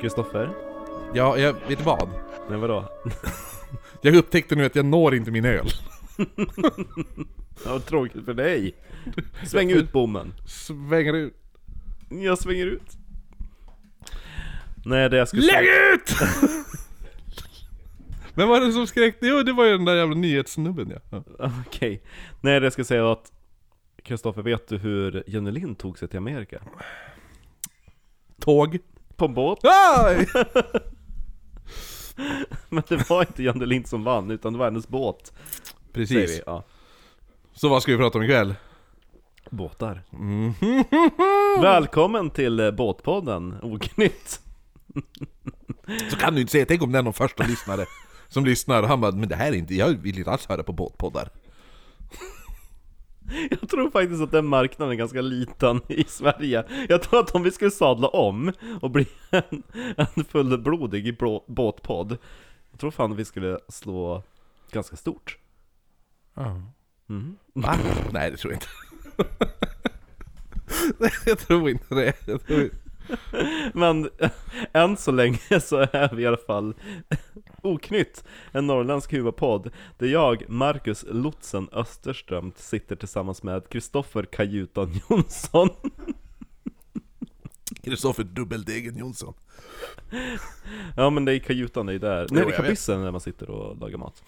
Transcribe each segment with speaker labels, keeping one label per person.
Speaker 1: Kristoffer?
Speaker 2: Ja, jag vet du vad?
Speaker 1: Nej vadå?
Speaker 2: Jag upptäckte nu att jag når inte min öl.
Speaker 1: Vad tråkigt för dig. Sväng ut bommen.
Speaker 2: Svänger ut.
Speaker 1: Jag svänger ut. Nej det jag skulle
Speaker 2: Lägg
Speaker 1: säga...
Speaker 2: ut! Vem var det som skrek? Jo, det var ju den där jävla nyhetssnubben ja. ja.
Speaker 1: Okej. Nej det jag ska säga var att Kristoffer, vet du hur Jenny Lind tog sig till Amerika?
Speaker 2: Tåg.
Speaker 1: På en båt?
Speaker 2: Aj!
Speaker 1: Men det var inte Jenny Lind som vann, utan det var hennes båt. Säger
Speaker 2: Precis.
Speaker 1: vi. Ja.
Speaker 2: Så vad ska vi prata om ikväll?
Speaker 1: Båtar. Välkommen till eh, Båtpodden, Oknytt.
Speaker 2: Så kan du inte säga, tänk om det är någon första lyssnare som lyssnar och han bara, men det här är inte, jag vill inte alls höra på båtpoddar.
Speaker 1: Jag tror faktiskt att den marknaden är ganska liten i Sverige. Jag tror att om vi skulle sadla om och bli en, en fullblodig båtpodd, jag tror fan att vi skulle slå ganska stort.
Speaker 2: Ja.
Speaker 1: Mhm.
Speaker 2: Va? Nej det tror jag inte. Nej, jag tror inte det. Jag tror...
Speaker 1: Men än så länge så är vi i alla fall Oknytt, en norrländsk huvudpodd där jag, Marcus Lotsen Österström, sitter tillsammans med Kristoffer Kajutan Jonsson.
Speaker 2: Kristoffer Dubbeldegen Jonsson.
Speaker 1: Ja men det är kajutan, det är där, nej det är kabyssen där man sitter och lagar mat.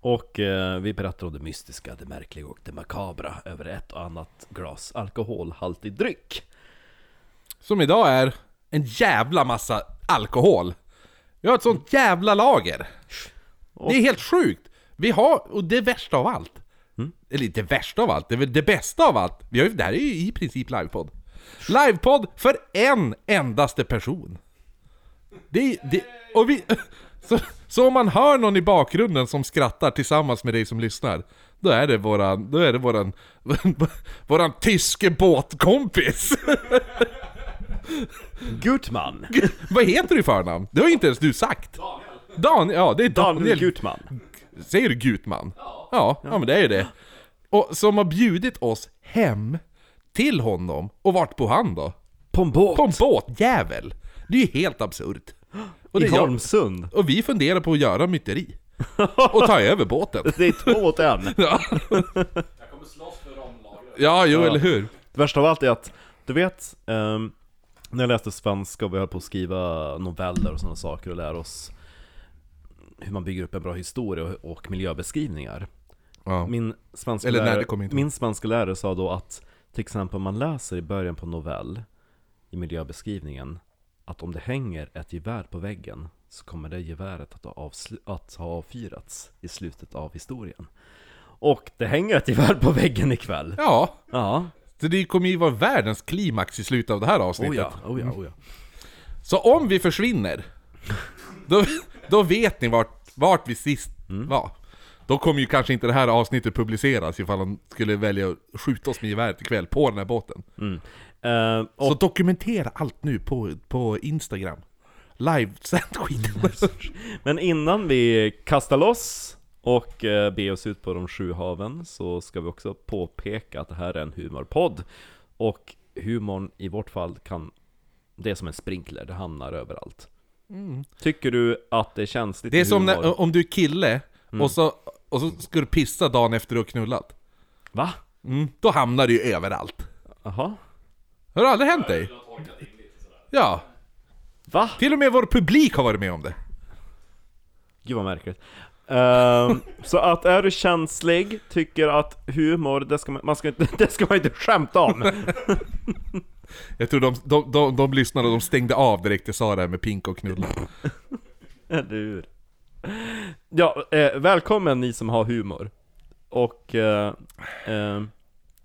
Speaker 1: Och eh, vi berättar om det mystiska, det märkliga och det makabra över ett och annat glas alkoholhaltig dryck.
Speaker 2: Som idag är en jävla massa alkohol. Vi har ett sånt jävla lager. Det är helt sjukt. Vi har, och det värsta av allt. Eller inte det värsta av allt, det är väl det bästa av allt. Vi har, ju- det här är ju i princip livepodd. Livepodd för en endaste person. Det, det, och vi, så, så om man hör någon i bakgrunden som skrattar tillsammans med dig som lyssnar, då är det våran, då är det våran, våran tyske båtkompis.
Speaker 1: Gutman!
Speaker 2: Vad heter du i förnamn? Det har inte ens du sagt. Daniel. ja det är Daniel.
Speaker 1: Daniel Gutman
Speaker 2: Säger du Gutman? Ja. ja. men det är ju det. Och som har bjudit oss hem till honom, och vart på han då?
Speaker 1: På en båt!
Speaker 2: På en båtjävel! Det är ju helt absurt. Och, det
Speaker 1: I
Speaker 2: är jag,
Speaker 1: Holmsund
Speaker 2: och vi funderar på att göra myteri. Och ta över båten.
Speaker 1: Det är två åt en
Speaker 2: Ja, ja jo eller hur.
Speaker 1: Det värsta av allt är att, du vet, ehm, när jag läste svenska och vi höll på att skriva noveller och sådana saker och lära oss hur man bygger upp en bra historia och, och miljöbeskrivningar.
Speaker 2: Ja.
Speaker 1: Min svenska,
Speaker 2: Eller nej,
Speaker 1: lärare,
Speaker 2: inte
Speaker 1: min svenska lärare sa då att till exempel om man läser i början på en novell i miljöbeskrivningen att om det hänger ett gevär på väggen så kommer det geväret att ha, att ha avfyrats i slutet av historien. Och det hänger ett gevär på väggen ikväll.
Speaker 2: Ja,
Speaker 1: Ja,
Speaker 2: så det kommer ju vara världens klimax i slutet av det här
Speaker 1: oh
Speaker 2: avsnittet.
Speaker 1: ja, oh ja, oh ja.
Speaker 2: Så om vi försvinner, då, då vet ni vart, vart vi sist var. Då kommer ju kanske inte det här avsnittet publiceras ifall de skulle välja att skjuta oss med geväret ikväll på den här båten.
Speaker 1: Eh, och
Speaker 2: Så dokumentera allt nu på, på Instagram. Live-sänd skiten.
Speaker 1: Men innan vi kastar loss och eh, beger oss ut på de sju haven så ska vi också påpeka att det här är en humorpodd. Och humorn i vårt fall kan, det är som en sprinkler, det hamnar överallt. Tycker du att det är känsligt
Speaker 2: Det är som när, om du är kille, och, så, och så ska du pissa dagen efter du har knullat.
Speaker 1: Va?
Speaker 2: Mm, då hamnar det ju överallt.
Speaker 1: Jaha?
Speaker 2: Har det aldrig hänt dig? Ja,
Speaker 1: Va?
Speaker 2: till och med vår publik har varit med om det.
Speaker 1: Gud vad märkligt. Ehm, så att är du känslig, tycker att humor, det ska man, man ska inte, det ska man inte skämta om.
Speaker 2: Jag tror de, de, de, de lyssnade och de stängde av direkt jag sa det här med pinka och knulla.
Speaker 1: Eller hur? Ja, eh, välkommen ni som har humor. Och eh, eh,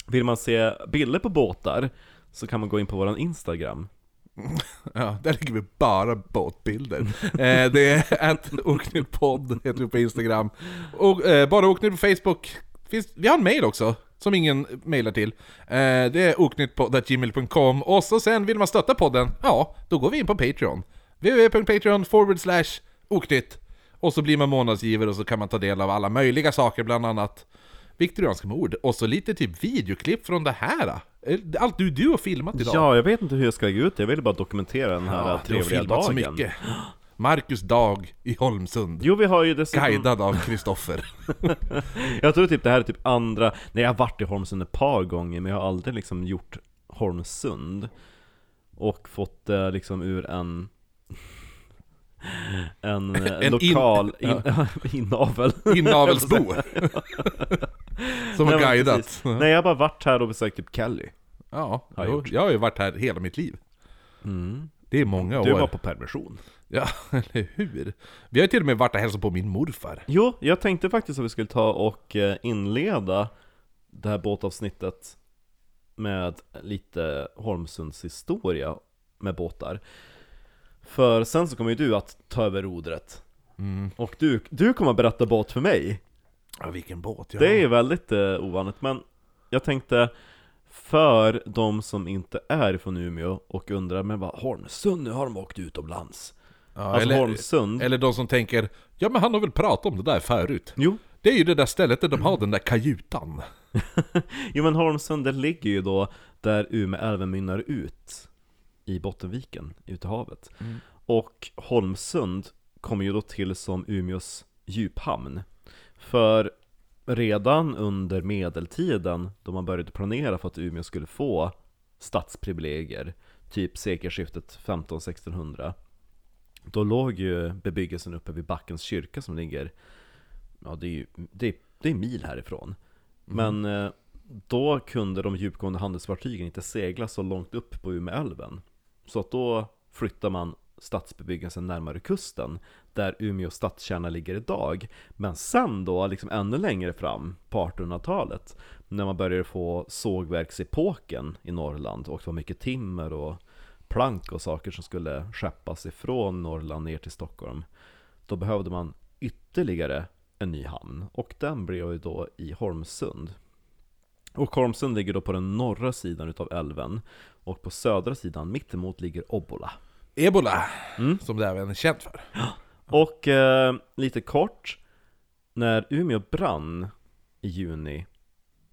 Speaker 1: vill man se bilder på båtar så kan man gå in på våran Instagram.
Speaker 2: Ja, där lägger vi bara båtbilder. eh, det är att oknyttpodd heter vi på Instagram. Och eh, bara oknytt på Facebook. Finns, vi har en mail också, som ingen mailar till. Eh, det är oknyttpodd.gmail.com Och så sen vill man stötta podden, ja, då går vi in på Patreon. www.patreon forward slash oknytt. Och så blir man månadsgivare och så kan man ta del av alla möjliga saker, bland annat viktorianska mord, och så lite typ videoklipp från det här. Eh, Allt du, du har filmat idag.
Speaker 1: Ja, jag vet inte hur jag ska lägga ut det, jag vill bara dokumentera den här
Speaker 2: Ja, du har
Speaker 1: trevliga
Speaker 2: filmat så
Speaker 1: dagen.
Speaker 2: mycket. Marcus dag i Holmsund.
Speaker 1: Jo, vi har ju dessutom...
Speaker 2: Guidad av Kristoffer.
Speaker 1: Jag tror typ det här är typ andra... Nej, jag har varit i Holmsund ett par gånger, men jag har aldrig liksom gjort Holmsund. Och fått det liksom ur en... En, eh,
Speaker 2: En in-
Speaker 1: lokal in, inavel.
Speaker 2: Inavelsbo. Som har guidat.
Speaker 1: precis. Nej, jag har bara varit här och besökt typ Kelly.
Speaker 2: Ja,
Speaker 1: Har jag
Speaker 2: jag har ju varit här hela mitt liv.
Speaker 1: Mm.
Speaker 2: Det är många
Speaker 1: Du
Speaker 2: år.
Speaker 1: var på permission.
Speaker 2: Ja, eller hur? Vi har ju till och med varit och hälsat på min morfar.
Speaker 1: Jo, jag tänkte faktiskt att vi skulle ta och eh, inleda det här båtavsnittet med lite Holmsunds historia med båtar. För sen så kommer ju du att ta över rodret.
Speaker 2: Mm.
Speaker 1: Och du, du kommer att berätta båt för mig.
Speaker 2: Ja, vilken båt jag
Speaker 1: Det är ju väldigt eh, ovanligt, men jag tänkte för de som inte är från Umeå och undrar men vad Holmsund, nu har de åkt utomlands.
Speaker 2: Ja,
Speaker 1: Alltså
Speaker 2: eller,
Speaker 1: Holmsund,
Speaker 2: eller de som tänker, ja men han har väl pratat om det där förut.
Speaker 1: jo,
Speaker 2: Det är ju det där stället där de har den där kajutan.
Speaker 1: Jo men Holmsund, det ligger ju då där Umeälven mynnar ut i Bottenviken, ute i havet.
Speaker 2: Mm.
Speaker 1: Och Holmsund kommer ju då till som Umeås djuphamn. För redan under medeltiden, då man började planera för att Umeå skulle få stadsprivilegier, typ sekelskiftet 15-1600, då låg ju bebyggelsen uppe vid Backens kyrka som ligger, ja det är ju, det är, det är mil härifrån. Men eh, då kunde de djupgående handelsfartygen inte segla så långt upp på Umeälven. Så att då flyttar man stadsbebyggelsen närmare kusten, där Umeå stadskärna ligger idag. Men sen då, liksom ännu längre fram på 1800-talet, när man började få sågverksepoken i Norrland, och det var mycket timmer och plank och saker som skulle skeppas ifrån Norrland ner till Stockholm, då behövde man ytterligare en ny hamn, och den blev ju då i Holmsund. Och Holmsund ligger då på den norra sidan utav älven, och på södra sidan mittemot ligger Obbola.
Speaker 2: Ebola,
Speaker 1: Mm.
Speaker 2: som det även är känt för.
Speaker 1: Och eh, lite kort, när Umeå brann i juni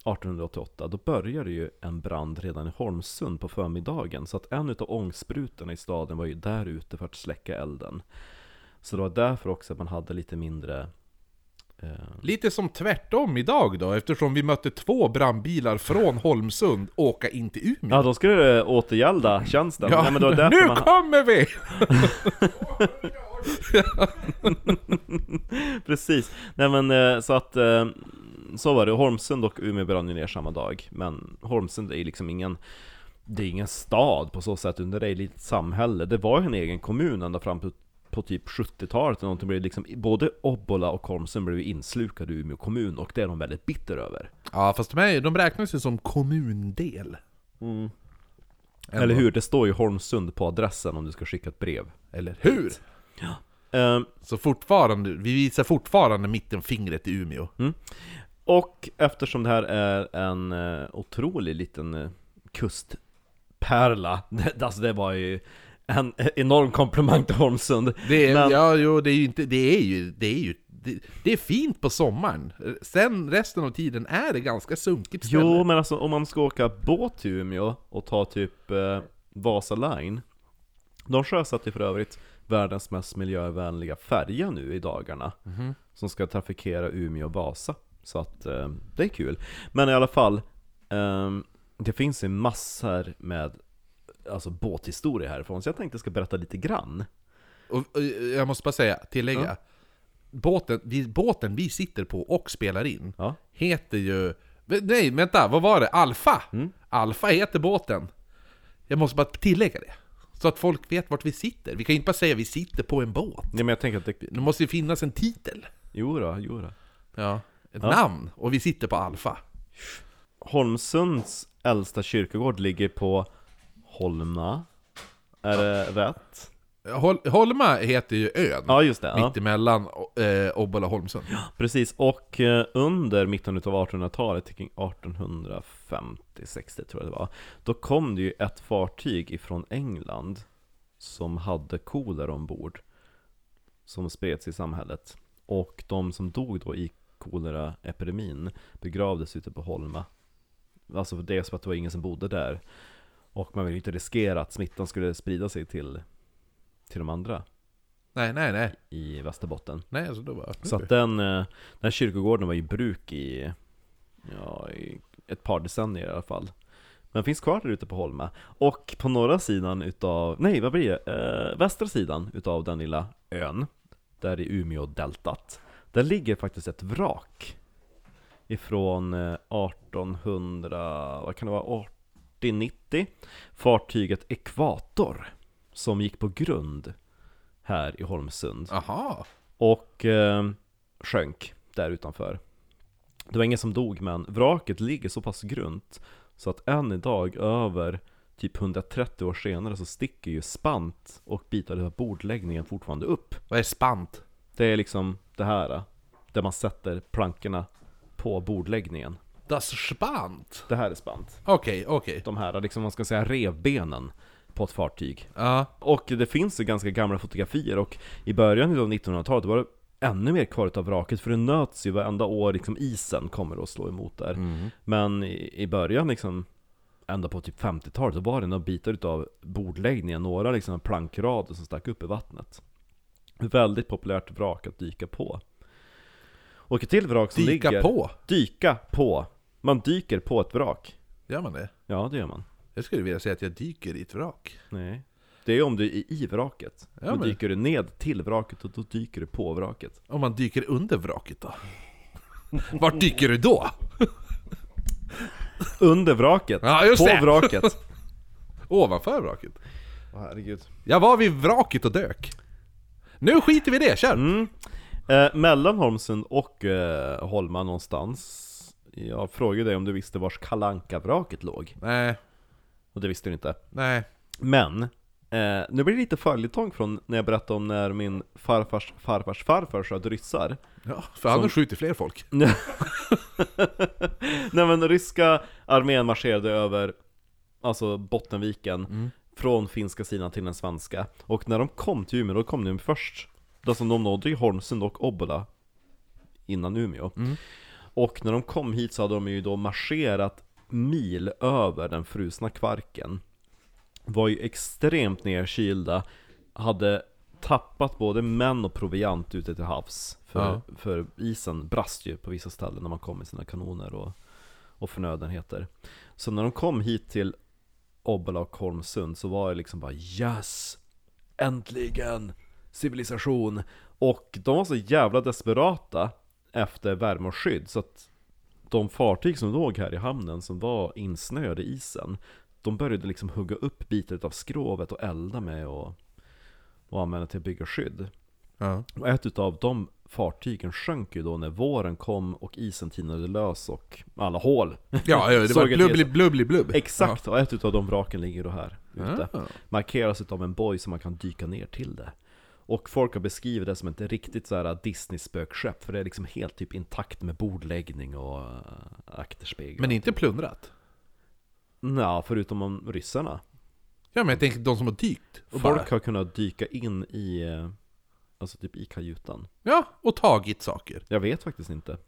Speaker 1: 1888, då började ju en brand redan i Holmsund på förmiddagen, så att en utav ångsprutorna i staden var ju där ute för att släcka elden. Så det var därför också att man hade lite mindre
Speaker 2: Lite som tvärtom idag då, eftersom vi mötte två brandbilar från Holmsund åka in till Umeå.
Speaker 1: Ja, då skulle det återgälda tjänsten.
Speaker 2: Ja,
Speaker 1: Nej, men det var därför
Speaker 2: nu
Speaker 1: man...
Speaker 2: kommer vi!
Speaker 1: Precis. Nej men eh, så att eh, så var det. Holmsund och Umeå brann ju ner samma dag. Men Holmsund är ju liksom ingen det är ingen stad på så sätt, under det är ett litet samhälle. Det var ju en egen kommun ända fram på, typ 70-talet eller någonting. Blev liksom, både Obbola och Holmsund blev inslukade i Umeå kommun och det är de väldigt bitter över.
Speaker 2: Ja, fast de, är, de räknas ju som kommundel.
Speaker 1: Mm. Eller hur? Det står ju Holmsund på adressen om du ska skicka ett brev.
Speaker 2: Eller hur?
Speaker 1: Ehm,
Speaker 2: Så fortfarande, vi visar fortfarande mittenfingret i Umeå.
Speaker 1: Och eftersom det här är en eh, otrolig liten eh, kustpärla, det, alltså det var ju en enorm komplimang till Holmsund.
Speaker 2: Det är,
Speaker 1: Men-
Speaker 2: ja, jo, det är ju inte, det är ju, det är ju, det, det är fint på sommaren. Sen resten av tiden är det ganska sunkigt ställe.
Speaker 1: Jo, men alltså om man ska åka båt till Umeå och ta typ eh, Vasa Line, de sjösatte för övrigt världens mest miljövänliga färja nu i dagarna,
Speaker 2: Mhm.
Speaker 1: som ska trafikera Umeå och Vasa. Så att eh, det är kul. Men i alla fall, ehm, det finns ju massor med alltså, båthistoria härifrån, så jag tänkte jag ska berätta lite grann.
Speaker 2: Och, och jag måste bara säga, tillägga.
Speaker 1: Ja.
Speaker 2: Båten, vi, båten vi sitter på och spelar in
Speaker 1: Ja.
Speaker 2: heter ju... Nej, vänta, vad var det? Alfa!
Speaker 1: Mm.
Speaker 2: Alfa heter båten. Jag måste bara tillägga det. Så att folk vet vart vi sitter. Vi kan ju inte bara säga vi sitter på en båt.
Speaker 1: Ja, men jag tänker att det...
Speaker 2: Det måste ju finnas en titel.
Speaker 1: Jo då, jo då.
Speaker 2: Ja. Ett
Speaker 1: Ja.
Speaker 2: namn. Och vi sitter på Alfa.
Speaker 1: Holmsunds äldsta kyrkogård ligger på Holma. Är det rätt?
Speaker 2: Hol Holma heter ju ön.
Speaker 1: Ja, just det. Ja.
Speaker 2: Mittemellan eh, Obbola och Holmsund.
Speaker 1: Precis, och eh, under mitten av 1800-talet, kring 1850-60 tror jag det var, då kom det ju ett fartyg ifrån England som hade kolera ombord, som spreds i samhället. Och de som dog då i koleraepidemin begravdes ute på Holma. Alltså för dels för att det var ingen som bodde där. Och man ville inte riskera att smittan skulle sprida sig till, till de andra
Speaker 2: Nej, nej, nej.
Speaker 1: i Västerbotten.
Speaker 2: Nej, alltså då bara...
Speaker 1: Så att den, eh, den kyrkogården var i bruk i, ja, i ett par decennier i alla fall. Men finns kvar där ute på Holma. Och på norra sidan utav, nej vad blir det? Eh, västra sidan utav den lilla ön, där i Umeå-deltat, där ligger faktiskt ett vrak. Ifrån eh, 1800, vad kan det vara, 1890? Fartyget Ekvator, som gick på grund här i Holmsund.
Speaker 2: Aha.
Speaker 1: Och eh, sjönk där utanför. Det var ingen som dog men vraket ligger så pass grunt så att än idag över typ 130 år senare så sticker ju spant och bitar av bordläggningen fortfarande upp.
Speaker 2: Vad är spant?
Speaker 1: Det är liksom det här där man sätter plankorna på bordläggningen.
Speaker 2: Das spant?
Speaker 1: Det här är spant.
Speaker 2: Okej, okej.
Speaker 1: De här, liksom man ska säga revbenen på ett fartyg.
Speaker 2: Ja.
Speaker 1: Och det finns ju ganska gamla fotografier och i början av 1900-talet var det ännu mer kvar av vraket för det nöts ju varenda år, liksom isen kommer att slå emot där. Men i, i början liksom, ända på typ 50-talet, då var det några bitar utav bordläggningen, några liksom plankrader som stack upp i vattnet. Väldigt populärt vrak att dyka på. Och ett till vrak som
Speaker 2: Dyka
Speaker 1: ligger...
Speaker 2: på?
Speaker 1: Dyka på! Man dyker på ett vrak.
Speaker 2: Gör man det?
Speaker 1: Ja, det gör man.
Speaker 2: Jag skulle vilja säga att jag dyker i ett vrak.
Speaker 1: Nej. Det är om du är i vraket.
Speaker 2: Ja,
Speaker 1: då
Speaker 2: men-
Speaker 1: dyker du ned till vraket och då dyker du på vraket.
Speaker 2: Om man dyker under vraket då? Vart dyker du då?
Speaker 1: Under vraket!
Speaker 2: Ja, just
Speaker 1: på
Speaker 2: det.
Speaker 1: vraket!
Speaker 2: Ovanför vraket?
Speaker 1: Åh herregud.
Speaker 2: Jag var vid vraket och dök. Nu skiter vi i det, kör!
Speaker 1: Mm. Eh, mellan Holmsund och eh, Holma någonstans. Jag frågade dig om du visste vars kalanka vraket låg.
Speaker 2: Nej,
Speaker 1: Och det visste du inte.
Speaker 2: nej.
Speaker 1: Men, eh, nu blir det lite följetong från när jag berättade om när min farfars farfars farfar sköt ryssar.
Speaker 2: Ja, för han har skjutit fler folk.
Speaker 1: Nej men ryska armén marscherade över Alltså Bottenviken Från finska sidan till den svenska Och när de kom till Umeå, då kom de först Alltså de nådde ju Holmsund och Obbola Innan Umeå Och när de kom hit så hade de ju då marscherat Mil över den frusna kvarken Var ju extremt nedkylda Hade tappat både män och proviant ute till havs För,
Speaker 2: Ja.
Speaker 1: för isen brast ju på vissa ställen när man kom med sina kanoner och, och förnödenheter Så när de kom hit till Obbola och Holmsund så var det liksom bara Yes! Äntligen! Civilisation! Och de var så jävla desperata efter värme och skydd så att de fartyg som låg här i hamnen som var insnöade i isen De började liksom hugga upp bitar av skrovet och elda med och, och använda till att bygga skydd
Speaker 2: Ja.
Speaker 1: och ett utav de fartygen sjönk ju då när våren kom och isen tinade lös och alla hål
Speaker 2: Ja, ja, det var blubbli blubbli blubb.
Speaker 1: Exakt, och ett utav de vraken ligger då här ute
Speaker 2: Ja.
Speaker 1: Markeras utav en boj som man kan dyka ner till det Och folk har beskrivit det som ett riktigt så här Disney-spökskepp För det är liksom helt typ intakt med bordläggning och äh, akterspegel
Speaker 2: Men inte plundrat.
Speaker 1: Nja, förutom om ryssarna
Speaker 2: Ja men jag tänker de som har dykt. Och
Speaker 1: Folk har kunnat dyka in i, eh, alltså typ i kajutan
Speaker 2: ja, och tagit saker.
Speaker 1: Jag vet faktiskt inte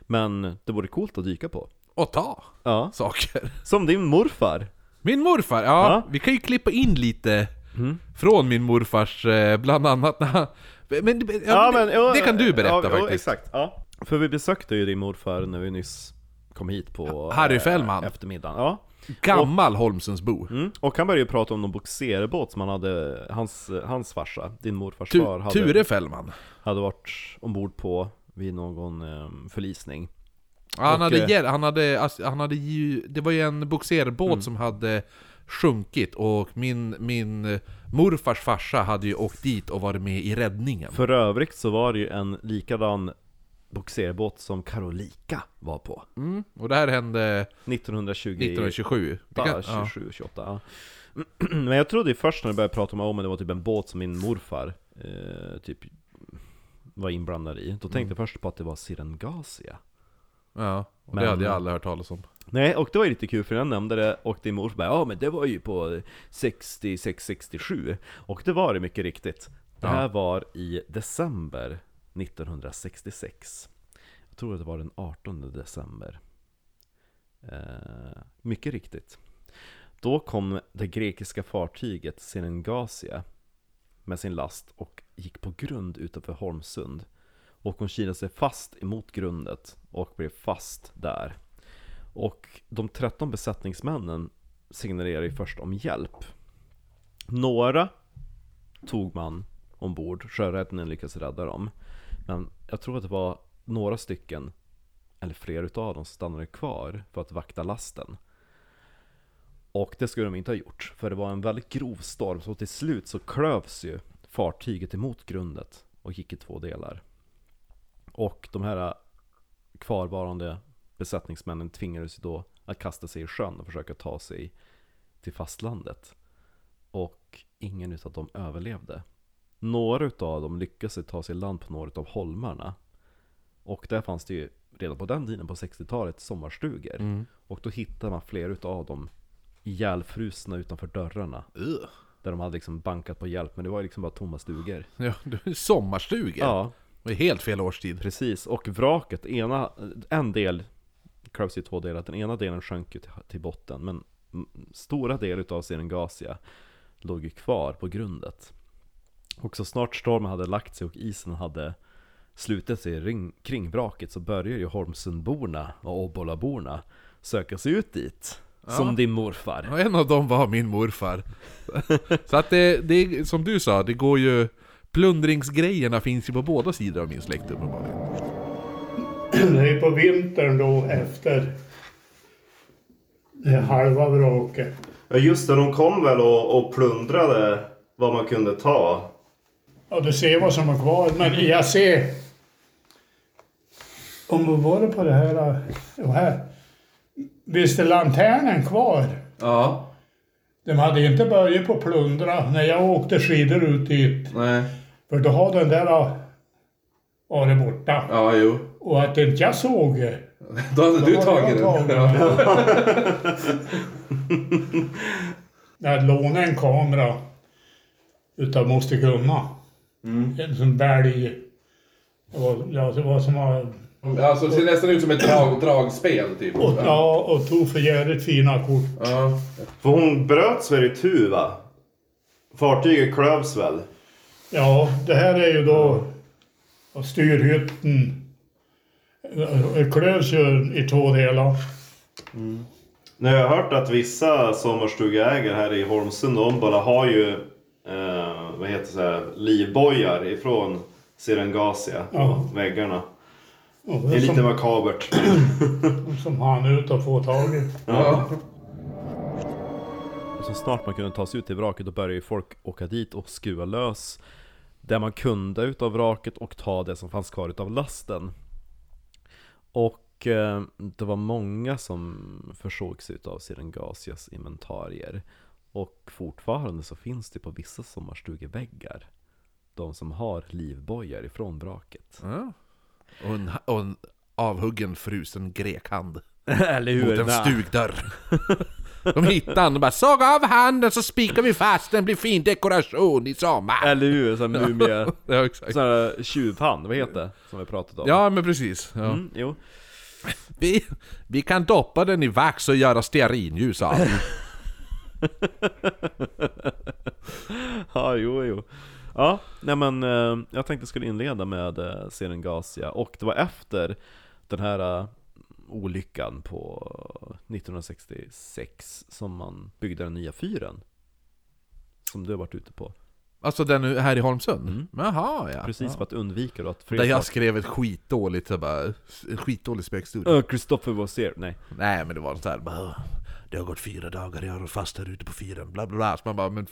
Speaker 1: Men det vore coolt att dyka på
Speaker 2: Och ta
Speaker 1: Ja,
Speaker 2: saker.
Speaker 1: som din morfar
Speaker 2: Min morfar, ja,
Speaker 1: Ja.
Speaker 2: vi kan ju klippa in lite
Speaker 1: Mm.
Speaker 2: från min morfars, eh, bland annat när han... Men, ja,
Speaker 1: Ja,
Speaker 2: men,
Speaker 1: men, jo,
Speaker 2: det kan du berätta
Speaker 1: ja,
Speaker 2: faktiskt.
Speaker 1: exakt, ja. För vi besökte ju din morfar när vi nyss kom hit på
Speaker 2: Harry
Speaker 1: eh,
Speaker 2: Fällman.
Speaker 1: eftermiddagen Ja,
Speaker 2: Gammal Holmsundsbo.
Speaker 1: mm. och han började ju prata om någon bogserbåt som han hade, hans, hans farsa, din morfars
Speaker 2: Tu,
Speaker 1: far, hade,
Speaker 2: Ture Fällman.
Speaker 1: hade varit ombord på vid någon eh, förlisning
Speaker 2: Ja, han,
Speaker 1: Och,
Speaker 2: hade,
Speaker 1: eh,
Speaker 2: han, hade, alltså, han hade ju, det var ju en bogserbåt
Speaker 1: Mm.
Speaker 2: som hade sjunkit och min, min eh, morfars farsa hade ju åkt dit och varit med i räddningen.
Speaker 1: För övrigt så var det ju en likadan bogserbåt som Karolika var på
Speaker 2: Mm, och det här hände
Speaker 1: 1920
Speaker 2: 1927. Vi
Speaker 1: Ja,
Speaker 2: kan- ja.
Speaker 1: 27, 28 ja. Men jag trodde ju först när jag började prata om att det var typ en båt som min morfar eh, typ var inblandad i Då tänkte jag först på att det var Sirengasia
Speaker 2: Ja, och
Speaker 1: Men-
Speaker 2: det hade jag aldrig hört talas om.
Speaker 1: Nej, och det var ju lite kul för jag nämnde det och din morfar bara Ja men det var ju på 66-67 Och det var det mycket riktigt Det
Speaker 2: Ja.
Speaker 1: här var i december 1966 Jag tror att det var den 18 december. Eh, mycket riktigt. Då kom det grekiska fartyget Serengasia med sin last och gick på grund utanför Holmsund. Och hon kilade sig fast emot grundet och blev fast där. Och de 13 besättningsmännen signalerade ju först om hjälp. Några tog man ombord, sjöräddningen lyckades rädda dem. Men jag tror att det var några stycken, eller fler utav dem, som stannade kvar för att vakta lasten. Och det skulle de inte ha gjort, för det var en väldigt grov storm, så till slut så klövs ju fartyget emot grundet och gick i två delar. Och de här kvarvarande besättningsmännen tvingades då att kasta sig i sjön och försöka ta sig till fastlandet. Och ingen utav dem överlevde. Några utav dem lyckades ta sig i land på några utav holmarna. Och där fanns det ju redan på den tiden, på 60-talet, sommarstugor.
Speaker 2: Mm.
Speaker 1: Och då hittade man flera utav dem ihjälfrusna utanför dörrarna.
Speaker 2: Ugh.
Speaker 1: Där de hade liksom bankat på hjälp, men det var liksom bara tomma stugor.
Speaker 2: Ja, sommarstugor.
Speaker 1: Ja,
Speaker 2: Det är helt fel årstid.
Speaker 1: precis. Och vraket, ena, en del klövs i två delar. Den ena delen sjönk ju till, till botten, men stora delar utav Serengasia låg ju kvar på grundet. Och så snart stormen hade lagt sig och isen hade slutit sig ring, kring vraket så började ju Holmsundborna och Obbolaborna söka sig ut dit. Som din morfar.
Speaker 2: Och en av dem var min morfar. Så att det, det, som du sa, det går ju... Plundringsgrejerna finns ju på båda sidor av min släkt uppenbarligen.
Speaker 3: Det är på vintern då efter det halva vraket.
Speaker 4: Ja just det, de kom väl och, och plundrade vad man kunde ta.
Speaker 3: Ja, du ser vad som är kvar. Men jag ser... Om vi var det på det här... Och här. Visst är lanternen kvar?
Speaker 4: Ja.
Speaker 3: De hade inte börjat på plundra när jag åkte skidor ut dit.
Speaker 4: Nej.
Speaker 3: För då har den där varit borta.
Speaker 4: Ja, jo.
Speaker 3: Och att inte jag såg det.
Speaker 4: Då hade
Speaker 3: Då jag tagit den. Jag hade lånat en kamera utav Moster Gunna. En sån bälg. Det var, ja, det var som att...
Speaker 2: Alltså det ser nästan ut som ett drag, dragspel typ.
Speaker 3: Och, ja, och tog för jävligt fina kort.
Speaker 2: Ja.
Speaker 4: För hon bröts väl i tu va? Fartyget klövs väl?
Speaker 3: Ja, det här är ju då styrhytten. Det klövs ju i två delar.
Speaker 4: Nu har jag hört att vissa sommarstugeägare här i Holmsund och Ombola har ju eh, vad heter det, här, livbojar ifrån Serengasia på
Speaker 3: Ja.
Speaker 4: väggarna.
Speaker 3: Och
Speaker 4: Det är lite
Speaker 3: som,
Speaker 4: makabert.
Speaker 3: som han ut och få tag i.
Speaker 2: Ja.
Speaker 1: Och så snart man kunde ta sig ut till vraket då började ju folk åka dit och skruva lös det man kunde utav vraket och ta det som fanns kvar utav lasten. Och eh, det var många som försåg sig utav Serengasias inventarier. Och fortfarande så finns det på vissa sommarstugeväggar de som har livbojar ifrån vraket.
Speaker 2: Ja. Och, en, och en avhuggen frusen grekhand.
Speaker 1: Eller
Speaker 2: Mot en stugdörr. De hittade han och bara såg av handen så spikar vi fast den blir fin dekoration i sommar.
Speaker 1: Eller hur? Sån här mumie...
Speaker 2: Ja, exakt.
Speaker 1: Sån här tjuvhand, vad heter det? Som vi pratat om.
Speaker 2: Ja, men precis. Ja.
Speaker 1: Mm, jo.
Speaker 2: Vi, vi kan doppa den i vax och göra stearinljus av den.
Speaker 1: Ja, jo, jo. Ja, nej men eh, jag tänkte jag skulle inleda med eh, Serengasia och det var efter den här eh, olyckan på 1966 som man byggde den nya fyren. Som du har varit ute på.
Speaker 2: Alltså den här i Holmsund?
Speaker 1: Mm.
Speaker 2: Jaha, ja.
Speaker 1: Precis för att undvika då att
Speaker 2: Där jag skrev ett skitdåligt, så bara, en skitdålig spökhistoria.
Speaker 1: Ö, Christopher was here. Nej.
Speaker 2: Nej men det var så här, bara, det har gått fyra dagar, jag har fast här ute på fyren, bla bla bla. Så man bara, men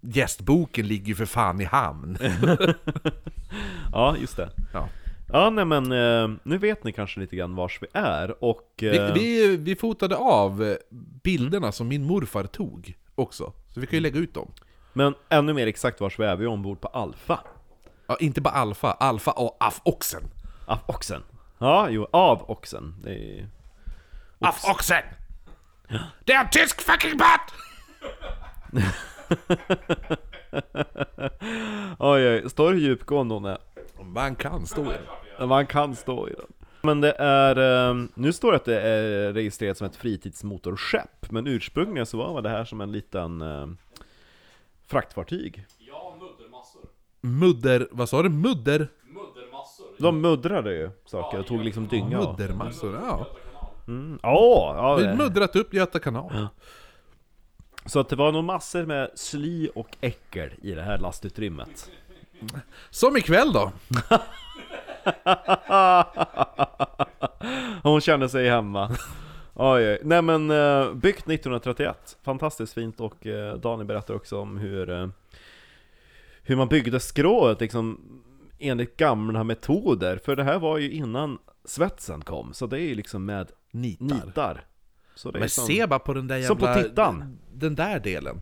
Speaker 2: gästboken ligger ju för fan i hamn.
Speaker 1: Ja, just det.
Speaker 2: Ja.
Speaker 1: Ja, nej men eh, nu vet ni kanske lite grann vars vi är och...
Speaker 2: Vi,
Speaker 1: eh,
Speaker 2: vi, vi fotade av eh, bilderna som min morfar tog också, så vi kan ju lägga ut dem.
Speaker 1: Men ännu mer exakt vars vi är, vi är ombord på Alfa.
Speaker 2: Ja, inte bara Alfa, Alfa och Af-oxen.
Speaker 1: Av oxen. Ja, jo, av oxen. Det är...
Speaker 2: Af-oxen! Det är en tysk fucking båt!
Speaker 1: Oj, oj, står det djupgående hon är?
Speaker 2: Man kan stå i den.
Speaker 1: Man kan stå i den. Men det är, eh, nu står det att det är registrerat som ett fritidsmotorskepp, men ursprungligen så var det här som en liten eh, fraktfartyg.
Speaker 2: Mudder, vad sa du? Mudder?
Speaker 1: De muddrade ju saker och tog liksom dynga av.
Speaker 2: Muddermassor, ja.
Speaker 1: Mm. Ja, ja,
Speaker 2: Vi
Speaker 1: det-
Speaker 2: muddrat upp Göta kanal.
Speaker 1: Så att det var nog massor med sly och äckel i det här lastutrymmet.
Speaker 2: Som ikväll då.
Speaker 1: Hon kände sig hemma. Oj, oj. Nej men, eh, byggt 1931. Fantastiskt fint och eh, Daniel berättar också om hur, eh, hur man byggde skrået liksom enligt gamla metoder. För det här var ju innan svetsen kom, så det är ju liksom med
Speaker 2: Nitar.
Speaker 1: nitar.
Speaker 2: Men
Speaker 1: som,
Speaker 2: se bara på den där
Speaker 1: som på
Speaker 2: jävla...
Speaker 1: tittan.
Speaker 2: Den där delen.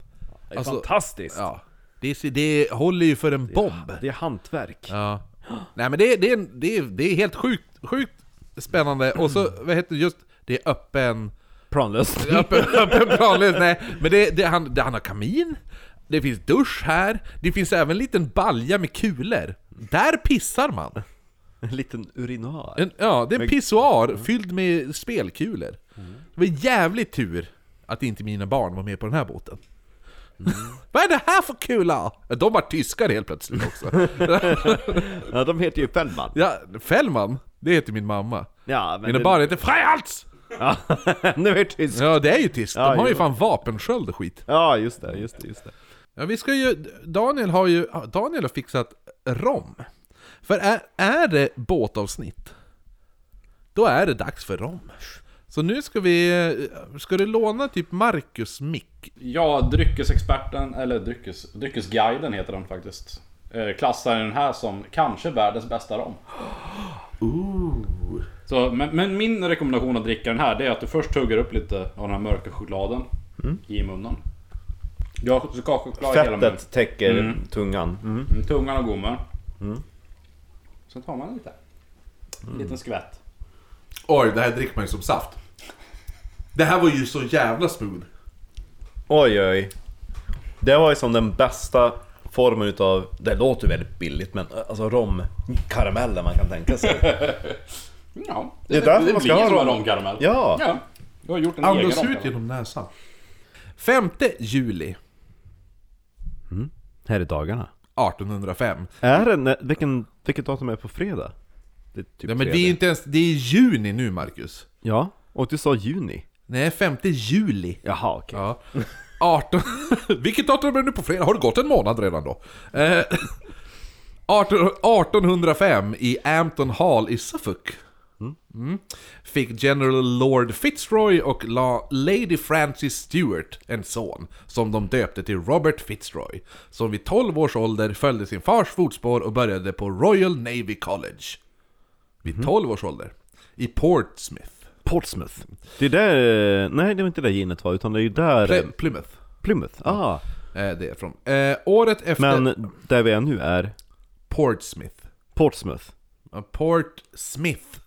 Speaker 1: det är
Speaker 2: alltså-
Speaker 1: fantastiskt!
Speaker 2: Ja. Det, är- det håller ju för en bomb.
Speaker 1: Det är hantverk.
Speaker 2: Ja. Nej men det, det, är, det, är, det är helt sjukt, sjukt spännande. Och så, vad heter det, just, det är öppen...
Speaker 1: Planlöst.
Speaker 2: Öppen, öppen planlös, nej. Men det, det, han, det, han har kamin, det finns dusch här, det finns även en liten balja med kulor. Där pissar man!
Speaker 1: En liten urinoar.
Speaker 2: En, ja, det är en pissoar fylld med spelkulor. Det var jävligt tur att inte mina barn var med på den här båten. Vad är det här för kula? De var tyskar helt plötsligt också.
Speaker 1: Ja, de heter ju Fällman.
Speaker 2: Ja, Fällman, det heter min mamma.
Speaker 1: Ja, men
Speaker 2: Mina barn heter Freihalts!
Speaker 1: Ja, nu är det tyst.
Speaker 2: Ja, det är ju tyskt. De
Speaker 1: Ja,
Speaker 2: har ju fan vapensköld och skit.
Speaker 1: Ja, just det, just det, just det.
Speaker 2: Ja, vi ska ju... Daniel har ju... Daniel har fixat rom. För är, är det båtavsnitt, då är det dags för rom. Så nu ska vi... Ska du låna typ Marcus mick?
Speaker 5: Ja, dryckesexperten, eller dryckes, dryckesguiden heter den faktiskt. Eh, Klassar den här som kanske världens bästa rom. Så, men, men min rekommendation att dricka den här, det är att du först tuggar upp lite av den här mörka chokladen i munnen. Ja, chokladchoklad i hela munnen.
Speaker 1: Fettet täcker
Speaker 5: Mm.
Speaker 1: tungan. Mm.
Speaker 5: Mm, Tungan och gommen. Sen tar man lite. En liten skvätt.
Speaker 2: Oj, det här dricker man ju som saft. Det här var ju så jävla smooth.
Speaker 1: Oj, oj. Det var ju som den bästa formen utav, det låter väldigt billigt men alltså romkarameller man kan tänka sig.
Speaker 5: Ja,
Speaker 1: Det är därför
Speaker 5: det
Speaker 1: man ska
Speaker 5: blir
Speaker 1: ha
Speaker 5: som en
Speaker 1: rom.
Speaker 5: romkaramell.
Speaker 1: Ja.
Speaker 5: ja. Du har gjort en egen
Speaker 2: Andas ut
Speaker 5: romkaramell.
Speaker 2: genom näsan. 5 juli
Speaker 1: Här är dagarna.
Speaker 2: 1805.
Speaker 1: Är det, vilken, vilket datum är det på fredag? Det är typ
Speaker 2: Ja, men det är ju inte ens... Det är juni nu, Marcus.
Speaker 1: Ja, och du sa juni.
Speaker 2: Nej, 5 juli.
Speaker 1: Jaha, okej.
Speaker 2: Ja. 18... Vilket datum är det nu på fredag? Har det gått en månad redan då? Eh, 18 1805 i Ampton Hall i Suffolk. Mm. Fick General Lord Fitzroy och La Lady Frances Stewart en son, som de döpte till Robert Fitzroy, som vid 12 års ålder följde sin fars fotspår och började på Royal Navy College. Vid 12 års ålder. I Portsmouth.
Speaker 1: Portsmouth. Det är där, nej det var inte där ginet var, utan det är ju där...
Speaker 2: Ply- Plymouth.
Speaker 1: Plymouth, ah.
Speaker 2: Eh, det är från. Eh, året efter...
Speaker 1: Men där vi är nu är
Speaker 2: Portsmouth.
Speaker 1: Portsmouth.
Speaker 2: Ja, Port Smith.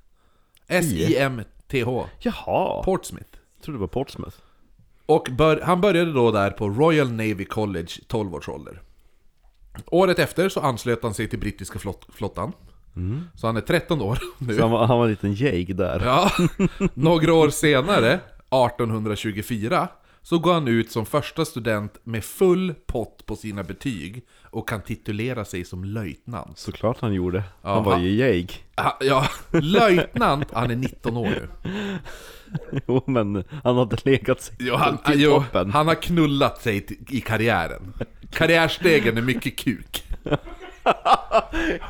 Speaker 2: S-I-M-T-H.
Speaker 1: Jaha,
Speaker 2: Portsmouth.
Speaker 1: jag trodde det var Portsmouth.
Speaker 2: Och bör, han började då där på Royal Navy College, 12 års ålder. Året efter så anslöt han sig till brittiska flott, flottan. Så han är 13 år nu.
Speaker 1: Så han var, han var en liten jäg där.
Speaker 2: Ja, några år senare, 1824, så går han ut som första student med full pott på sina betyg och kan titulera sig som löjtnant.
Speaker 1: Såklart han gjorde.
Speaker 2: Ja,
Speaker 1: Han var ju jäg.
Speaker 2: Ah, Ja, löjtnant, han är 19 år nu.
Speaker 1: Jo men han hade legat sig
Speaker 2: Jo, han,
Speaker 1: till
Speaker 2: jo,
Speaker 1: toppen.
Speaker 2: han har knullat sig i karriären. Karriärstegen är mycket kuk.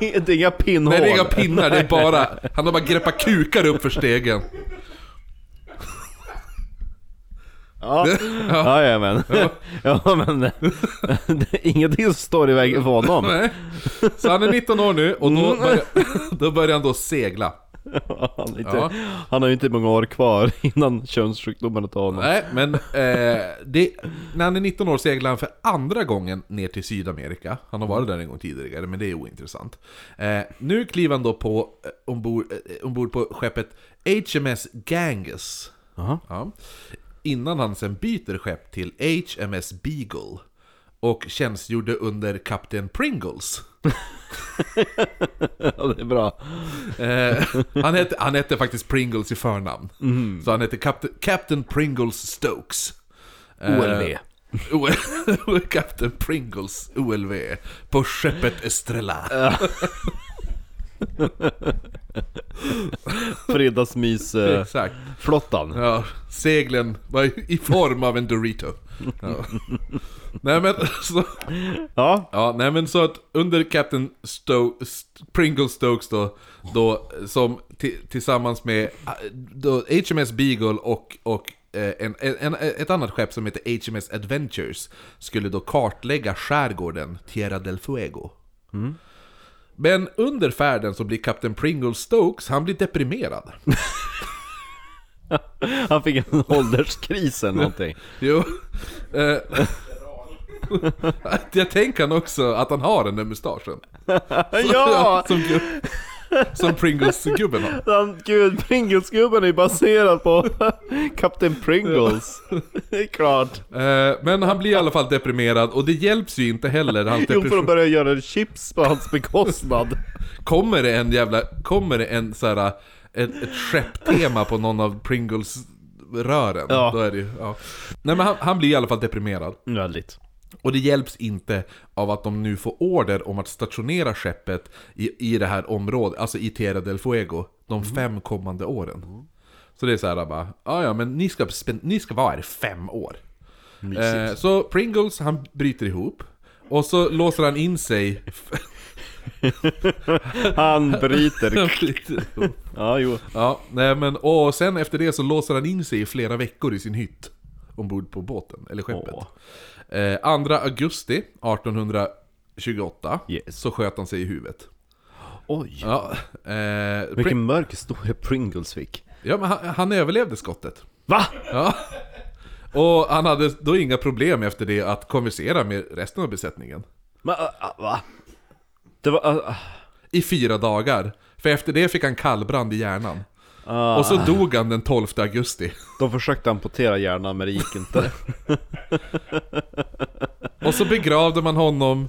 Speaker 1: Det är inga pinnhål.
Speaker 2: Nej, det är inga pinnar, det är bara... Han har bara greppat kukar upp för stegen.
Speaker 1: Ja, ja. ja men. Ja men. Det är ingenting som står i vägen för honom.
Speaker 2: Nej. Så han är 19 år nu och då
Speaker 1: Mm.
Speaker 2: börjar, då börjar han då segla.
Speaker 1: Han, inte,
Speaker 2: Ja.
Speaker 1: han har ju inte många år kvar innan könssjukdomarna tar honom.
Speaker 2: Nej, men eh, det, när han är 19 år seglar han för andra gången ner till Sydamerika. Han har varit där en gång tidigare, men det är ointressant. Eh, nu kliver han då på, eh, ombord, eh, ombord på skeppet HMS Ganges. Ja. Innan han sen byter skepp till HMS Beagle. Och tjänstgjorde under kapten Pringles.
Speaker 1: Ja, det är bra.
Speaker 2: Eh, han, hette, han hette faktiskt Pringles i förnamn. Så han hette Captain, Captain Pringles Stokes. Eh,
Speaker 1: OLV.
Speaker 2: Captain Pringles OLV på skeppet Estrella.
Speaker 1: Fredagsmys-flottan.
Speaker 2: Ja, seglen var i form av en Dorito. Ja. nej men så,
Speaker 1: Ja.
Speaker 2: ja, nej men så att under Captain Sto- St- Pringle Stokes då, då som ti- tillsammans med eh, då, HMS Beagle och, och eh, en, en, ett annat skepp som heter HMS Adventures skulle då kartlägga skärgården Tierra del Fuego. Men under färden så blir Captain Pringle Stokes, han blir deprimerad.
Speaker 1: Han fick en ålderskris eller någonting.
Speaker 2: Jo. Eh, jag tänker han också att han har den där mustaschen.
Speaker 1: ja!
Speaker 2: Som, som Pringles-gubben har.
Speaker 1: Han, gud, Pringles-gubben är baserad på Kapten Pringles. Det är klart.
Speaker 2: Eh, men han blir i alla fall deprimerad och det hjälps ju inte heller. Hans
Speaker 1: Jo, för att börja göra chips på hans bekostnad.
Speaker 2: Kommer det en jävla, kommer det en så här, ett, ett skepptema på någon av Pringles-rören,
Speaker 1: Ja.
Speaker 2: då är det ja. Nej men han, han blir i alla fall deprimerad.
Speaker 1: Väldigt.
Speaker 2: Och det hjälps inte av att de nu får order om att stationera skeppet i, i det här området, alltså i Tierra del Fuego, de fem kommande åren. Så det är så här bara, ja ja men ni ska, ni ska vara här i fem år. Eh, så Pringles, han bryter ihop. Och så låser han in sig...
Speaker 1: Han bryter. Ja, jo.
Speaker 2: ja, nej men och sen efter det så låser han in sig i flera veckor i sin hytt. Ombord på båten, eller skeppet. Eh, 2 augusti 1828
Speaker 1: Yes.
Speaker 2: så sköt han sig i huvudet.
Speaker 1: Oj.
Speaker 2: Ja, eh,
Speaker 1: Vilken mörk historia Pringles fick.
Speaker 2: ja men han, han överlevde skottet.
Speaker 1: Va?
Speaker 2: Ja. Och han hade då inga problem efter det att konversera med resten av besättningen.
Speaker 1: Men, uh, va? Det var... Uh,
Speaker 2: I fyra dagar. För efter det fick han kallbrand i hjärnan.
Speaker 1: uh,
Speaker 2: Och så dog han den 12 augusti.
Speaker 1: De försökte amputera hjärnan men det gick inte.
Speaker 2: Och så begravde man honom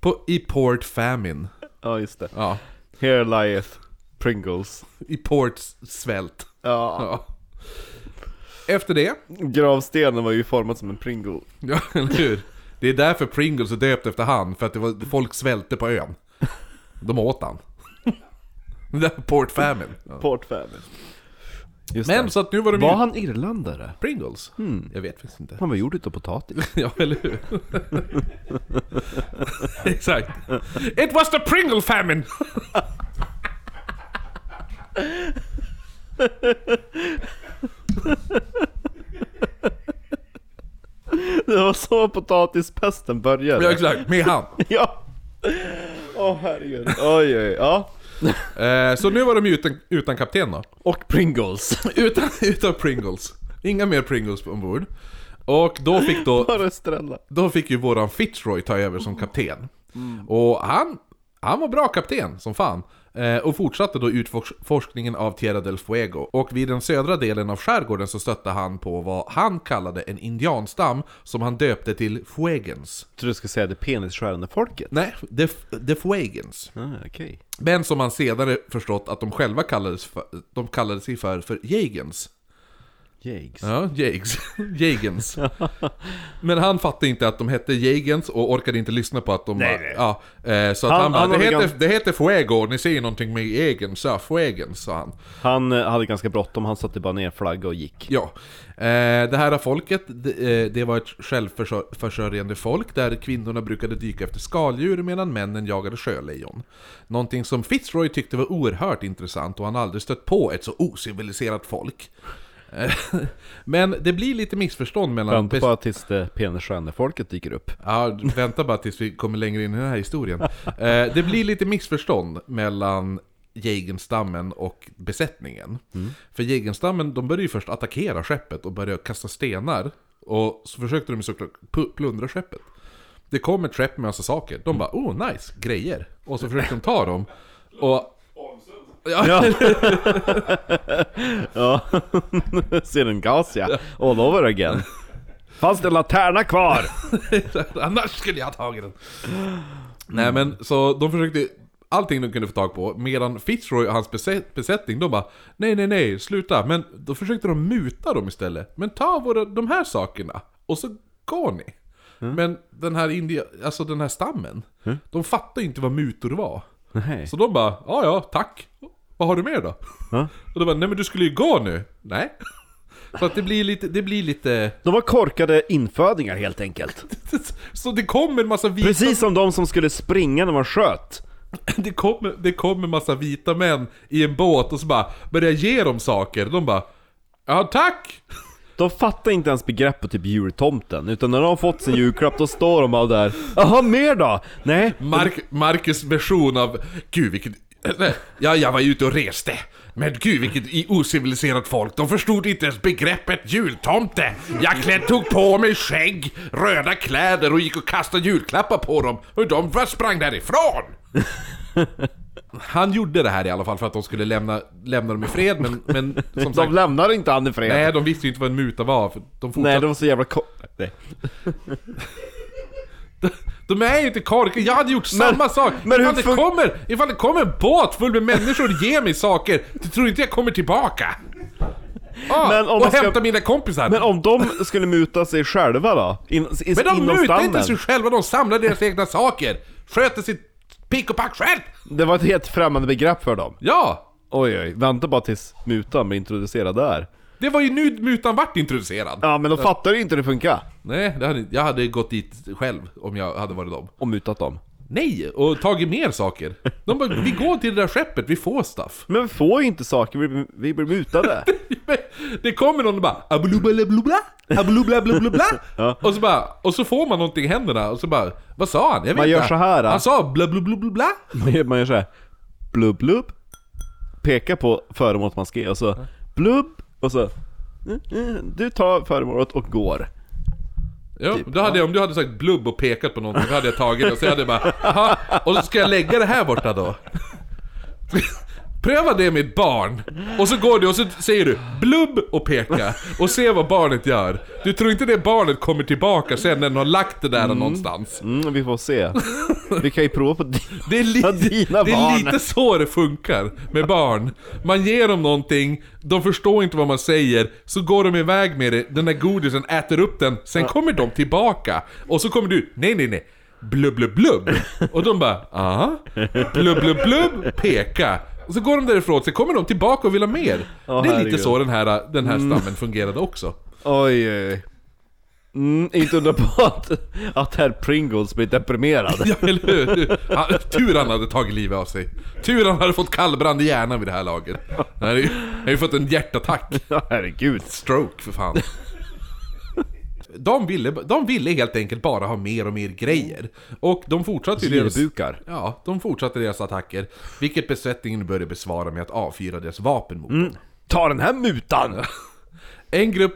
Speaker 2: på, i Port Famine.
Speaker 1: Ja, just det.
Speaker 2: Ja,
Speaker 1: Here lieth Pringles.
Speaker 2: i Port Svält.
Speaker 1: Ja.
Speaker 2: Ja. Efter det,
Speaker 1: Gravstenen var ju formad som en Pringle.
Speaker 2: ja eller hur? Det är därför Pringles är döpt efter han, för att det var, folk svälte på ön. De åt han. Det där är Port Famine. Ja.
Speaker 1: Port Famine. Just
Speaker 2: Men
Speaker 1: det.
Speaker 2: så att nu var de
Speaker 1: Var
Speaker 2: ju...
Speaker 1: han irländare?
Speaker 2: Pringles? Jag vet faktiskt inte.
Speaker 1: Han var gjord utav potatis.
Speaker 2: Ja, eller hur? Exakt. It was the Pringle famine!
Speaker 1: Det var så potatispesten började.
Speaker 2: Ja, exakt. Med han.
Speaker 1: Ja! Åh herregud. Oj oj, ja.
Speaker 2: Eh, så nu var de utan, utan kapten då.
Speaker 1: Och Pringles.
Speaker 2: Utan, utan Pringles. Inga mer Pringles ombord. Och då fick då...
Speaker 1: Bara Estrella.
Speaker 2: Då fick ju våran Fitzroy ta över som kapten. Och han, han var bra kapten som fan. Eh, och fortsatte då utforskningen av Tierra del Fuego. Och vid den södra delen av skärgården så stötte han på vad han kallade en indianstam som han döpte till Fuegens.
Speaker 1: Jag tror du skulle säga det penisskärande folket.
Speaker 2: Nej, the, the Fuegens.
Speaker 1: Ah, okej.
Speaker 2: Men som han senare förstått att de själva kallades, för, de kallade sig för, för Jägens.
Speaker 1: Jags.
Speaker 2: Ja, Jags. Jägens. Men han fattade inte att de hette Jägens och orkade inte lyssna på att de
Speaker 1: Nej, nej.
Speaker 2: Ja, eh, så att
Speaker 1: Han-
Speaker 2: han, bara,
Speaker 1: han
Speaker 2: det, heter,
Speaker 1: ganska-
Speaker 2: det heter Fuego, ni säger någonting med Jägens, ja, Fuegens, sa han.
Speaker 1: Han eh, hade ganska bråttom, han satte bara ner flagga och gick.
Speaker 2: Ja, eh, det här folket, det, det var ett självförsörjande folk där kvinnorna brukade dyka efter skaldjur medan männen jagade sjölejon. Någonting som Fitzroy tyckte var oerhört intressant och han aldrig stött på ett så ociviliserat folk. Men det blir lite missförstånd mellan...
Speaker 1: Vänta bara tills det penisskärande folket dyker upp.
Speaker 2: Ja, vänta bara tills vi kommer längre in i den här historien. Eh, det blir lite missförstånd mellan Jägenstammen och besättningen. För Jägenstammen, de började ju först attackera skeppet och började kasta stenar. Och så försökte de såklart plundra skeppet. Det kom ett skepp med massa saker. De bara oh nice, grejer. Och så försökte de ta dem. Och... Ja,
Speaker 1: Ja. ja. Ser en gas ja. All over again. Fanns det en laterna kvar?
Speaker 2: Annars skulle jag ha tagit den. Nej men, så de försökte allting de kunde få tag på, medan Fitzroy och hans besätt- besättning, de bara Nej nej nej, sluta. Men då försökte de muta dem istället. Men ta våra, de här sakerna, och så går ni. Men den här India, alltså den här stammen, de fattar ju inte vad mutor var.
Speaker 1: Nej.
Speaker 2: Så de bara, ja ja, tack. Vad har du mer då?
Speaker 1: Ja.
Speaker 2: Och de bara, nej men du skulle ju gå nu. Nej. Så att det blir lite, det blir lite...
Speaker 1: De var korkade infödingar helt enkelt.
Speaker 2: Så det kommer en massa vita...
Speaker 1: Precis som de som skulle springa när man sköt.
Speaker 2: Det kommer, det kommer en massa vita män i en båt och så bara börjar ge dem saker. De bara, ja tack!
Speaker 1: De fattar inte ens begreppet typ jultomten, utan när de har fått sin julklapp då står de bara där Jaha, mer då? Nej,
Speaker 2: Mark, Marcus version av, gud vilket... nej, Ja, jag var ute och reste. Men gud vilket ociviliserat folk. De förstod inte ens begreppet jultomte. Jag klädd, tog på mig skägg, röda kläder och gick och kastade julklappar på dem. Och de bara sprang därifrån. Han gjorde det här i alla fall för att de skulle lämna, lämna dem i fred, men, men som
Speaker 1: de
Speaker 2: sagt...
Speaker 1: lämnar inte han i fred.
Speaker 2: Nej, de visste ju inte vad en muta var. För de fortsatte
Speaker 1: Nej, de var så jävla ko- Nej.
Speaker 2: De är ju inte korkade, jag hade gjort samma sak!
Speaker 1: men
Speaker 2: ifall, det
Speaker 1: fun-
Speaker 2: kommer, ifall det kommer en båt full med människor och ger mig saker, du tror inte jag kommer tillbaka? Ah,
Speaker 1: Men om
Speaker 2: och
Speaker 1: ska-
Speaker 2: hämta mina kompisar!
Speaker 1: Men om de skulle muta sig själva då? In, i,
Speaker 2: Men de mutar inte sig själva, de samlar deras egna saker! Sköter sitt pick och pack själv!
Speaker 1: Det var ett helt främmande begrepp för dem.
Speaker 2: Ja!
Speaker 1: Oj oj, vänta bara tills mutan blir introducerad där.
Speaker 2: Det var ju nu mutan vart introducerad.
Speaker 1: Ja men de fattar ju inte hur det funkar.
Speaker 2: Nej, det hade, jag hade gått dit själv om jag hade varit dem.
Speaker 1: Och mutat dem.
Speaker 2: Nej, och tagit mer saker. De bara, vi går till det där skeppet, vi får stuff.
Speaker 1: Men vi får ju inte saker, vi, vi blir mutade.
Speaker 2: Det kommer någon och bara ablubbalablubla, ablubbalablubla
Speaker 1: Ja.
Speaker 2: Och så bara, och så får man någonting i händerna och så bara, vad sa han? Jag vet
Speaker 1: Man gör
Speaker 2: inte.
Speaker 1: så här, då.
Speaker 2: Han sa blablabla
Speaker 1: Man gör, man gör såhär, blubb blubb, pekar på föremålet man ska ge och så blubb, och så mm, mm, du tar föremålet och går.
Speaker 2: Ja,
Speaker 1: Typ,
Speaker 2: då hade jag, om du hade sagt blubb och pekat på någonting, då hade jag tagit det. Och så hade jag bara, Jaha, och så ska jag lägga det här borta då? Pröva det med barn, och så går du och så säger du blubb och peka, och se vad barnet gör. Du tror inte det barnet kommer tillbaka sen när den har lagt det där någonstans?
Speaker 1: Mm, vi får se. Vi kan ju prova på di-
Speaker 2: Det är, li-
Speaker 1: dina
Speaker 2: det är
Speaker 1: barn.
Speaker 2: lite så det funkar med barn. Man ger dem någonting, de förstår inte vad man säger, så går de iväg med det, den där godisen äter upp den, sen kommer de tillbaka. Och så kommer du, nej nej nej, blubb blubb blubb. Och de bara, aha, blubb blubb blubb, peka. Och så går de därifrån, sen kommer de tillbaka och vill ha mer.
Speaker 1: Åh,
Speaker 2: det är lite
Speaker 1: herregud.
Speaker 2: så den här, den här stammen fungerade också.
Speaker 1: Oj, oj, oj. Mm, inte undra på att, att herr Pringles blir deprimerad.
Speaker 2: Ja, eller hur? Han, tur han hade tagit livet av sig. Tur han hade fått kallbrand i hjärnan vid det här laget. Han hade ju, han hade ju fått en hjärtattack.
Speaker 1: Ja, herregud.
Speaker 2: Stroke för fan. De ville, de ville helt enkelt bara ha mer och mer grejer. Och de fortsatte ju deras...
Speaker 1: Girbukar.
Speaker 2: Ja, de fortsatte deras attacker. Vilket besättningen började besvara med att avfyra deras vapen mot dem.
Speaker 1: Ta den här mutan!
Speaker 2: En grupp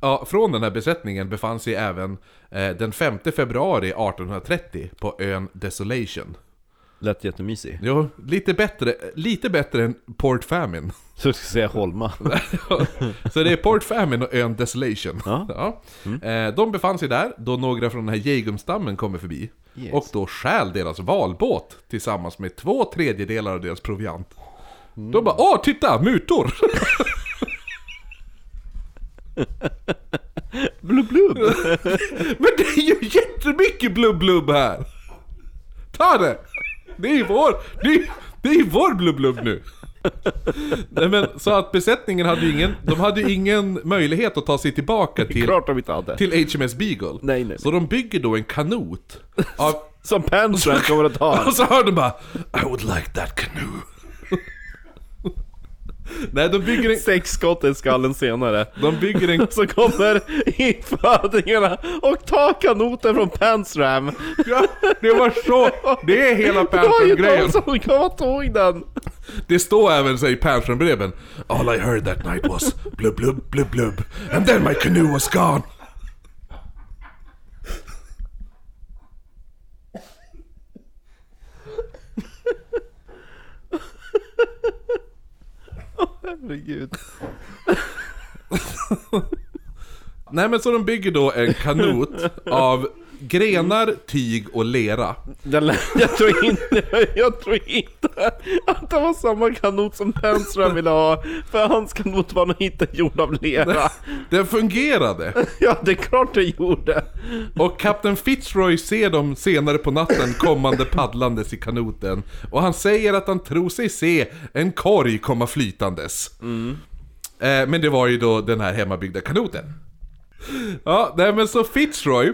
Speaker 2: ja, från den här besättningen befann sig även eh, den 5 februari 1830 på ön Desolation.
Speaker 1: Lät jättemysig.
Speaker 2: Jo, lite bättre, lite bättre än Port Famine.
Speaker 1: Så jag ska säga Holma.
Speaker 2: Så det är Port Famine och ön Desolation.
Speaker 1: Ja.
Speaker 2: Eh, De befann sig där då några från den här Jagumstammen kommer förbi.
Speaker 1: Yes.
Speaker 2: Och då stjäl deras valbåt tillsammans med två tredjedelar av deras proviant. De bara åh titta, mutor!
Speaker 1: Blubb blubb!
Speaker 2: Men det är ju jättemycket blubb-blubb här! Ta det! Det är ju vår, det är, det är vår blubb-blubb nu! Nej men, så att besättningen hade ju ingen, de hade ju ingen möjlighet att ta sig tillbaka till,
Speaker 1: Klart de inte hade.
Speaker 2: till HMS Beagle.
Speaker 1: Nej, nej.
Speaker 2: Så de bygger då en kanot. Av,
Speaker 1: Som Penstrand kommer att ta.
Speaker 2: och så hör de bara I would like that canoe. Nej, de bygger en,
Speaker 1: Sex skott i skallen senare.
Speaker 2: de bygger en
Speaker 1: Så kommer infödingarna och tar kanoten från Pansram.
Speaker 2: Ja, det var så, det är hela
Speaker 1: Det var ju de som kom och tog den.
Speaker 2: Det står även så i Panther-breven All I heard that night was blub blub blub blub And then my canoe was gone
Speaker 1: Herregud.
Speaker 2: nej men så de bygger då en kanot av grenar, tyg och lera.
Speaker 1: Den Jag tror inte, jag tror inte att det var samma kanot som Penström ville ha. För hans kanot var nog inte gjord av lera.
Speaker 2: Den fungerade!
Speaker 1: Ja, det är klart det gjorde.
Speaker 2: Och Kapten Fitzroy ser dem senare på natten kommande paddlandes i kanoten. Och han säger att han tror sig se en korg komma flytandes. Eh, men det var ju då den här hemmabyggda kanoten. Ja, nej men så Fitzroy,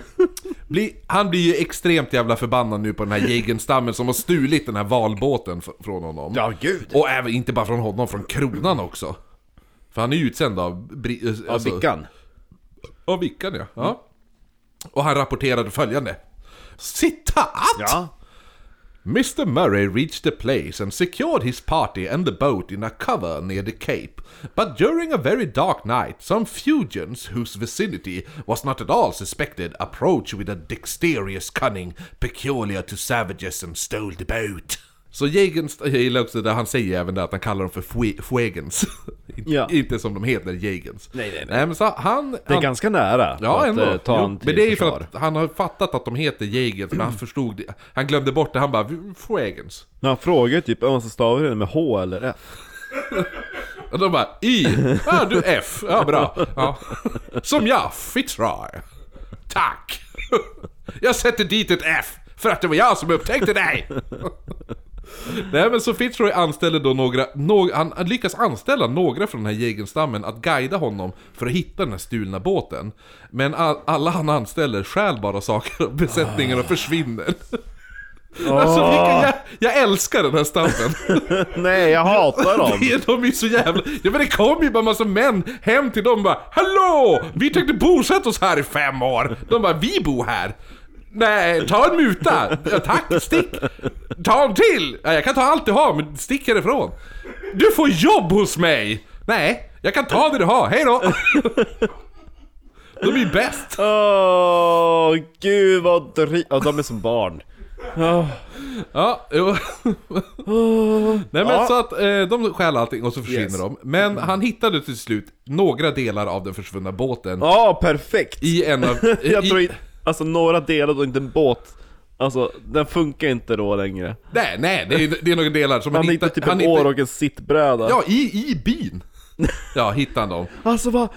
Speaker 2: blir, han blir ju extremt jävla förbannad nu på den här jägenstammen som har stulit den här valbåten från honom.
Speaker 1: Ja, gud.
Speaker 2: Och även, inte bara från honom, från kronan också. För han är ju utsänd av... Bri- eh,
Speaker 1: Av
Speaker 2: alltså-
Speaker 1: Vickan.
Speaker 2: Av Vickan ja. ja. Och han rapporterade följande. Citat!
Speaker 1: Ja.
Speaker 2: Mr Murray reached the place and secured his party and the boat in a cover near the cape. But during a very dark night, some fugians whose vicinity was not at all suspected approached with a dexterous cunning peculiar to savages and stole the boat. Så Jägens, jag gillar också det han säger även där att han kallar dem för fue- fuegens.
Speaker 1: Ja.
Speaker 2: Inte som de heter, Jägens.
Speaker 1: Nej, nej, nej.
Speaker 2: nej men så han,
Speaker 1: Det är
Speaker 2: han,
Speaker 1: ganska nära.
Speaker 2: Ja,
Speaker 1: för att,
Speaker 2: ändå.
Speaker 1: eh, Ta
Speaker 2: Jo,
Speaker 1: en
Speaker 2: men det är ju för att han har fattat att de heter Jägers, men han förstod det. Han glömde bort det, han bara Fuegens.
Speaker 1: Men han frågar typ om man ska stava det med H eller F.
Speaker 2: Och de bara Y, ja du F, ja bra. Ja. Som jag, Fitzroy. Tack. Jag sätter dit ett F, för att det var jag som upptäckte dig. Nej men så Fitzroy anställer då några, någ, han, han lyckas anställa några från den här jägenstammen att guida honom för att hitta den här stulna båten. Men all, alla han anställer stjäl bara saker av besättningen och försvinner. Alltså vilka, jag, jag älskar den här stammen.
Speaker 1: Nej, jag hatar dem.
Speaker 2: Är de är så jävla... Ja men det kom ju bara massa män hem till dem och bara Hallå! Vi tänkte bosätta oss här i fem år. De bara, vi bor här. Nej, ta en muta. Ja, tack, stick. Ta en till. Ja, jag kan ta allt du har, men stick härifrån. Du får jobb hos mig. Nej, jag kan ta det du har. Hej då. De är bäst.
Speaker 1: Åh, gud vad dri... Ja, de är som barn.
Speaker 2: Ja, jo. Nej men
Speaker 1: Ja.
Speaker 2: så att eh, de stjäl allting och så försvinner
Speaker 1: Yes.
Speaker 2: de. Men han hittade till slut några delar av den försvunna båten.
Speaker 1: Ja, perfekt!
Speaker 2: I en av...
Speaker 1: Jag
Speaker 2: i,
Speaker 1: tror. Alltså några delar och inte en båt. Alltså, den funkar inte då längre.
Speaker 2: Nej, nej, det är, det är några delar som
Speaker 1: Han
Speaker 2: han
Speaker 1: hittade
Speaker 2: hittar...
Speaker 1: typ
Speaker 2: han
Speaker 1: en
Speaker 2: hittar-
Speaker 1: år och en sittbräda.
Speaker 2: Ja, i, i byn. Ja, hittar han dem.
Speaker 1: Alltså vad...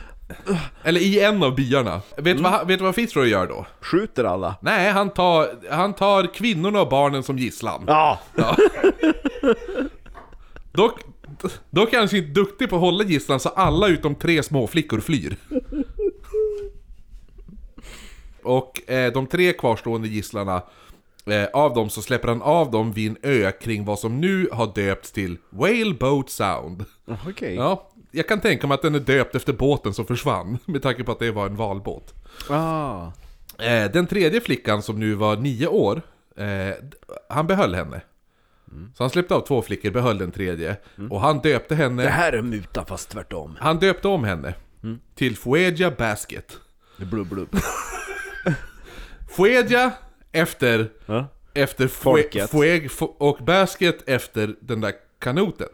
Speaker 2: Eller i en av byarna. Vet du vad, han- vet vad Fitzroy gör då?
Speaker 1: Skjuter alla?
Speaker 2: Nej, han tar, han tar kvinnorna och barnen som gisslan.
Speaker 1: Ja!
Speaker 2: Dock, dock är han så duktig på att hålla gisslan så alla utom tre småflickor flyr. Och eh, de tre kvarstående gisslarna, eh, av dem så släpper han av dem vid en ö kring vad som nu har döpts till Whale Boat Sound.
Speaker 1: Okej.
Speaker 2: Ja, jag kan tänka mig att den är döpt efter båten som försvann, med tanke på att det var en valbåt.
Speaker 1: Ah.
Speaker 2: Eh, den tredje flickan som nu var nio år, eh, han behöll henne. Så han släppte av två flickor, behöll den tredje. Och han döpte henne...
Speaker 1: Det här är muta fast tvärtom.
Speaker 2: Han döpte om henne till Fuegia Basket.
Speaker 1: Blub blub.
Speaker 2: Fuegia efter,
Speaker 1: Ja.
Speaker 2: efter fue, fueg, fu- och Basket efter den där kanoten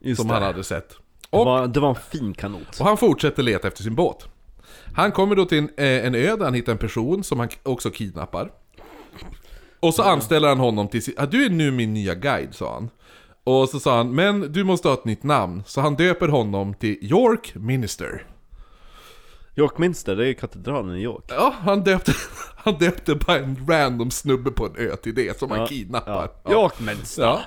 Speaker 1: Just
Speaker 2: som
Speaker 1: det.
Speaker 2: han hade sett.
Speaker 1: Det
Speaker 2: Och,
Speaker 1: var, det var en fin kanot.
Speaker 2: och han fortsätter leta efter sin båt. Han kommer då till en, eh, en ö där han hittar en person som han också kidnappar. Och så anställer han honom till sin... Du är nu min nya guide, sa han. Och så sa han, men du måste ha ett nytt namn. Så han döper honom till York Minister.
Speaker 1: Yorkminster, det är katedralen i York.
Speaker 2: Ja, han döpte, han döpte bara en random snubbe på en ö till det som han kidnappar.
Speaker 1: Ja. Yorkminster!
Speaker 2: Ja.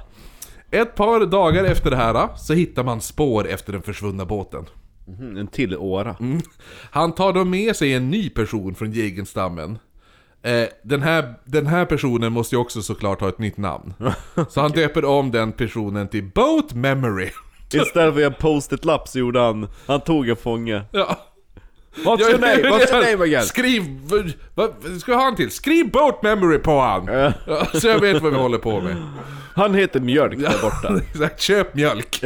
Speaker 2: Ett par dagar efter det här så hittar man spår efter den försvunna båten.
Speaker 1: Mhm, En till åra.
Speaker 2: Han tar då med sig en ny person från jägenstammen. Eh, den, här, den här personen måste ju också såklart ha ett nytt namn. Så han döper om den personen till Boat Memory.
Speaker 1: Istället för en post-it-lapp så gjorde han, han tog en fånge.
Speaker 2: Ja.
Speaker 1: What's your name? What's your name again?
Speaker 2: Skriv, vad, ska jag ha han till? Skriv Boat Memory på han! Så jag vet vad vi håller på med.
Speaker 1: Han heter Mjölk där borta.
Speaker 2: Exakt, köp mjölk.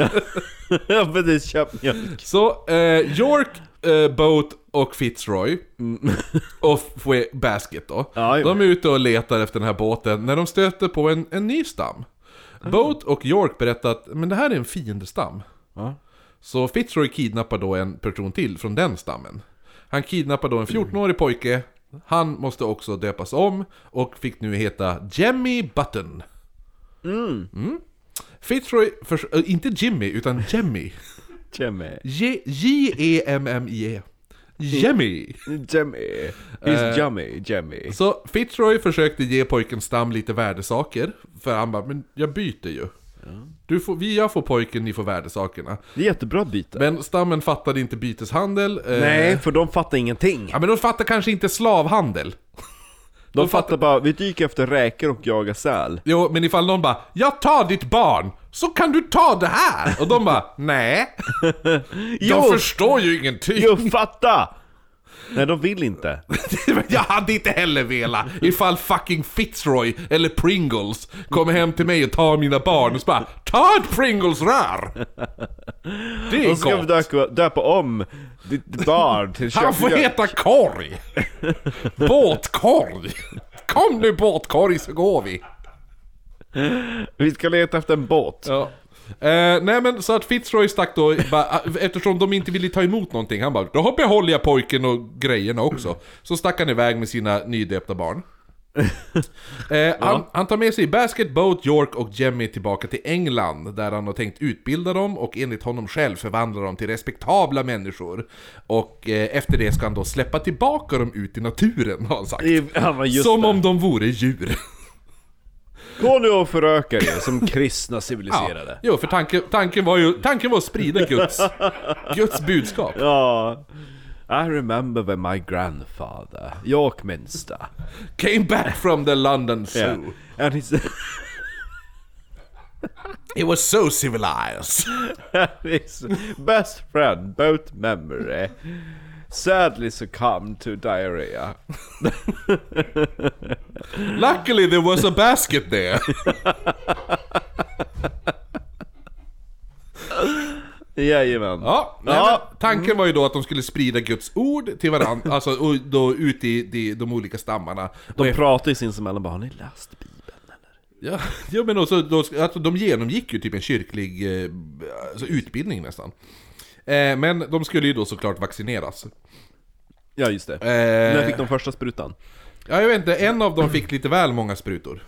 Speaker 1: ja precis, köp mjölk.
Speaker 2: Så, eh, York, eh, Boat och Fitzroy och Fue- Basket då.
Speaker 1: Ja,
Speaker 2: de är ute och letar efter den här båten när de stöter på en, en ny stam. Boat och York berättar att men det här är en fiendestam.
Speaker 1: Ja.
Speaker 2: Så Fitzroy kidnappar då en person till från den stammen. Han kidnappar då en 14-årig pojke. Han måste också döpas om och fick nu heta Jemmy Button. Mm. Fitzroy, förs- äh, inte Jimmy, utan Jemmy.
Speaker 1: Jimmy.
Speaker 2: J- J-E-M-M-I-E. Jemmy.
Speaker 1: Jimmy. He's Jimmy, Jimmy.
Speaker 2: Så Fitzroy försökte ge pojken Stam lite värdesaker. För han bara, men jag byter ju. Du får, vi, jag får pojken, ni får värdesakerna.
Speaker 1: Det är jättebra byte.
Speaker 2: Men stammen fattade inte byteshandel. eh,
Speaker 1: Nej, för de fattar ingenting.
Speaker 2: Ja men de fattar kanske inte slavhandel.
Speaker 1: De fattar bara, vi dyker efter räkor och jagar säl.
Speaker 2: Jo, men ifall någon bara 'Jag tar ditt barn, så kan du ta det här' Och de bara 'Nej' De
Speaker 1: Jo.
Speaker 2: förstår ju ingenting!
Speaker 1: Jo, fatta! Nej, de vill inte.
Speaker 2: Jag hade inte heller velat ifall fucking Fitzroy eller Pringles kommer hem till mig och tar mina barn och så bara 'Ta ett Pringles-rör!' Det är
Speaker 1: Och så ska vi
Speaker 2: gott!
Speaker 1: döpa, om ditt barn till
Speaker 2: Han får heta Korg! Båtkorg! Kom nu båtkorg så går vi!
Speaker 1: Vi ska leta efter en båt.
Speaker 2: Ja. Eh, nej men så att Fitzroy stack då, bara, eftersom de inte ville ta emot någonting, han bara då behåller jag pojken och grejerna också. Så stack han iväg med sina nydöpta barn. Eh, han, han tar med sig Basket, Boat, York och Jemmy tillbaka till England där han har tänkt utbilda dem och enligt honom själv förvandla dem till respektabla människor. Och eh, efter det ska han då släppa tillbaka dem ut i naturen har han sagt.
Speaker 1: Ja,
Speaker 2: Som
Speaker 1: det.
Speaker 2: om de vore djur.
Speaker 1: Gå nu och föröka er som kristna civiliserade.
Speaker 2: Jo, för tanken, tanken var ju tanken var att sprida Guds, Guds budskap.
Speaker 1: Ja. I remember when my grandfather, York Minster,
Speaker 2: Came back from the London Zoo.
Speaker 1: yeah. and his,
Speaker 2: It was so civilized.
Speaker 1: his best friend, boat memory, sadly succumbed to diarrhea.
Speaker 2: Luckily there was a basket there.
Speaker 1: Jajamän.
Speaker 2: Ja, nej,
Speaker 1: Ja.
Speaker 2: Men tanken var ju då att de skulle sprida Guds ord till varandra, alltså och då ut i de, de olika stammarna.
Speaker 1: De pratar ju sinsemellan bara, har ni läst Bibeln eller?
Speaker 2: Ja, ja men också, då, alltså, de genomgick ju typ en kyrklig eh, alltså, utbildning nästan. Eh, men de skulle ju då såklart vaccineras.
Speaker 1: Ja just det.
Speaker 2: Eh,
Speaker 1: När fick de första sprutan?
Speaker 2: Ja, jag vet inte, en av dem fick lite väl många sprutor.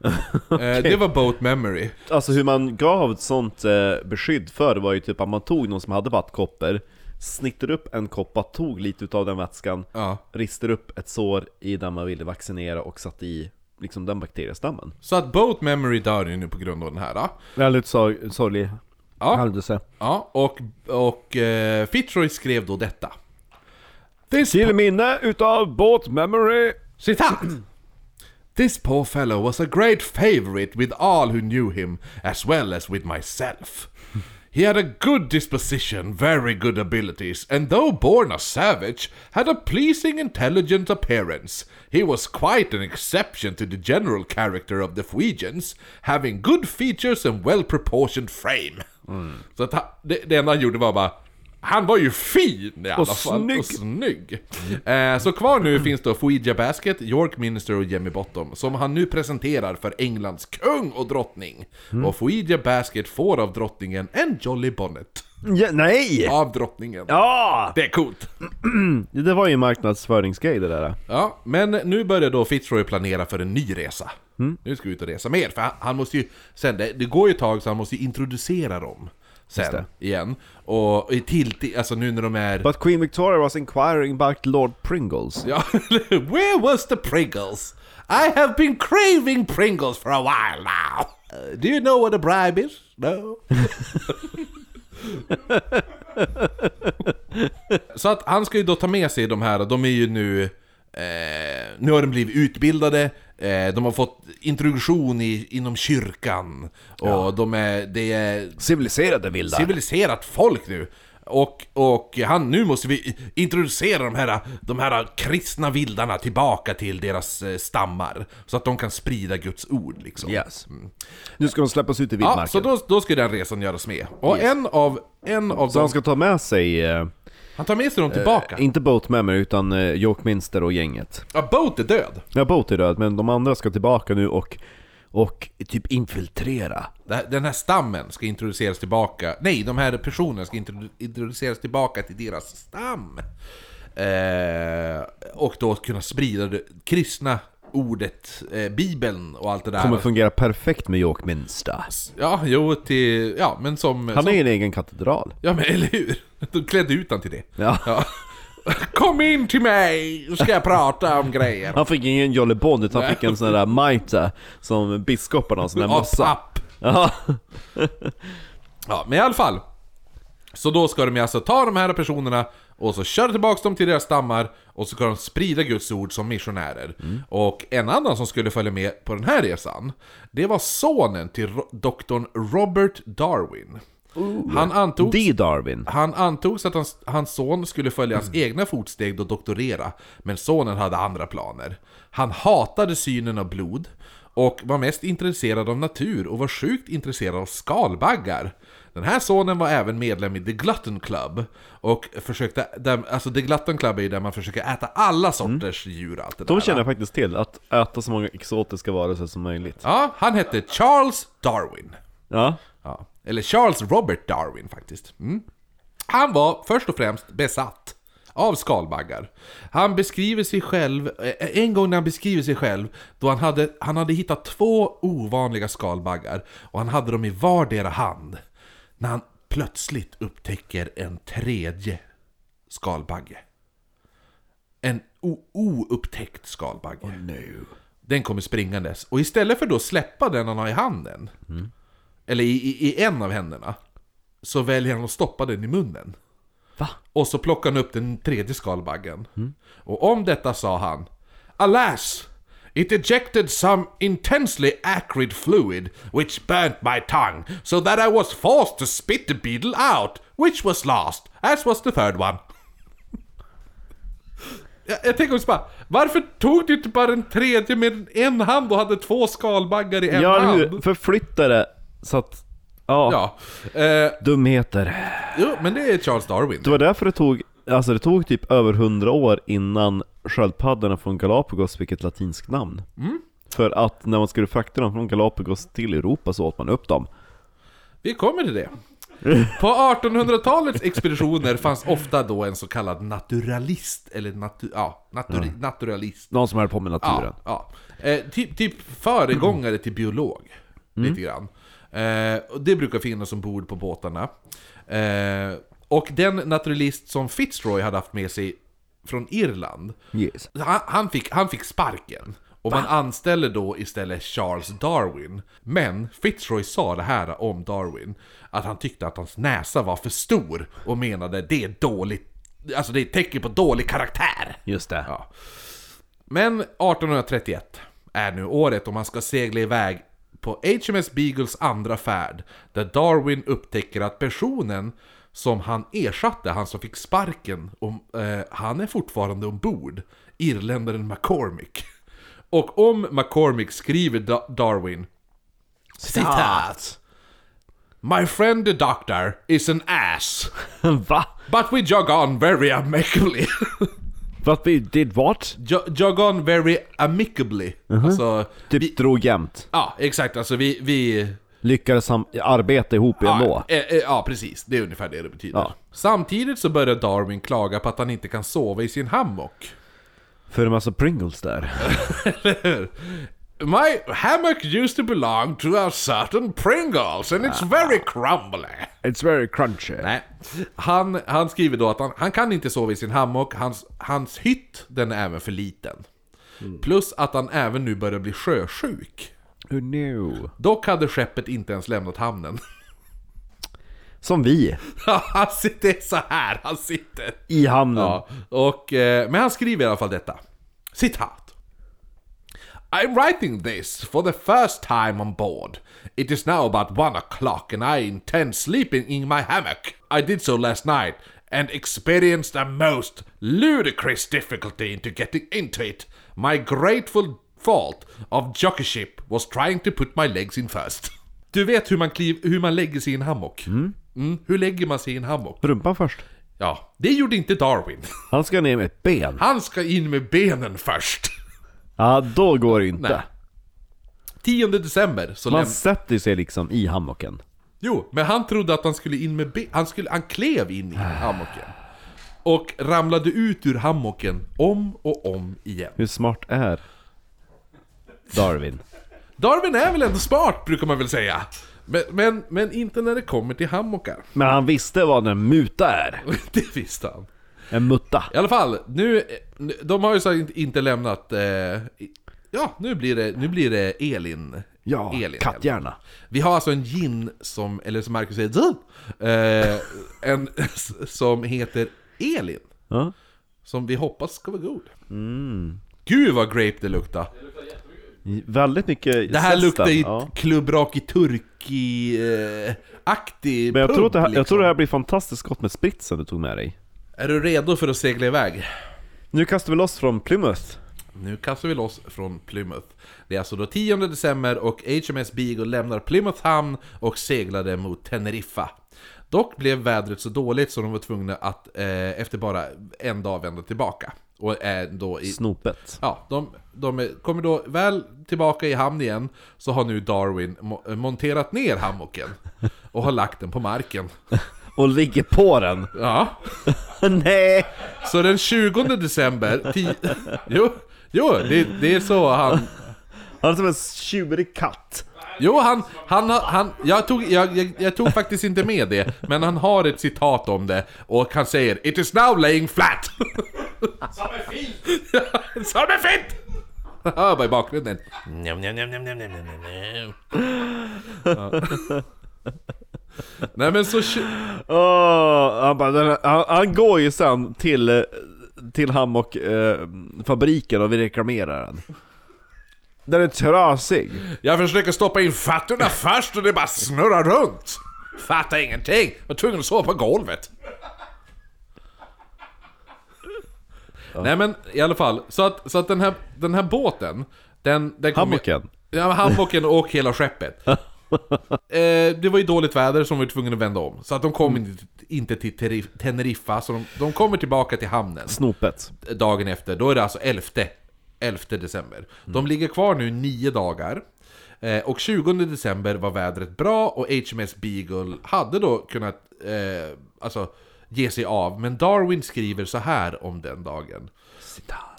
Speaker 2: eh, det var Boat Memory.
Speaker 1: Alltså hur man gav ett sånt eh, beskydd för var ju typ att man tog någon som hade vattkoppor Snittade upp en koppa, tog lite utav den vätskan
Speaker 2: Ja.
Speaker 1: Ristade upp ett sår i den man ville vaccinera och satte i liksom den bakteriestammen
Speaker 2: Så att Boat Memory dör ju nu på grund av den här. Då.
Speaker 1: Väldigt sor- sorglig
Speaker 2: Ja.
Speaker 1: händelse
Speaker 2: Ja, och, och eh, Fitzroy skrev då detta. This
Speaker 1: Till minne utav Båt Memory
Speaker 2: Citat! This poor fellow was a great favorite with all who knew him, as well as with myself. He had a good disposition, very good abilities, and though born a savage, had a pleasing, intelligent appearance. He was quite an exception to the general character of the Fuegians, having good features and well-proportioned frame. Så att han, det, det enda han gjorde var bara han var ju fin i alla fall,
Speaker 1: snygg.
Speaker 2: och snygg! Eh, så kvar nu finns då Fouija Basket, York Minister och Jemmy Bottom, som han nu presenterar för Englands kung och drottning. Och Fouija Basket får av drottningen en Jolly Bonnet.
Speaker 1: Ja, Nej!
Speaker 2: Av drottningen.
Speaker 1: Ja!
Speaker 2: Det är coolt!
Speaker 1: Det var ju en marknadsföringsgrej det där
Speaker 2: Ja, men nu börjar då Fitzroy planera för en ny resa. Nu ska vi ut och resa mer, för han, han måste ju... Sen, det, det går ju ett tag så han måste ju introducera dem. Sen, igen. Och i till, till, alltså nu när de är...
Speaker 1: But Queen Victoria was inquiring about Lord Pringles
Speaker 2: Ja, where was the Pringles? I have been craving Pringles for a while now. Uh, do you know what a bribe is? No? Så att han ska ju då ta med sig de här, de är ju nu... Eh, nu har de blivit utbildade, eh, de har fått introduktion i, inom kyrkan. Och de är, det är
Speaker 1: Civiliserade vildar
Speaker 2: civiliserat folk nu. Och, och han, nu måste vi introducera de här, de här kristna vildarna tillbaka till deras eh, stammar. Så att de kan sprida Guds ord liksom.
Speaker 1: Yes Nu ska de släppas ut i
Speaker 2: Ja,
Speaker 1: vildmarken
Speaker 2: så då, då ska den resan göras med. Och
Speaker 1: Yes.
Speaker 2: en av, en av
Speaker 1: Så
Speaker 2: dem,
Speaker 1: han ska ta med sig, eh,
Speaker 2: han tar med sig dem tillbaka.
Speaker 1: inte Boat Memory utan eh, Minster och gänget
Speaker 2: Ja, Boat är död.
Speaker 1: Ja, Boat är död, men de andra ska tillbaka nu och, och typ infiltrera
Speaker 2: Den här stammen ska introduceras tillbaka. Nej, de här personerna ska introdu- introduceras tillbaka till deras stam. Eh, och då kunna sprida det kristna ordet, eh, bibeln och allt det där.
Speaker 1: Kommer fungera perfekt med York Minster.
Speaker 2: Ja, jo, till... Ja, men som...
Speaker 1: Han är ju en egen katedral.
Speaker 2: Ja men eller hur? De klädde ut han till det.
Speaker 1: Ja.
Speaker 2: Ja. Kom in till mig, så ska jag prata om grejer.
Speaker 1: Han fick ingen Jolly Bond utan han fick en sån där mitre som biskoparna har, sån där mössa. Ja.
Speaker 2: Ja, men i alla fall. Så då ska de ju alltså ta de här personerna och så köra tillbaka dem till deras stammar och så ska de sprida Guds ord som missionärer. Och en annan som skulle följa med på den här resan, det var sonen till doktorn Robert Darwin. Han antogs,
Speaker 1: D. Darwin.
Speaker 2: han antogs att hans, hans son skulle följa hans egna fotsteg och doktorera, men sonen hade andra planer. Han hatade synen av blod och var mest intresserad av natur och var sjukt intresserad av skalbaggar. Den här sonen var även medlem i The Glutton Club och försökte, där, alltså The Glutton Club är ju där man försöker äta alla sorters djur och allt det där.
Speaker 1: De känner jag faktiskt till, att äta så många exotiska varelser som möjligt.
Speaker 2: Ja, han hette Charles Darwin.
Speaker 1: Ja.
Speaker 2: Ja. Eller Charles Robert Darwin faktiskt. Mm. Han var först och främst besatt av skalbaggar. Han beskriver sig själv, eh, en gång när han beskriver sig själv, då han hade, han hade hittat två ovanliga skalbaggar och han hade dem i vardera hand. När han plötsligt upptäcker en tredje skalbagge. En oupptäckt skalbagge. Den kommer springandes. Och istället för då släppa den han har i handen, eller i, i, i en av händerna, så väljer han att stoppa den i munnen.
Speaker 1: Va?
Speaker 2: Och så plockar han upp den tredje skalbaggen. Och om detta sa han Alas! It ejected some intensely acrid fluid which burnt my tongue so that I was forced to spit the beetle out, which was last, as was the third one. Jag, jag tänker också bara, varför tog du inte bara den tredje med en hand och hade två skalbaggar i en
Speaker 1: Ja,
Speaker 2: hand?
Speaker 1: hur? Förflytta det så att... Ja,
Speaker 2: Ja, eh,
Speaker 1: dumheter.
Speaker 2: jo, men det är Charles Darwin.
Speaker 1: Det var därför det tog, alltså det tog typ över hundra år innan sköldpaddorna från Galapagos fick ett latinskt namn. För att när man skulle frakta dem från Galapagos till Europa så åt man upp dem.
Speaker 2: Vi kommer till det. På 1800-talets expeditioner fanns ofta då en så kallad naturalist, eller natu ja, naturi naturalist.
Speaker 1: Någon som höll på med naturen.
Speaker 2: Ja, ja. Eh, typ, typ föregångare till biolog, lite grann. Eh, och det brukar finnas ombord på båtarna. Eh, och den naturalist som Fitzroy hade haft med sig från Irland,
Speaker 1: Yes.
Speaker 2: han, han, fick, han fick sparken. Och man anställer då istället Charles Darwin. Men Fitzroy sa det här om Darwin, att han tyckte att hans näsa var för stor och menade det är dåligt, alltså det är ett tecken på dålig karaktär.
Speaker 1: Just det.
Speaker 2: Ja. Men 1831 är nu året och man ska segla iväg på HMS Beagles andra färd, där Darwin upptäcker att personen som han ersatte, han som fick sparken, om, eh, han är fortfarande ombord, irländaren McCormick. Och om McCormick skriver Da- Darwin Citat My friend the doctor is an ass,
Speaker 1: Va?
Speaker 2: but we jog on very amicably.
Speaker 1: But we did what?
Speaker 2: Jo- jog on very amicably. Alltså,
Speaker 1: Typ
Speaker 2: vi,
Speaker 1: drog jämt.
Speaker 2: ja exakt, alltså vi... vi
Speaker 1: Lyckades arbeta ihop ändå.
Speaker 2: ja, eh, eh, ja, precis. Det är ungefär det det betyder.
Speaker 1: Ja.
Speaker 2: Samtidigt så börjar Darwin klaga på att han inte kan sova i sin hammock.
Speaker 1: För en massa Pringles där.
Speaker 2: My hammock used to belong to a certain Pringles and it's very crumbly.
Speaker 1: It's very crunchy.
Speaker 2: Nej. Han, han skriver då att han, han kan inte sova i sin hammock, hans, hans hytt den är även för liten. Plus att han även nu börjar bli sjösjuk.
Speaker 1: Oh no.
Speaker 2: Dock hade skeppet inte ens lämnat hamnen.
Speaker 1: Som vi.
Speaker 2: han sitter så här, han sitter.
Speaker 1: I hamnen.
Speaker 2: Ja, och, eh, men han skriver i alla fall detta. Citat. I'm writing this for the first time on board. It is now about one o'clock and I intend sleeping in my hammock. I did so last night and experienced a most ludicrous difficulty into getting into it. My grateful fault of jockeyship was trying to put my legs in first. Du vet hur man, kliv, hur man lägger sig i en hammock? Mm. Hur lägger man sig i en hammock?
Speaker 1: Rumpan först.
Speaker 2: Ja, det gjorde inte Darwin.
Speaker 1: Han ska ner med ett ben.
Speaker 2: Han ska in med benen först.
Speaker 1: Ja, då går det inte.
Speaker 2: Nej. 10 december så
Speaker 1: Man
Speaker 2: läm-
Speaker 1: sätter sig liksom i hammocken.
Speaker 2: Jo, men han trodde att han skulle in med ben... Han, skulle... han klev in i hammocken. och ramlade ut ur hammocken om och om igen.
Speaker 1: Hur smart är Darwin?
Speaker 2: Darwin är väl ändå smart, brukar man väl säga. Men, men, men inte när det kommer till hammockar.
Speaker 1: Men han visste vad en muta är.
Speaker 2: Det visste han.
Speaker 1: En mutta.
Speaker 2: I alla fall, nu, de har ju så inte, inte lämnat... Eh, ja, nu blir det, nu blir det Elin.
Speaker 1: Ja,
Speaker 2: Elin
Speaker 1: katthjärna.
Speaker 2: Vi har alltså en gin som, eller som Marcus säger, eh, en som heter Elin.
Speaker 1: Ja.
Speaker 2: Som vi hoppas ska vara god. Gud vad grape det luktar!
Speaker 1: Väldigt mycket
Speaker 2: Det här luktar ju
Speaker 1: ja.
Speaker 2: klubbraki turki eh, aktig
Speaker 1: Men jag tror, att det här, jag
Speaker 2: liksom.
Speaker 1: tror det här blir fantastiskt gott med spritsen du tog med dig.
Speaker 2: Är du redo för att segla iväg?
Speaker 1: Nu kastar vi loss från Plymouth.
Speaker 2: Nu kastar vi loss från Plymouth. Det är alltså då 10 december och HMS Beagle lämnar Plymouth hamn och seglade mot Teneriffa. Dock blev vädret så dåligt så de var tvungna att eh, efter bara en dag vända tillbaka. Och är då i...
Speaker 1: Snopet.
Speaker 2: Ja, de, de kommer då väl tillbaka i hamn igen så har nu Darwin mo- monterat ner hammocken och har lagt den på marken.
Speaker 1: Och ligger på den.
Speaker 2: Ja,
Speaker 1: Nej!
Speaker 2: så den 20 december... Ti- jo, jo det, det är så han...
Speaker 1: Han är som en tjurig katt.
Speaker 2: Jo, han, han, han, jag, tog, jag, jag, jag tog faktiskt inte med det, men han har ett citat om det och han säger 'It is now laying flat'
Speaker 5: Som en fil!
Speaker 2: Som en fint! Hör bara i bakgrunden. Njam, njam, njam, njam, njam, njam, njam, njam. Ja. Nej men så...
Speaker 1: Åh, han, bara, han, han går ju sen till, eh, till hammockfabriken och vi reklamerar den. Den är trasig.
Speaker 2: Jag försöker stoppa in fötterna först och det bara snurrar runt. Fattar ingenting. Jag var tvungen att sova på golvet. Nej men i alla fall, så att, så att den, här, den här båten, den... den
Speaker 1: Hammocken.
Speaker 2: Ja, hammocken och hela skeppet. eh, det var ju dåligt väder som vi var tvungna att vända om. Så att de kom inte, inte till Teneriffa, så de, de kommer tillbaka till hamnen
Speaker 1: Snopet.
Speaker 2: dagen efter. Då är det alltså 11, 11 december. De ligger kvar nu nio dagar. Eh, och 20 december var vädret bra och HMS Beagle hade då kunnat eh, alltså, ge sig av. Men Darwin skriver så här om den dagen.
Speaker 1: Citat.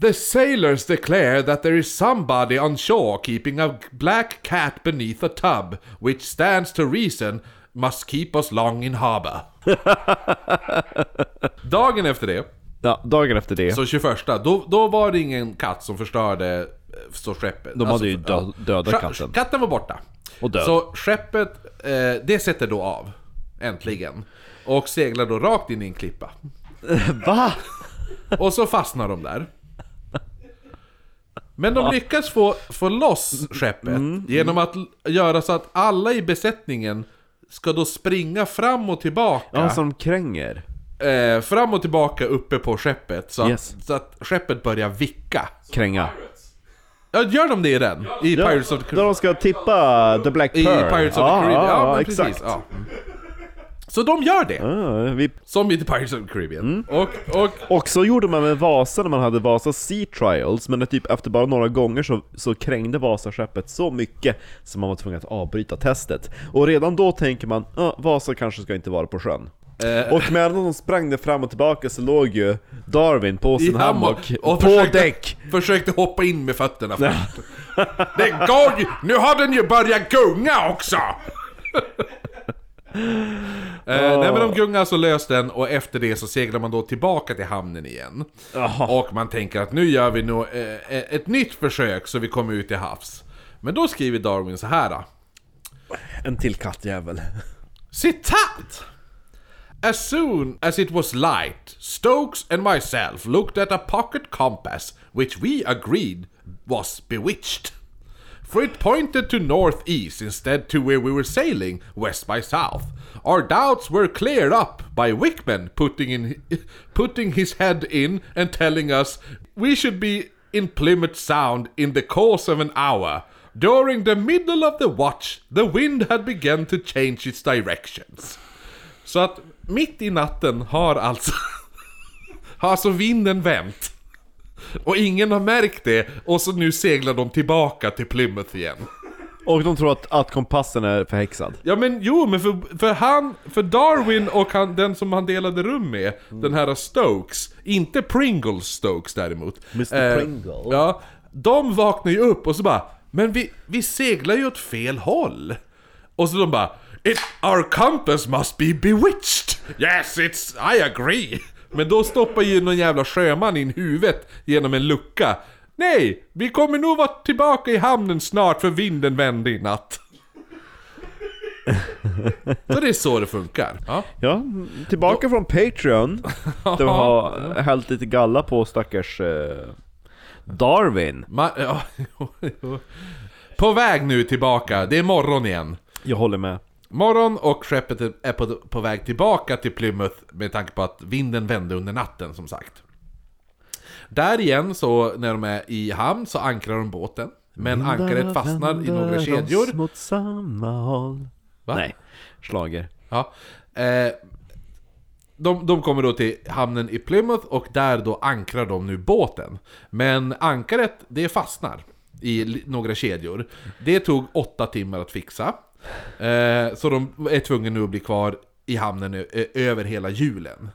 Speaker 2: The sailors declare that there is somebody on shore keeping a black cat beneath a tub, which stands to reason must keep us long in harbour. Dagen efter det,
Speaker 1: Ja, dagen efter det.
Speaker 2: så 21, då, då var det ingen katt som förstörde eh, så skeppet.
Speaker 1: De hade ju dö- dödat
Speaker 2: Scha-
Speaker 1: katten.
Speaker 2: Katten var borta.
Speaker 1: Och död.
Speaker 2: Så skeppet, eh, det sätter då av. Äntligen. Och seglar då rakt in i en klippa.
Speaker 1: Va?
Speaker 2: Och så fastnar de där. Men de lyckas få, få loss skeppet
Speaker 1: Mm.
Speaker 2: genom att l- göra så att alla i besättningen ska då springa fram och tillbaka.
Speaker 1: Ja, som kränger.
Speaker 2: eh, fram och tillbaka uppe på skeppet. Så,
Speaker 1: Yes.
Speaker 2: att, så att skeppet börjar vicka.
Speaker 1: Kränga.
Speaker 2: Ja, gör de det i den? I
Speaker 1: Ja,
Speaker 2: Pirates of the Caribbean?
Speaker 1: de ska tippa The Black
Speaker 2: I
Speaker 1: Pearl.
Speaker 2: Pirates of the
Speaker 1: Ja,
Speaker 2: Caribbean?
Speaker 1: Ja,
Speaker 2: men
Speaker 1: exakt.
Speaker 2: precis. Ja. Så de gör det!
Speaker 1: Ja, vi...
Speaker 2: Som i The Pirates of the Caribbean.
Speaker 1: Mm.
Speaker 2: Och, och
Speaker 1: Och så gjorde man med Vasa när man hade Vasa Sea Trials, men typ efter bara några gånger så, så krängde Vasaskeppet så mycket som man var tvungen att avbryta testet. Och redan då tänker man, ah, Vasa kanske ska inte vara på sjön.
Speaker 2: Eh.
Speaker 1: Och medan de sprang det fram och tillbaka så låg ju Darwin på sin hammock,
Speaker 2: och
Speaker 1: på
Speaker 2: försökte,
Speaker 1: däck!
Speaker 2: Försökte hoppa in med fötterna. Det går ju! Nu har den ju börjat gunga också! eh, nej men de gungar så lös den och efter det så seglar man då tillbaka till hamnen igen. Och man tänker att nu gör vi nog eh, ett nytt försök så vi kommer ut till havs. Men då skriver Darwin så här. Då.
Speaker 1: En till kattjävel.
Speaker 2: Citat! As soon as it was light, Stokes and myself looked at a pocket compass which we agreed was bewitched. For it pointed to northeast instead to where we were sailing, west by south. Our doubts were cleared up by Wickman putting in putting his head in and telling us we should be in Plymouth Sound in the course of an hour. During the middle of the watch, the wind had begun to change its directions. Så att mitt i natten har alltså, har alltså vinden vänt. Och ingen har märkt det, och så nu seglar de tillbaka till Plymouth igen.
Speaker 1: Och de tror att, att kompassen är förhäxad.
Speaker 2: Ja men jo, men för, för han, för Darwin och han, den som han delade rum med, den här Stokes, inte Pringles Stokes däremot.
Speaker 1: Mr. Pringle.
Speaker 2: Ja, de vaknar ju upp och så bara, men vi, vi seglar ju åt fel håll. Och så de bara, It, our compass must be bewitched! Yes, it's, I agree! Men då stoppar ju någon jävla sjöman in huvudet genom en lucka. Nej, vi kommer nog vara tillbaka i hamnen snart för vinden vände i natt. Så det är så det funkar. Ja.
Speaker 1: Ja, tillbaka från Patreon. Där vi har hällt lite galla på stackars eh, Darwin.
Speaker 2: Ma- ja. På väg nu tillbaka, det är morgon igen.
Speaker 1: Jag håller med.
Speaker 2: Morgon och skeppet är- på, på väg tillbaka till Plymouth med tanke på att vinden vände under natten som sagt. Där igen så när de är i hamn så ankrar de båten. Men ankaret fastnar i några kedjor.
Speaker 1: mot samma håll.
Speaker 2: Va?
Speaker 1: Nej, slager.
Speaker 2: Ja. Eh, de, de kommer då till hamnen i Plymouth och där då ankrar de nu båten. Men ankaret, det fastnar i några kedjor. Det tog åtta timmar att fixa. Eh, så de är tvungna nu att bli kvar i hamnen ö- över hela julen.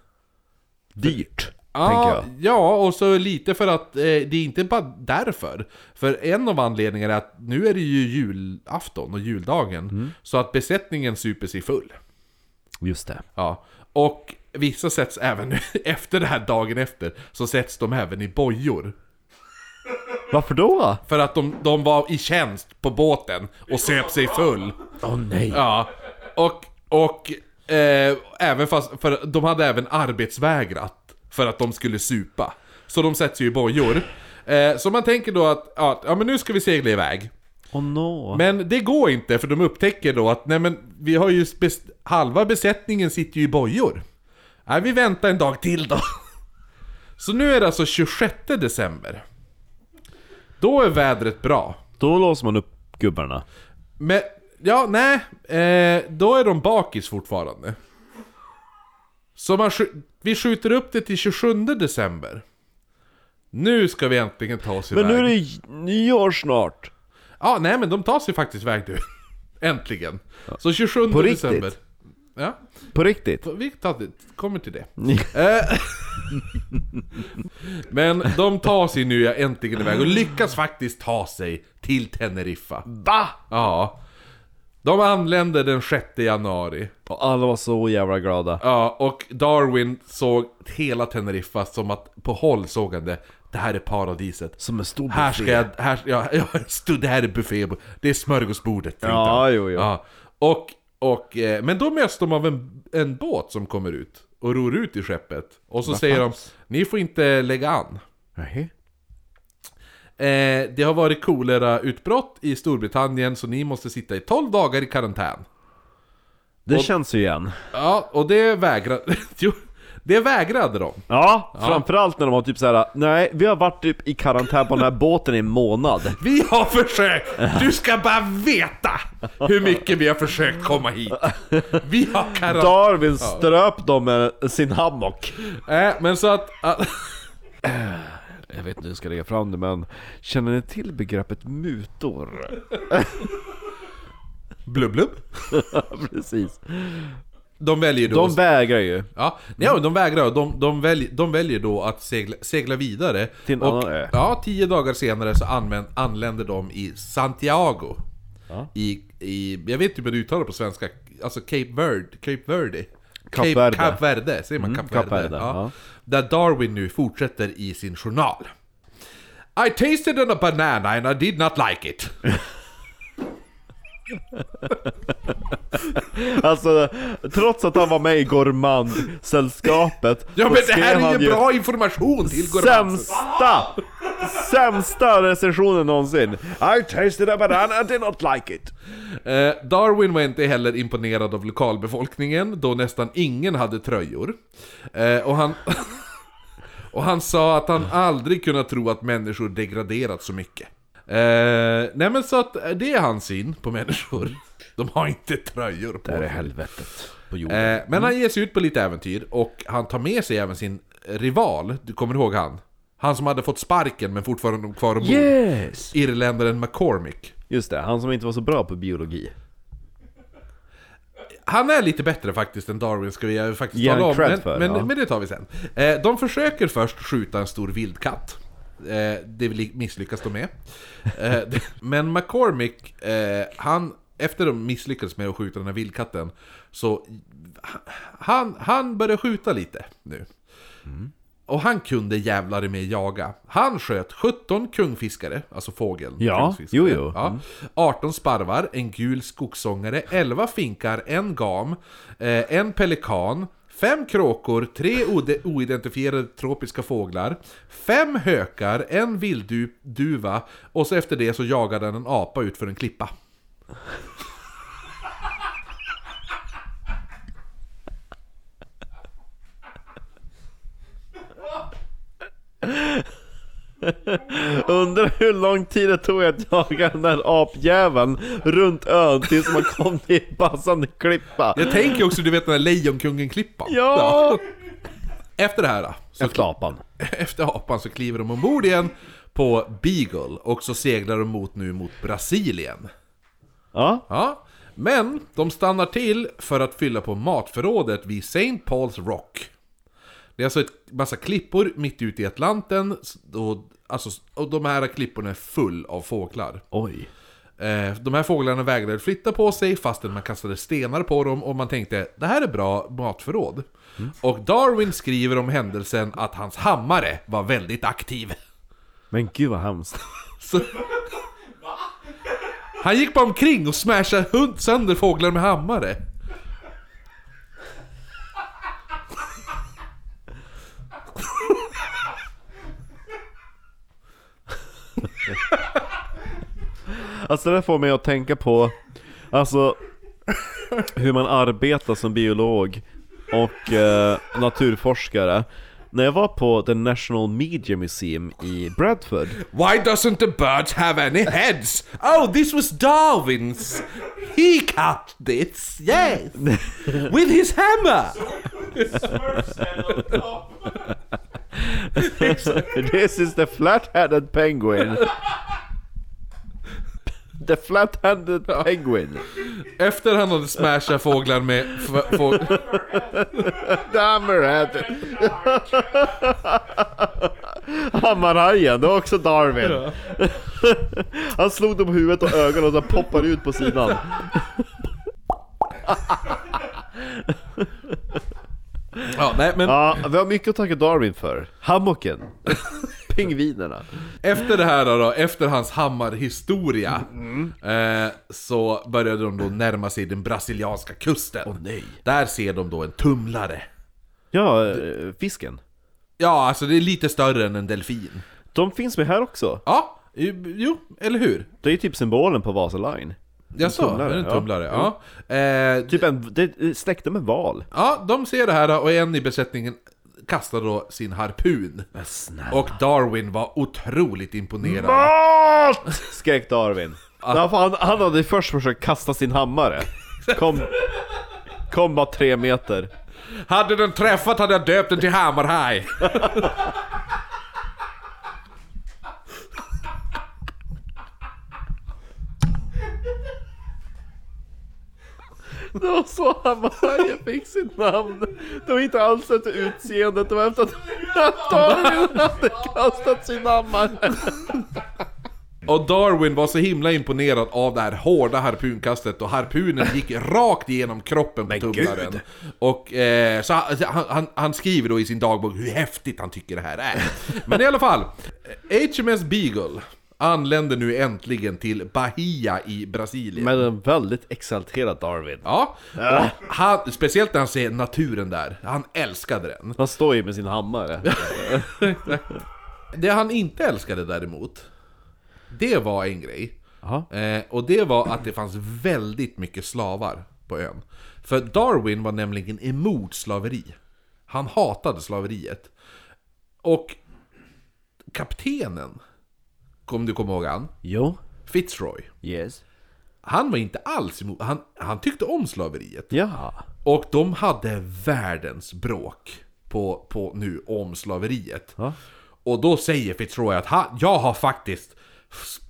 Speaker 1: Dyrt,
Speaker 2: Ja, ja, och så lite för att eh, det är inte bara därför. För en av anledningarna är att nu är det ju julafton och juldagen.
Speaker 1: Mm.
Speaker 2: Så att besättningen super sig full.
Speaker 1: Just det.
Speaker 2: Ja, och vissa sätts även efter det här dagen efter, så sätts de även i bojor.
Speaker 1: Varför då?
Speaker 2: För att de, de var i tjänst på båten och söp sig full.
Speaker 1: Åh nej.
Speaker 2: Ja, och, och eh, även fast, för de hade även arbetsvägrat för att de skulle supa. Så de sätts ju i bojor. Eh, så man tänker då att, ja, ja men nu ska vi segla iväg.
Speaker 1: Åh no.
Speaker 2: Men det går inte för de upptäcker då att nej men vi har ju bes- halva besättningen sitter ju i bojor. Nej vi väntar en dag till då. Så nu är det alltså 26 december. Då är vädret bra.
Speaker 1: Då låser man upp gubbarna.
Speaker 2: Men, ja nej, eh, då är de bakis fortfarande. Så man, vi skjuter upp det till 27 december. Nu ska vi äntligen ta oss iväg.
Speaker 1: Men nu är det nyår snart.
Speaker 2: Ja, nej men de tar sig faktiskt iväg nu. Äntligen. Så 27
Speaker 1: På riktigt?
Speaker 2: Ja,
Speaker 1: På riktigt.
Speaker 2: vi kommer till det. Eh, men de tar sig nu äntligen iväg och lyckas faktiskt ta sig till Teneriffa.
Speaker 1: Va?
Speaker 2: Ja. De anländer den 6 januari.
Speaker 1: Och alla var så jävla glada.
Speaker 2: Ja, och Darwin såg hela Teneriffa som att på håll såg han det. Det här är paradiset.
Speaker 1: Som en stor
Speaker 2: Här ska
Speaker 1: buffé.
Speaker 2: jag, här, ja, ja, stod, det här är buffé, det är smörgåsbordet.
Speaker 1: Ja, jo, jo.
Speaker 2: Ja. Och, och, eh, men då möts de av en, en båt som kommer ut och ror ut i skeppet. Och så säger de, ni får inte lägga an.
Speaker 1: Nej.
Speaker 2: Eh, det har varit kolera-utbrott i Storbritannien så ni måste sitta i 12 dagar i karantän.
Speaker 1: Det
Speaker 2: Och-
Speaker 1: känns ju igen.
Speaker 2: Ja, och det vägrade... Det vägrade de.
Speaker 1: Ja, framförallt när de var typ såhär Nej, vi har varit typ i karantän på den här båten i en månad.
Speaker 2: Vi har försökt! Du ska bara veta hur mycket vi har försökt komma hit. Vi har karantän.
Speaker 1: Darwin ströp dem med sin hammock.
Speaker 2: Äh, men så att... att
Speaker 1: Jag vet inte hur jag ska lägga fram det men Känner ni till begreppet mutor?
Speaker 2: blubb, blubb.
Speaker 1: Precis.
Speaker 2: De väljer då...
Speaker 1: De vägrar ju.
Speaker 2: ja, nej, de vägrar. De, de, välj, de väljer då att segla, segla vidare.
Speaker 1: Till en
Speaker 2: och,
Speaker 1: annan ö.
Speaker 2: Ja, tio dagar senare så använd, anländer de i Santiago.
Speaker 1: Ja.
Speaker 2: I, i... Jag vet inte hur man uttalar på svenska. Alltså Cape Verde. Cape Verde.
Speaker 1: Kap Verde.
Speaker 2: Kap Verde, säger man
Speaker 1: Mm,
Speaker 2: Verde?
Speaker 1: Verde,
Speaker 2: ja.
Speaker 1: ja.
Speaker 2: Där Darwin nu fortsätter i sin journal. I tasted a banana and I did not like it.
Speaker 1: Alltså, trots att han var med i Gourmand-sällskapet
Speaker 2: Ja men det här är ju bra information till Gourmand.
Speaker 1: Sämsta! Sämsta recensionen någonsin! I tasted a banana and did not like it!
Speaker 2: Eh, Darwin var inte heller imponerad av lokalbefolkningen, då nästan ingen hade tröjor. Eh, och han... och han sa att han aldrig kunnat tro att människor degraderat så mycket. Eh, nej men så att eh, det är hans syn på människor. De har inte tröjor på
Speaker 1: Det här är
Speaker 2: sig.
Speaker 1: helvetet på jorden.
Speaker 2: Eh, men han ger sig ut på lite äventyr och han tar med sig även sin rival, du kommer ihåg han? Han som hade fått sparken men fortfarande kvar ombord.
Speaker 1: Yes!
Speaker 2: Irländaren McCormick.
Speaker 1: Just det, han som inte var så bra på biologi.
Speaker 2: Han är lite bättre faktiskt än Darwin ska vi faktiskt
Speaker 1: Ge
Speaker 2: tala
Speaker 1: han
Speaker 2: om,
Speaker 1: cred
Speaker 2: men,
Speaker 1: för,
Speaker 2: men,
Speaker 1: ja.
Speaker 2: men det tar vi sen. Eh, de försöker först skjuta en stor vildkatt. Eh, det misslyckas de med. Eh, men McCormick, eh, han, efter de misslyckades med att skjuta den här vildkatten, så han, han började skjuta lite nu. Och han kunde jävlar mig jaga. Han sköt 17 kungfiskare, alltså fågeln.
Speaker 1: Ja, jo, jo.
Speaker 2: Ja. 18 sparvar, en gul skogssångare, 11 finkar, en gam, eh, en pelikan, fem kråkor, tre oidentifierade tropiska fåglar, fem hökar, en vildduva och så efter det så jagade han en apa ut för en klippa.
Speaker 1: Undrar hur lång tid det tog att jaga den där apjäveln runt ön tills man kom till passande klippa.
Speaker 2: Jag tänker också, du vet den där Lejonkungen-klippan?
Speaker 1: Ja!
Speaker 2: Efter det här så
Speaker 1: Efter apan.
Speaker 2: efter apan så kliver de ombord igen på Beagle och så seglar de mot nu mot Brasilien.
Speaker 1: Ja,
Speaker 2: Ja, men de stannar till för att fylla på matförrådet vid St. Paul's Rock. Det är alltså ett massa klippor mitt ute i Atlanten, och, alltså, och de här klipporna är full av fåglar.
Speaker 1: oj.
Speaker 2: Eh, de här fåglarna vägrade flytta på sig fastän man kastade stenar på dem och man tänkte det här är bra matförråd. Och Darwin skriver om händelsen att hans hammare var väldigt aktiv.
Speaker 1: Men gud vad hemskt.
Speaker 2: Så... Han gick bara omkring och smashade hund sönder fåglar med hammare.
Speaker 1: Alltså det får mig att tänka på, alltså hur man arbetar som biolog och eh, naturforskare. När jag var på The National Media Museum i Bradford
Speaker 2: Why doesn't the birds have any heads? Oh, this was Darwin's. He cut this, yes, with his hammer.
Speaker 1: This is the flat-headed penguin. The flat-handed penguin.
Speaker 2: Efter han hade smashat fåglar med... Få-
Speaker 1: Hammerhead Hammarhajen, det var också Darwin. Han slog dem på huvudet och ögonen och så poppar ut på sidan
Speaker 2: ja, nej, men
Speaker 1: Ja, vi har mycket att tacka Darwin för Hammocken Pingvinerna
Speaker 2: efter det här då, efter hans hammarhistoria, eh, så började de då närma sig den brasilianska kusten.
Speaker 1: nej.
Speaker 2: Där ser de då en tumlare.
Speaker 1: Ja, eh, fisken
Speaker 2: Ja, alltså det är lite större än en delfin.
Speaker 1: De finns med här också
Speaker 2: Ja, jo, eller hur?
Speaker 1: Det är ju typ symbolen på Vasa Line
Speaker 2: Jag sa,
Speaker 1: tumlare,
Speaker 2: är det en
Speaker 1: ja.
Speaker 2: tumlare? Ja. Eh,
Speaker 1: Typ en, det släkte med val
Speaker 2: ja, de ser det här och en i besättningen kastar då sin harpun. Och Darwin var otroligt imponerad.
Speaker 1: Mat! Skrek Darwin. För han, han hade först försökt kasta sin hammare. Kom, kom bara tre meter.
Speaker 2: Hade den träffat hade jag döpt den till Hammarhaj.
Speaker 1: Det var så Hammarajen fick sitt namn. Det var inte alls efter utseendet, det var efter att Darwin hade kastat sin hammare.
Speaker 2: Och Darwin var så himla imponerad av det här hårda harpunkastet och harpunen gick rakt igenom kroppen på tumlaren. Och eh, så han, han, han, han skriver då i sin dagbok hur häftigt han tycker det här är. Men i alla fall, HMS Beagle anländer nu äntligen till Bahia i Brasilien.
Speaker 1: Men en väldigt exalterad Darwin.
Speaker 2: Ja, och han, speciellt när han ser naturen där. Han älskade den.
Speaker 1: Han står ju med sin hammare.
Speaker 2: Det han inte älskade däremot, det var en grej. Eh, och det var att det fanns väldigt mycket slavar på ön. För Darwin var nämligen emot slaveri. Han hatade slaveriet. Och kaptenen, kom du kommer ihåg han?
Speaker 1: Jo.
Speaker 2: Fitzroy.
Speaker 1: Yes.
Speaker 2: Han var inte alls emot, han, han tyckte om slaveriet.
Speaker 1: Ja.
Speaker 2: Och de hade världens bråk på, på nu om slaveriet.
Speaker 1: Ja.
Speaker 2: Och då säger Fitzroy att han, jag har faktiskt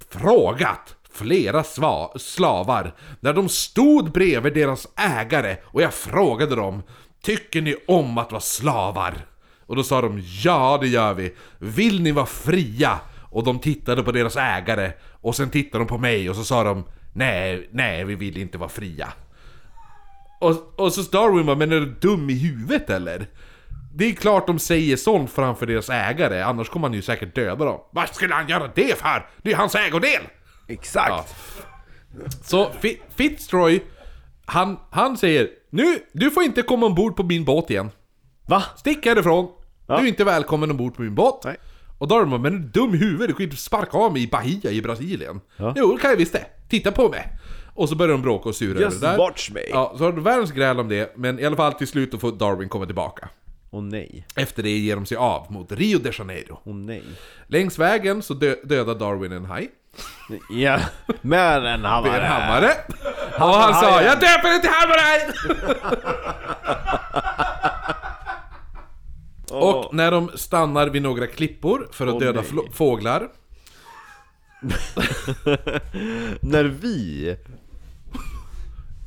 Speaker 2: frågat flera sva- slavar när de stod bredvid deras ägare och jag frågade dem Tycker ni om att vara slavar? Och då sa de ja det gör vi. Vill ni vara fria? Och de tittade på deras ägare och sen tittade de på mig och så sa de Nej, nej vi vill inte vara fria. Och, och så Darwin bara, men är du dum i huvudet eller? Det är klart de säger sånt framför deras ägare, annars kommer han ju säkert döda dem. Vad skulle han göra det för? Det är hans ägodel!
Speaker 1: Exakt!
Speaker 2: Så Fi- Fitzroy, han, han säger Nu, du får inte komma ombord på min båt igen.
Speaker 1: Va?
Speaker 2: Stick härifrån! Du är inte välkommen ombord på min båt.
Speaker 1: Nej.
Speaker 2: Och Darwin bara, men är du dum i huvudet? Du kan ju inte sparka av mig i Bahia i Brasilien.
Speaker 1: Ja.
Speaker 2: Jo, det kan jag visst det. Titta på mig. Och så börjar de bråka och sura
Speaker 1: Just
Speaker 2: över det där.
Speaker 1: watch me.
Speaker 2: Ja, så har de världens gräl om det, men i alla fall till slut då får Darwin komma tillbaka.
Speaker 1: Åh nej.
Speaker 2: Efter det ger de sig av mot Rio de Janeiro.
Speaker 1: Åh nej.
Speaker 2: Längs vägen så dö- dödar Darwin en haj.
Speaker 1: Ja, med en
Speaker 2: Med
Speaker 1: hammare.
Speaker 2: en hammare. Och han sa. 'Jag döper den till Och när de stannar vid några klippor för att
Speaker 1: Åh,
Speaker 2: döda fåglar
Speaker 1: När vi,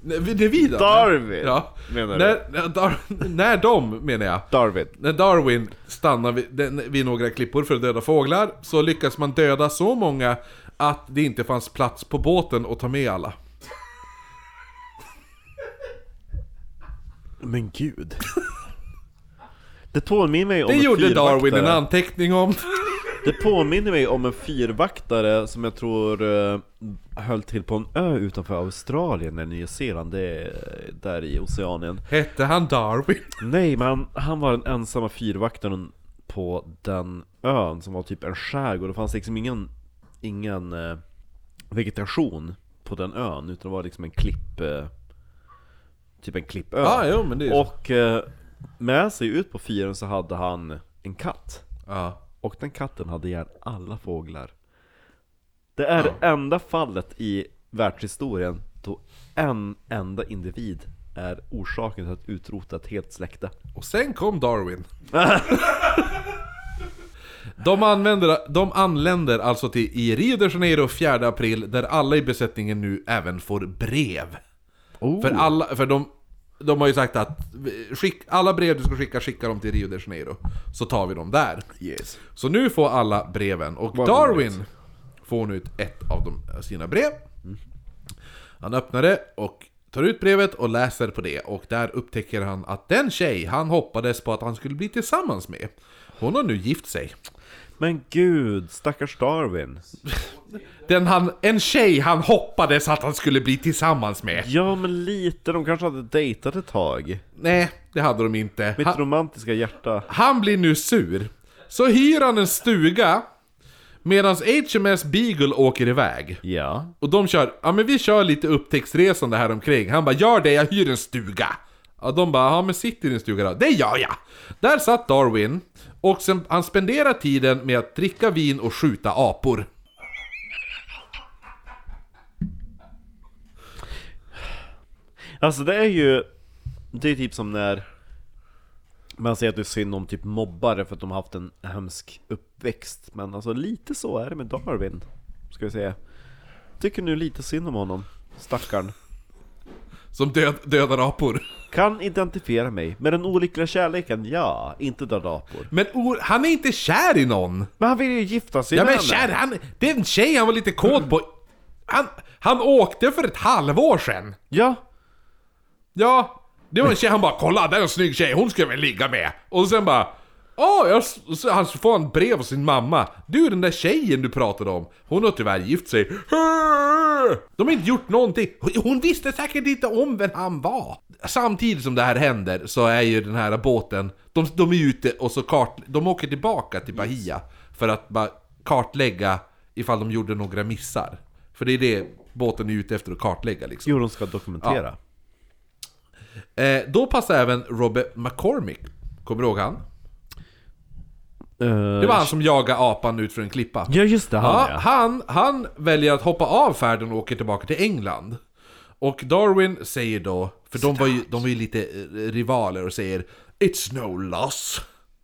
Speaker 2: Nej, Det är vi då?
Speaker 1: Darwin,
Speaker 2: Ja.
Speaker 1: menar du?
Speaker 2: när, när, Dar, när de, menar jag
Speaker 1: Darwin.
Speaker 2: När Darwin stannar vid, vid några klippor för att döda fåglar Så lyckas man döda så många att det inte fanns plats på båten att ta med alla
Speaker 1: Men gud. Det påminner mig om
Speaker 2: Det
Speaker 1: en
Speaker 2: gjorde Darwin en
Speaker 1: fyrvaktare.
Speaker 2: anteckning om
Speaker 1: Det påminner mig om en fyrvaktare som jag tror uh, höll till på en ö utanför Australien eller Nya Zeeland, det är där i Oceanien.
Speaker 2: Hette han Darwin?
Speaker 1: Nej, men han var den ensamma fyrvaktaren på den ön som var typ en skärgård. Det fanns liksom ingen, ingen eh, vegetation på den ön, utan det var liksom en klipp... Eh, typ en klippö.
Speaker 2: Ja, jo men det är
Speaker 1: Och eh, med sig ut på fyren så hade han en katt.
Speaker 2: ja.
Speaker 1: Och den katten hade ihjäl alla fåglar. Det är det enda fallet i världshistorien då en enda individ är orsaken till att utrota ett helt släkte.
Speaker 2: Och sen kom Darwin. De, använder, de anländer alltså till i Rio de Janeiro 4 april, där alla i besättningen nu även får brev. För, alla, för de, de har ju sagt att skick, alla brev du ska skicka, skicka dem till Rio de Janeiro. Så tar vi dem där.
Speaker 1: Yes.
Speaker 2: Så nu får alla breven, och
Speaker 1: Vad
Speaker 2: Darwin får nu ett, av de, sina brev. Han öppnar det och tar ut brevet och läser på det, och där upptäcker han att den tjej han hoppades på att han skulle bli tillsammans med, hon har nu gift sig.
Speaker 1: Men gud, stackars Darwin.
Speaker 2: Den han, en tjej han hoppades att han skulle bli tillsammans med.
Speaker 1: Ja men lite, de kanske hade dejtat ett tag.
Speaker 2: Nej, det hade de inte.
Speaker 1: Mitt
Speaker 2: Han,
Speaker 1: romantiska hjärta.
Speaker 2: han blir nu sur. Så hyr han en stuga, medan HMS Beagle åker iväg.
Speaker 1: Ja.
Speaker 2: Och de kör, ja men vi kör lite upptäcktsresande här omkring. Han bara, gör det, jag hyr en stuga. Ja, de bara, ja men sitt i din stuga då. Det gör jag! Där satt Darwin, och sen, han spenderar tiden med att dricka vin och skjuta apor.
Speaker 1: Alltså det är ju, det är typ som när man säger att det är synd om typ mobbare för att de har haft en hemsk uppväxt. Men alltså lite så är det med Darwin, ska vi säga. Tycker nu lite synd om honom, stackarn.
Speaker 2: Som död, dödar apor.
Speaker 1: Kan identifiera mig med den olyckliga kärleken, ja, inte döda apor.
Speaker 2: Men o- han är inte kär i någon!
Speaker 1: Men han vill ju gifta sig
Speaker 2: Ja
Speaker 1: med
Speaker 2: men kär, han, det är en tjej han var lite kåt på. Han, han åkte för ett halvår sedan.
Speaker 1: Ja,
Speaker 2: Ja, det var en tjej, han bara 'Kolla, där är en snygg tjej, hon ska jag väl ligga med' Och sen bara Åh, jag, så han får en brev av sin mamma. Du, den där tjejen du pratade om, hon har tyvärr gift sig. De har inte gjort någonting. Hon visste säkert inte om vem han var. Samtidigt som det här händer så är ju den här båten, de, de är ute och så kart, de åker tillbaka till Bahia för att bara kartlägga ifall de gjorde några missar. För det är det båten är ute efter att kartlägga liksom.
Speaker 1: jo de ska dokumentera.
Speaker 2: Eh, då passar även Robert McCormick. Kommer du ihåg han? Det var han som jagade apan ut för en klippa.
Speaker 1: Ja just det, han
Speaker 2: Ja,
Speaker 1: ja.
Speaker 2: han, han väljer att hoppa av färden och åker tillbaka till England. Och Darwin säger då, för de var, ju, de var ju lite eh, rivaler och säger It's no loss,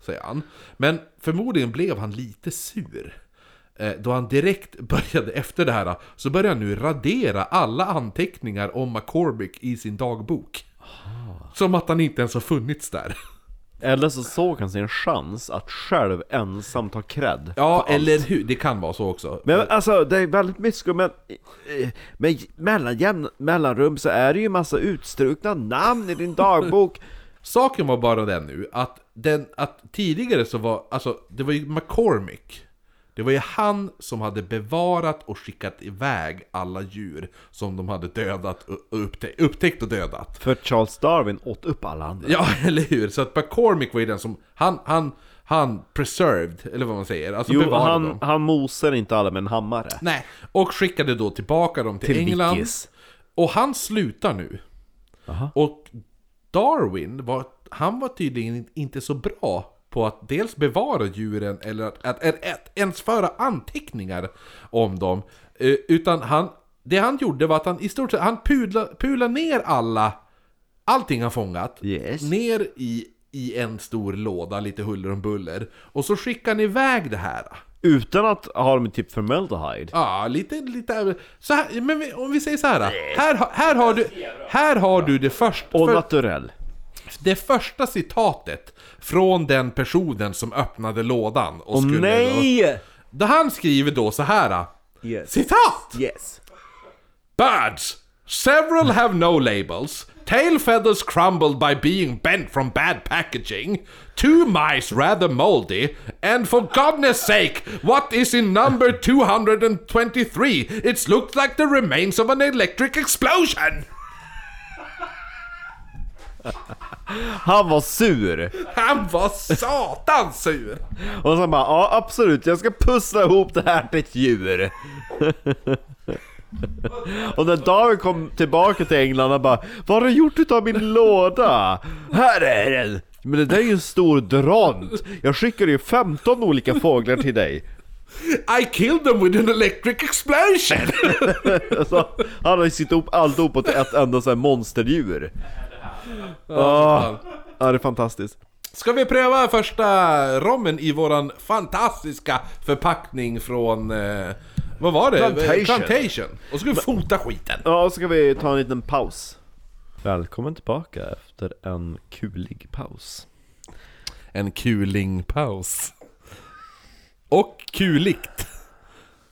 Speaker 2: säger han. Men förmodligen blev han lite sur. eh, då han direkt började, efter det här, så började han nu radera alla anteckningar om McCormick i sin dagbok. Som att han inte ens har funnits där.
Speaker 1: Eller så såg han sin chans att själv ensam ta cred
Speaker 2: Ja,
Speaker 1: för allt.
Speaker 2: eller hur? Det kan vara så också.
Speaker 1: Men alltså, det är väldigt mycket men, eh, men mellan jämn, mellanrum så är det ju massa utstrukna namn i din dagbok
Speaker 2: Saken var bara den nu, att, den, att tidigare så var, alltså det var ju McCormick Det var ju han som hade bevarat och skickat iväg alla djur som de hade dödat och upptä- upptäckt och dödat
Speaker 1: För Charles Darwin åt upp alla andra
Speaker 2: Ja, eller hur? Så att McCormick var ju den som, han, han, han preserved, eller vad man säger, alltså
Speaker 1: Jo,
Speaker 2: bevarade
Speaker 1: han,
Speaker 2: dem
Speaker 1: han mosar inte alla med en hammare
Speaker 2: Nej, och skickade då tillbaka dem till,
Speaker 1: Till
Speaker 2: England
Speaker 1: Vickis.
Speaker 2: Och han slutar nu
Speaker 1: Aha.
Speaker 2: Och Darwin var, han var tydligen inte så bra på att dels bevara djuren eller att, att, att, att ens föra anteckningar om dem. Eh, Utan han, det han gjorde var att han i stort sett, han pudla, pulade ner alla, allting han fångat,
Speaker 1: Yes.
Speaker 2: ner i, i en stor låda, lite huller om buller. Och så skickade han iväg det här.
Speaker 1: Utan att ha dem typ formaldehyde
Speaker 2: Ja, lite, lite så här, men om vi säger så här. Här, här har du, här har du det första...
Speaker 1: Och
Speaker 2: för-
Speaker 1: naturell
Speaker 2: det första citatet från den personen som öppnade lådan och
Speaker 1: Åh
Speaker 2: skulle
Speaker 1: nej!
Speaker 2: Då, han skriver då så här.
Speaker 1: Yes.
Speaker 2: Citat!
Speaker 1: Yes
Speaker 2: Birds! Several have no labels. Tail feathers crumbled by being bent from bad packaging. Two mice rather moldy. And for goodness sake, what is in number 223? It looks like the remains of an electric explosion!
Speaker 1: Han var sur!
Speaker 2: Han var satans sur!
Speaker 1: Och så bara, ja absolut, jag ska pussla ihop det här till ett djur Och när David kom tillbaka till England och bara Vad har du gjort utav min låda? Här är den! Men det där är ju en stor dront! Jag skickade ju 15 olika fåglar till dig
Speaker 2: I killed them with an electric explosion!
Speaker 1: Så han har ju sytt ihop alltihop på ett enda så här monsterdjur Ja, ja, det är fantastiskt
Speaker 2: Ska vi pröva första rommen i våran fantastiska förpackning från... Eh, vad var det?
Speaker 1: Plantation.
Speaker 2: Plantation. Och så ska vi fota skiten.
Speaker 1: Ja, så ska vi ta en liten paus Välkommen tillbaka efter en kulig paus
Speaker 2: En kulingpaus. Och kuligt.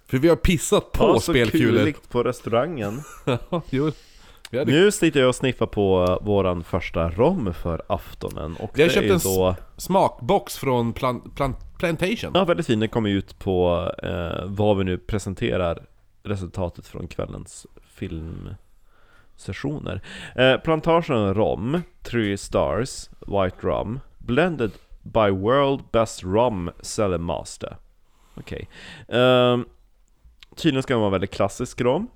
Speaker 2: För vi har pissat på
Speaker 1: Ja, så
Speaker 2: spelkulor.
Speaker 1: kuligt på restaurangen
Speaker 2: Ja, jo. Hade,
Speaker 1: Nu sitter jag och sniffar på våran första rom för aftonen och
Speaker 2: vi har
Speaker 1: det
Speaker 2: köpt en
Speaker 1: då...
Speaker 2: smakbox från plan, plan, Plantation.
Speaker 1: Ja, väldigt fin. Den kommer ut på eh, vad vi nu presenterar resultatet från kvällens filmsessioner. Eh, Plantation Rom, 3 stars, White Rum, blended by World Best Rum Seller Master. Okej. Ehm, tydligen ska den vara väldigt klassisk rom.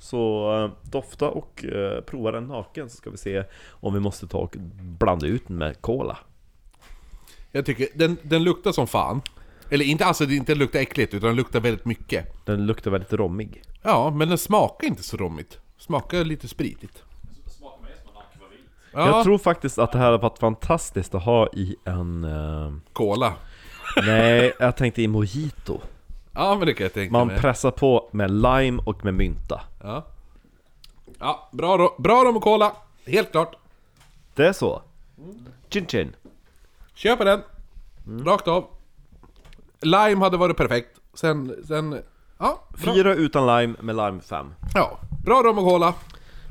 Speaker 1: Så eh, dofta och eh, prova den naken så ska vi se om vi måste ta och blanda ut den med cola.
Speaker 2: Jag tycker den, den luktar som fan. Eller inte alltså det inte luktar äckligt utan den luktar väldigt mycket.
Speaker 1: Den luktar väldigt rommig.
Speaker 2: Ja, men den smakar inte så rommigt. Smakar lite spritigt. Ja,
Speaker 1: Jag tror faktiskt att det här hade varit fantastiskt att ha i en... eh,
Speaker 2: Cola.
Speaker 1: nej, jag tänkte i mojito.
Speaker 2: Ja, men det kan jag tänka
Speaker 1: Man
Speaker 2: mig.
Speaker 1: pressar på med lime och med mynta.
Speaker 2: Ja. Ja, bra, ro- bra rom och cola. Helt klart.
Speaker 1: Det är så. Chin chin.
Speaker 2: Köper den. Rakt av. Lime hade varit perfekt. Sen, sen... Ja, bra.
Speaker 1: Fyra utan lime med lime fem.
Speaker 2: Ja, bra rom och cola.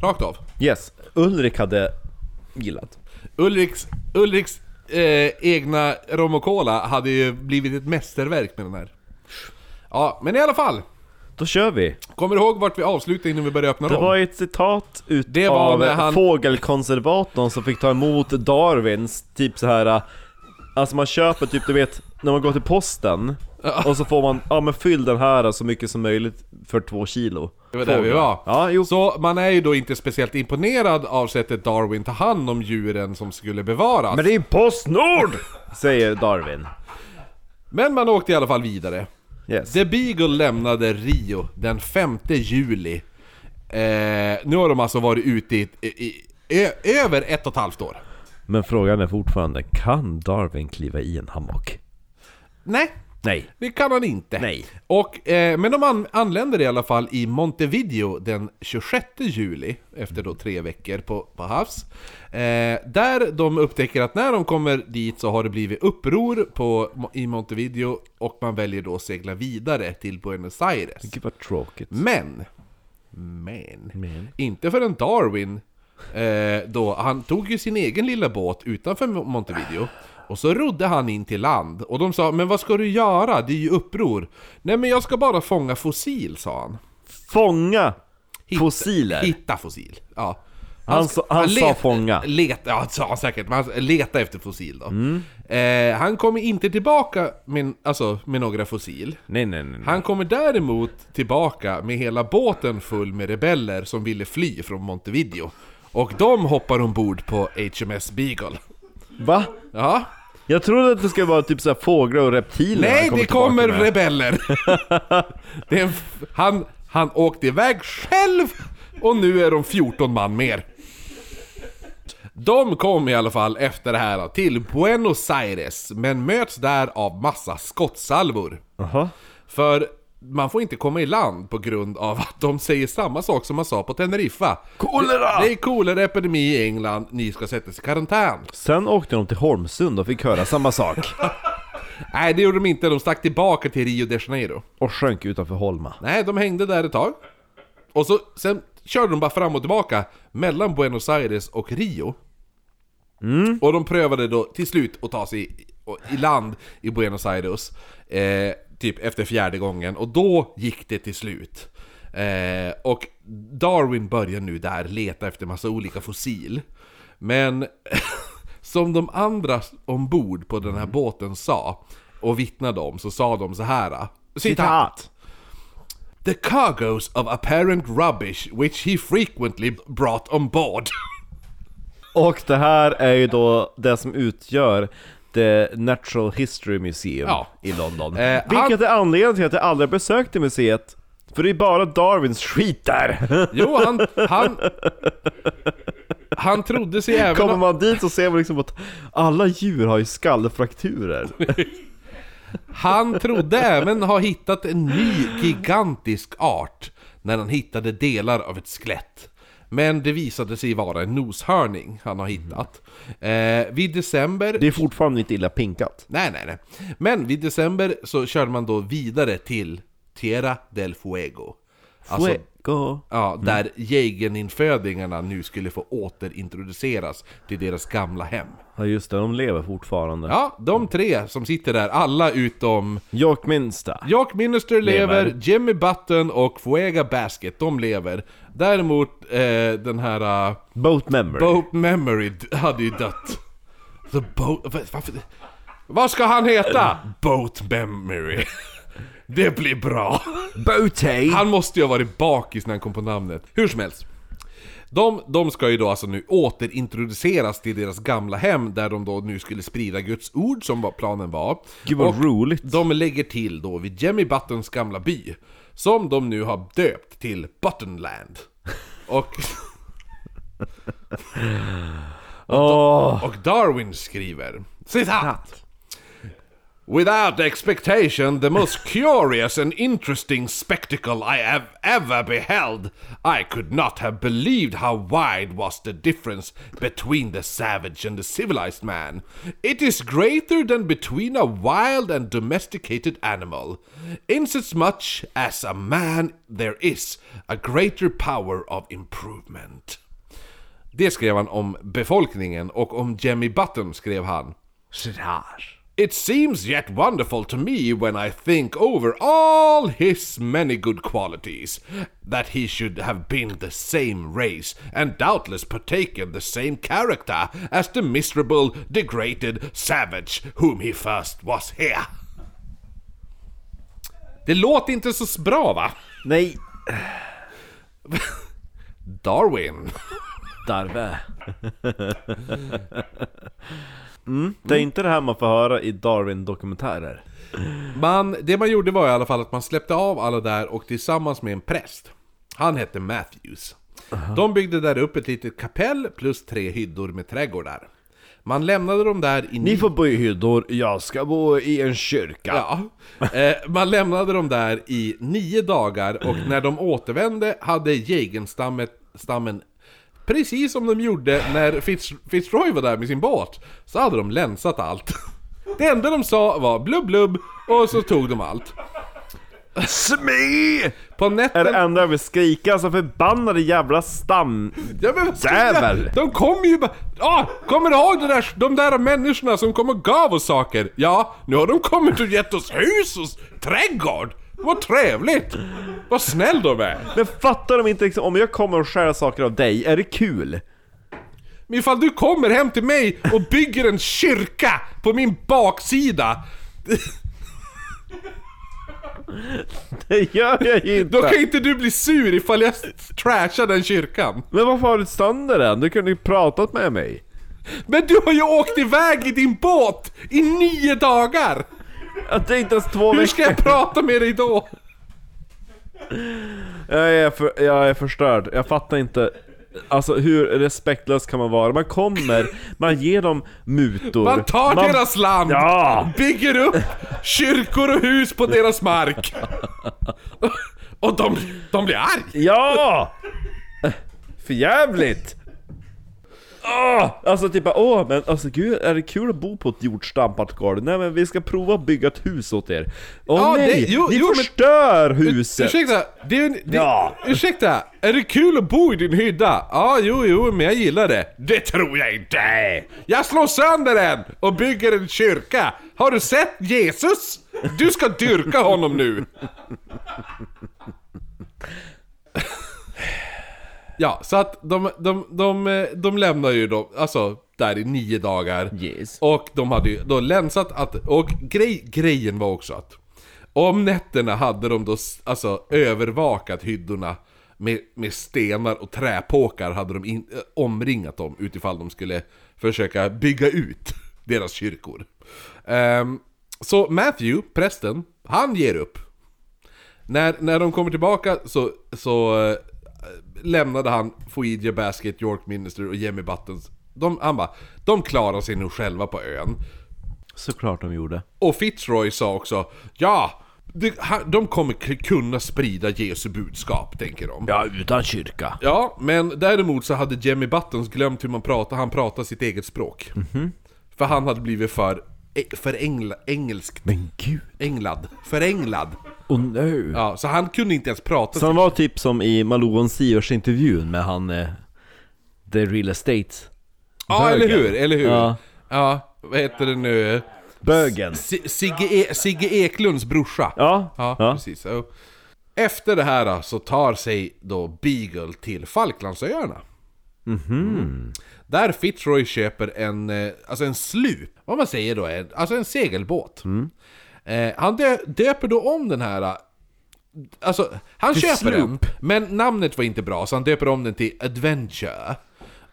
Speaker 2: Rakt av.
Speaker 1: Yes, Ulrik hade gillat.
Speaker 2: Ulriks, Ulriks eh, egna rom och cola hade ju blivit ett mästerverk med den här. Ja, men i alla fall.
Speaker 1: Då kör vi!
Speaker 2: Kommer du ihåg vart vi avslutade innan vi började öppna
Speaker 1: Det
Speaker 2: rom?
Speaker 1: var ett citat ut
Speaker 2: Det var
Speaker 1: av
Speaker 2: när han-
Speaker 1: fågelkonservatorn som fick ta emot Darwins, typ så här. Alltså man köper typ, du vet, när man går till posten Och så får man, ja men fyll den här så mycket som möjligt för två kilo
Speaker 2: Det var där vi var.
Speaker 1: Ja, jo.
Speaker 2: Så man är ju då inte speciellt imponerad av sättet Darwin tar hand om djuren som skulle bevaras.
Speaker 1: Men det är ju Postnord! Säger Darwin
Speaker 2: Men man åkte i alla fall vidare.
Speaker 1: Yes
Speaker 2: The Beagle lämnade Rio den 5 juli. Eh, nu har de alltså varit ute i, i, i ö, över ett och ett halvt år.
Speaker 1: Men frågan är fortfarande, kan Darwin kliva i en hammock?
Speaker 2: Nej,
Speaker 1: Nej.
Speaker 2: Det kan han inte.
Speaker 1: Nej.
Speaker 2: Och, eh, men de an- anländer i alla fall i Montevideo den 26 juli, efter då tre veckor på, på havs. Eh, där de upptäcker att när de kommer dit så har det blivit uppror på, i Montevideo och man väljer då att segla vidare till Buenos Aires.
Speaker 1: Gud vad tråkigt.
Speaker 2: Men, men, inte förrän Darwin eh, då, han tog ju sin egen lilla båt utanför Montevideo och så rodde han in till land och de sa 'Men vad ska du göra? Det är ju uppror' 'Nej men jag ska bara fånga fossil' sa han
Speaker 1: Fånga
Speaker 2: Hitta-
Speaker 1: fossiler.
Speaker 2: Hitta fossil, ja
Speaker 1: Han sa- han sa fånga.
Speaker 2: Leta, ja det sa han säkert, men han leta efter fossil då eh, Han kommer inte tillbaka med, alltså, med några fossil
Speaker 1: Nej, nej, nej. nej.
Speaker 2: Han kommer däremot tillbaka med hela båten full med rebeller som ville fly från Montevideo. Och de hoppar ombord på HMS Beagle.
Speaker 1: Va?
Speaker 2: Ja.
Speaker 1: Jag trodde att det skulle vara typ så fåglar och reptiler
Speaker 2: Nej,
Speaker 1: han
Speaker 2: det kommer
Speaker 1: med.
Speaker 2: rebeller! det är han, han åkte iväg själv och nu är de 14 man mer. De kom i alla fall efter det här till Buenos Aires, men möts där av massa skottsalvor.
Speaker 1: Jaha.
Speaker 2: För man får inte komma i land på grund av att de säger samma sak som man sa på Teneriffa.
Speaker 1: Kolera!
Speaker 2: Det är koleraepidemi i England, ni ska sättas i karantän.
Speaker 1: Sen åkte de till Holmsund och fick höra samma sak.
Speaker 2: Nej, det gjorde de inte, de stack tillbaka till Rio de Janeiro.
Speaker 1: Och sjönk utanför Holma.
Speaker 2: Nej, de hängde där ett tag. Och så, sen körde de bara fram och tillbaka mellan Buenos Aires och Rio. Och de prövade då till slut att ta sig i, i land i Buenos Aires. Eh, typ efter fjärde gången. Och då gick det till slut. Eh, och Darwin börjar nu där leta efter massa olika fossil. Men som de andra ombord på den här båten sa och vittnade om så sa de så här. Citat! The cargoes of apparent rubbish which he frequently brought on board.
Speaker 1: Och det här är ju då det som utgör The Natural History Museum
Speaker 2: Ja.
Speaker 1: i London.
Speaker 2: Eh,
Speaker 1: Vilket är anledningen till att jag aldrig besökte museet. För det är bara Darwins skit där!
Speaker 2: Jo, han, han, han trodde sig även...
Speaker 1: Kommer man dit så ser man liksom att alla djur har ju skallfrakturer.
Speaker 2: Han trodde även ha hittat en ny gigantisk art när han hittade delar av ett skelett. Men det visade sig vara en noshörning han har hittat. Eh, vid december...
Speaker 1: Det är fortfarande inte illa pinkat.
Speaker 2: Nej, nej, nej. Men vid december så körde man då vidare till Tierra del Fuego. Alltså,
Speaker 1: Fuego.
Speaker 2: ja, där jägeninfödingarna nu skulle få återintroduceras till deras gamla hem.
Speaker 1: Ja just det, de lever fortfarande.
Speaker 2: Ja, de tre som sitter där, alla utom
Speaker 1: York Minster.
Speaker 2: Jock Minister lever,
Speaker 1: Lever.
Speaker 2: Jimmy Button och Fuega Basket, de lever. Däremot eh, den här uh,
Speaker 1: Boat Memory.
Speaker 2: Boat Memory hade ju dött. The boat... va- Varför? Vad ska han heta? Boat Memory. Det blir bra.
Speaker 1: Boatay.
Speaker 2: Han måste ju ha varit bakis när han kom på namnet. Hur som helst. De, de ska ju då alltså nu återintroduceras till deras gamla hem där de då nu skulle sprida Guds ord som var planen var.
Speaker 1: Gud, vad
Speaker 2: Och
Speaker 1: roligt.
Speaker 2: De lägger till då vid Jemmy Buttons gamla by. Som de nu har döpt till Buttonland. Och,
Speaker 1: Åh.
Speaker 2: och Darwin skriver citat. Without expectation, the most curious and interesting spectacle I have ever beheld, I could not have believed how wide was the difference between the savage and the civilized man. It is greater than between a wild and domesticated animal. Inasmuch as a man there is a greater power of improvement. Det skrev han om befolkningen och om Jemmy Button skrev han It seems yet wonderful to me when I think over all his many good qualities, that he should have been the same race, and doubtless partaken the same character as the miserable, degraded savage whom he first was here. Det låter inte så bra va?
Speaker 1: Nej.
Speaker 2: Darwin.
Speaker 1: Darve. Mm, det är inte det här man får höra i Darwin-dokumentärer.
Speaker 2: Man, det man gjorde var i alla fall att man släppte av alla där och tillsammans med en präst. Han hette Matthews. De byggde där upp ett litet kapell plus tre hyddor med trädgårdar. Man lämnade dem där i
Speaker 1: Ni får bo i hyddor, jag ska bo i en kyrka.
Speaker 2: Ja. Eh, man lämnade dem där i nio dagar och när de återvände hade Jägenstammen stammen, precis som de gjorde när Fitz, Fitzroy var där med sin båt, så hade de länsat allt. Det enda de sa var blubb blubb och så tog de allt.
Speaker 1: Smi!
Speaker 2: På
Speaker 1: Är
Speaker 2: nätten...
Speaker 1: det enda jag vill skrika, alltså förbannade jävla stam...
Speaker 2: Ja, men
Speaker 1: Jävel!
Speaker 2: De kom ju bara... Ah, kommer du ihåg där, de där människorna som kom och gav oss saker? Ja, nu har de kommit och gett oss hus och trädgård. Vad trevligt! Vad snäll de är!
Speaker 1: Men fattar de inte liksom, om jag kommer och stjäl saker av dig, är det kul?
Speaker 2: Men ifall du kommer hem till mig och bygger en kyrka på min baksida
Speaker 1: Det gör jag ju inte!
Speaker 2: Då kan inte du bli sur ifall jag trashar den kyrkan.
Speaker 1: Men varför har du sönder den? Du kunde ju pratat med mig.
Speaker 2: Men du har ju åkt iväg i din båt i nio dagar!
Speaker 1: Är inte ens två
Speaker 2: Hur
Speaker 1: veckor.
Speaker 2: ska jag prata med dig då?
Speaker 1: Jag är, för, jag är förstörd, jag fattar inte Alltså hur respektlös kan man vara? Man kommer, man ger dem mutor
Speaker 2: Man tar
Speaker 1: man,
Speaker 2: deras land,
Speaker 1: Ja!
Speaker 2: bygger upp kyrkor och hus på deras mark. Och de, de blir arg.
Speaker 1: Ja! För jävligt! Åh! Alltså typ åh men alltså gud, är det kul att bo på ett jordstampat golv? Nej men vi ska prova att bygga ett hus åt er Åh
Speaker 2: Ja,
Speaker 1: nej!
Speaker 2: det- jo,
Speaker 1: Ni
Speaker 2: jo, men-
Speaker 1: förstör huset!
Speaker 2: Ursäkta, det är, en- det,
Speaker 1: Ja.
Speaker 2: ursäkta, är det kul att bo i din hydda? Ja, jo, jo, men jag gillar det. Det tror jag inte! Jag slår sönder den och bygger en kyrka. Har du sett Jesus? Du ska dyrka honom nu. Ja, så att de, de, de, de lämnar ju då, alltså där i nio dagar.
Speaker 1: Yes.
Speaker 2: Och de hade ju då länsat att, och grej, grejen var också att om nätterna hade de då alltså övervakat hyddorna med, med stenar och träpåkar hade de in, eh, omringat dem utifall de skulle försöka bygga ut deras kyrkor. Ehm, så Matthew, prästen, han ger upp. När, när de kommer tillbaka så, så eh, lämnade han Fouidja Basket, York Minister och Jemmy Buttons. De, han bara, de klarar sig nog själva på ön.
Speaker 1: Såklart de gjorde
Speaker 2: Och Fitzroy sa också, ja, det, de kommer kunna sprida Jesu budskap, tänker de.
Speaker 1: Ja, utan kyrka
Speaker 2: Ja, men däremot så hade Jemmy Buttons glömt hur man pratar, han pratar sitt eget språk. För han hade blivit för, e- för engla, engelskt,
Speaker 1: Men gud,
Speaker 2: englad, förenglad.
Speaker 1: Och nu
Speaker 2: Ja, så han kunde inte ens prata
Speaker 1: Så han var typ som i Malou Sivers intervjun med han eh, The Real Estate
Speaker 2: Ja, eller hur, eller hur?
Speaker 1: Ja.
Speaker 2: Ja, vad heter det nu?
Speaker 1: Bögen
Speaker 2: Si- Sigge, e Sigge Eklunds brorsa.
Speaker 1: Ja,
Speaker 2: Ja,
Speaker 1: ja.
Speaker 2: precis. Så. Efter det här då, så tar sig då Beagle till Falklandsöarna. Mm. Där Fitzroy köper en, eh, alltså en slup, vad man säger då, en, alltså en segelbåt. Eh, han dö, döper då om den här, eh, alltså han
Speaker 1: Till
Speaker 2: köper den,
Speaker 1: slup.
Speaker 2: men namnet var inte bra så han döper om den till Adventure.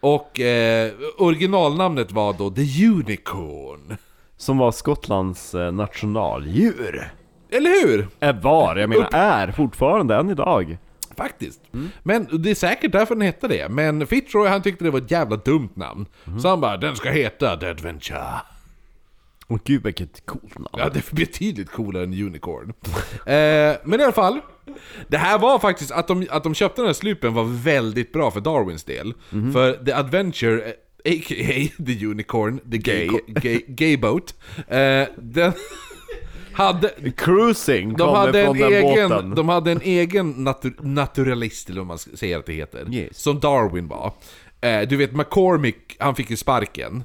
Speaker 2: Och eh, originalnamnet var då The Unicorn.
Speaker 1: Som var Skottlands eh, nationaldjur
Speaker 2: Eller hur?
Speaker 1: Är var, jag menar är fortfarande än idag
Speaker 2: Faktiskt. Men det är säkert därför den hette det. Men Fitzroy han tyckte det var ett jävla dumt namn. Så han bara, den ska heta The Adventure.
Speaker 1: Åh gud vilket coolt namn
Speaker 2: Ja, det är betydligt coolare än Unicorn. eh, men i alla fall. Det här var faktiskt, att de, att de köpte den här slupen var väldigt bra för Darwins del. För The Adventure, eh, a.k.a. The Unicorn, The Gay, gay, gay Boat. Eh, den hade...
Speaker 1: Cruising
Speaker 2: De hade, en egen,
Speaker 1: båten
Speaker 2: de hade en egen natur, naturalist, eller vad man ska säga att det heter.
Speaker 1: Yes.
Speaker 2: Som Darwin var. Eh, du vet, McCormick, han fick ju sparken.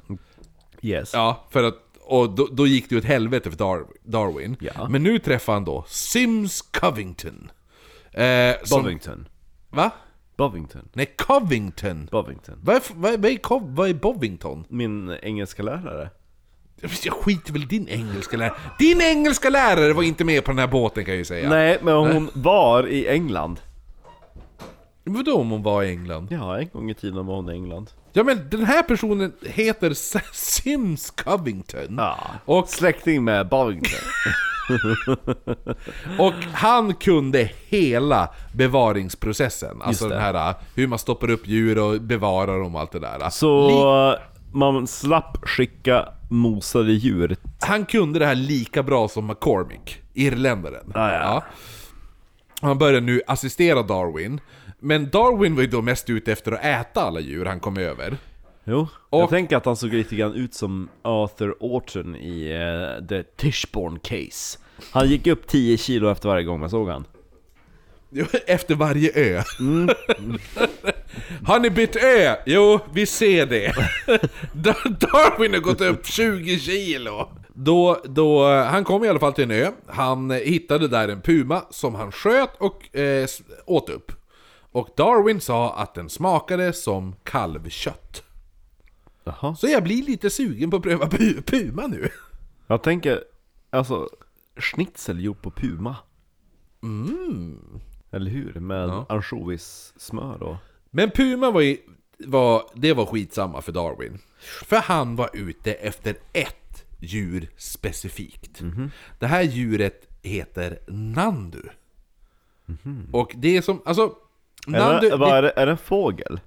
Speaker 1: Yes
Speaker 2: Ja, för att... Och då, då gick det ju åt helvete för Dar, Darwin.
Speaker 1: Ja.
Speaker 2: Men nu träffade han då Sims Covington. Eh, som,
Speaker 1: Bovington
Speaker 2: Va?
Speaker 1: Bovington
Speaker 2: Nej, Covington.
Speaker 1: Bovington
Speaker 2: Vad är, f- vad är, vad är, Cov- vad är Bovington?
Speaker 1: Min engelska lärare
Speaker 2: Jag skiter väl i din engelska lärare. Din engelska lärare var inte med på den här båten kan jag ju säga.
Speaker 1: Nej, men hon var i England
Speaker 2: Vadå om hon var i England?
Speaker 1: Ja, en gång i tiden var hon i England
Speaker 2: Ja men den här personen heter Sims Covington.
Speaker 1: Ja,
Speaker 2: Och,
Speaker 1: släkting med Bovington
Speaker 2: och han kunde hela bevaringsprocessen. Alltså den här hur man stoppar upp djur och bevarar dem och allt det där.
Speaker 1: Så man slapp skicka mosade djur.
Speaker 2: Han kunde det här lika bra som McCormick, irländaren.
Speaker 1: Ah, ja.
Speaker 2: Han började nu assistera Darwin. Men Darwin var ju då mest ute efter att äta alla djur han kom över.
Speaker 1: Jo,
Speaker 2: Och-
Speaker 1: jag tänker att han såg lite grann ut som Arthur Orton i eh, The Tichborne Case. Han gick upp 10 kilo efter varje gång man såg han.
Speaker 2: Efter varje ö. Har ni bytt ö? Jo, vi ser det. Dar- Darwin har gått upp 20 kilo. Då, då, han kom i alla fall till en ö. Han hittade där en puma som han sköt och eh, åt upp. Och Darwin sa att den smakade som kalvkött.
Speaker 1: Jaha.
Speaker 2: Så jag blir lite sugen på att pröva pu- puma nu.
Speaker 1: Jag tänker, alltså, schnitzel gjort på puma. Eller hur? Med
Speaker 2: Ja.
Speaker 1: ansjovissmör och...
Speaker 2: Men Puma var, ju, var, det var skitsamma för Darwin. För han var ute efter ett djur specifikt. Det här djuret heter Nandu. Och det är som, alltså...
Speaker 1: Är det, vad är, det, är det en fågel?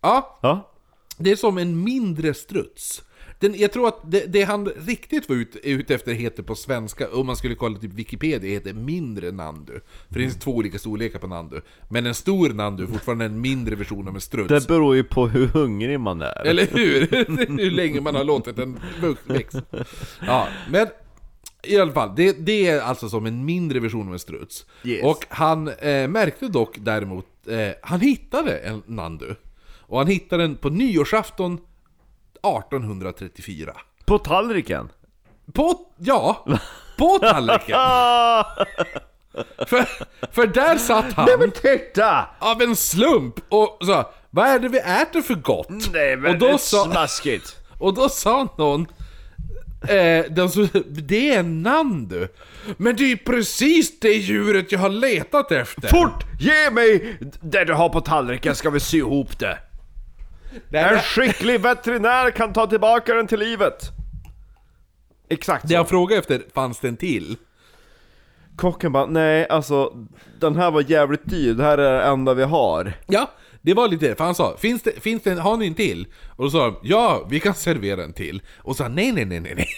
Speaker 2: ja,
Speaker 1: Ja.
Speaker 2: det är som en mindre struts. Den, jag tror att det, det han riktigt var ute ut efter heter på svenska, om man skulle kolla typ Wikipedia, heter mindre Nandu. För det finns två olika storlekar på Nandu. Men en stor Nandu är fortfarande en mindre version av en struts.
Speaker 1: Det beror ju på hur hungrig man är.
Speaker 2: Eller hur? hur länge man har låtit den växa. Ja, men i alla fall, det, det är alltså som en mindre version av en struts.
Speaker 1: Yes.
Speaker 2: Och han eh, märkte dock däremot, eh, han hittade en Nandu. Och han hittade den på nyårsafton 1834.
Speaker 1: På tallriken?
Speaker 2: På, ja, på tallriken. för, för där satt han
Speaker 1: titta!
Speaker 2: av en slump och sa Vad är det vi äter för gott?
Speaker 1: Det är
Speaker 2: och, då sa,
Speaker 1: smaskigt.
Speaker 2: och då sa någon eh, den så, Det är en nandu Men det är ju precis det djuret jag har letat efter!
Speaker 1: Fort! Ge mig det du har på tallriken ska vi sy ihop det.
Speaker 2: Det,
Speaker 1: En
Speaker 2: här,
Speaker 1: skicklig veterinär kan ta tillbaka den till livet. Exakt
Speaker 2: det
Speaker 1: så.
Speaker 2: jag frågade efter, fanns det en till?
Speaker 1: Kocken bara, nej alltså den här var jävligt dyr, det här är det enda vi har.
Speaker 2: Ja, det var lite det, för han sa finns det, finns det, Har ni en till? Och då sa de Ja, vi kan servera en till Och så sa han, nej nej nej nej nej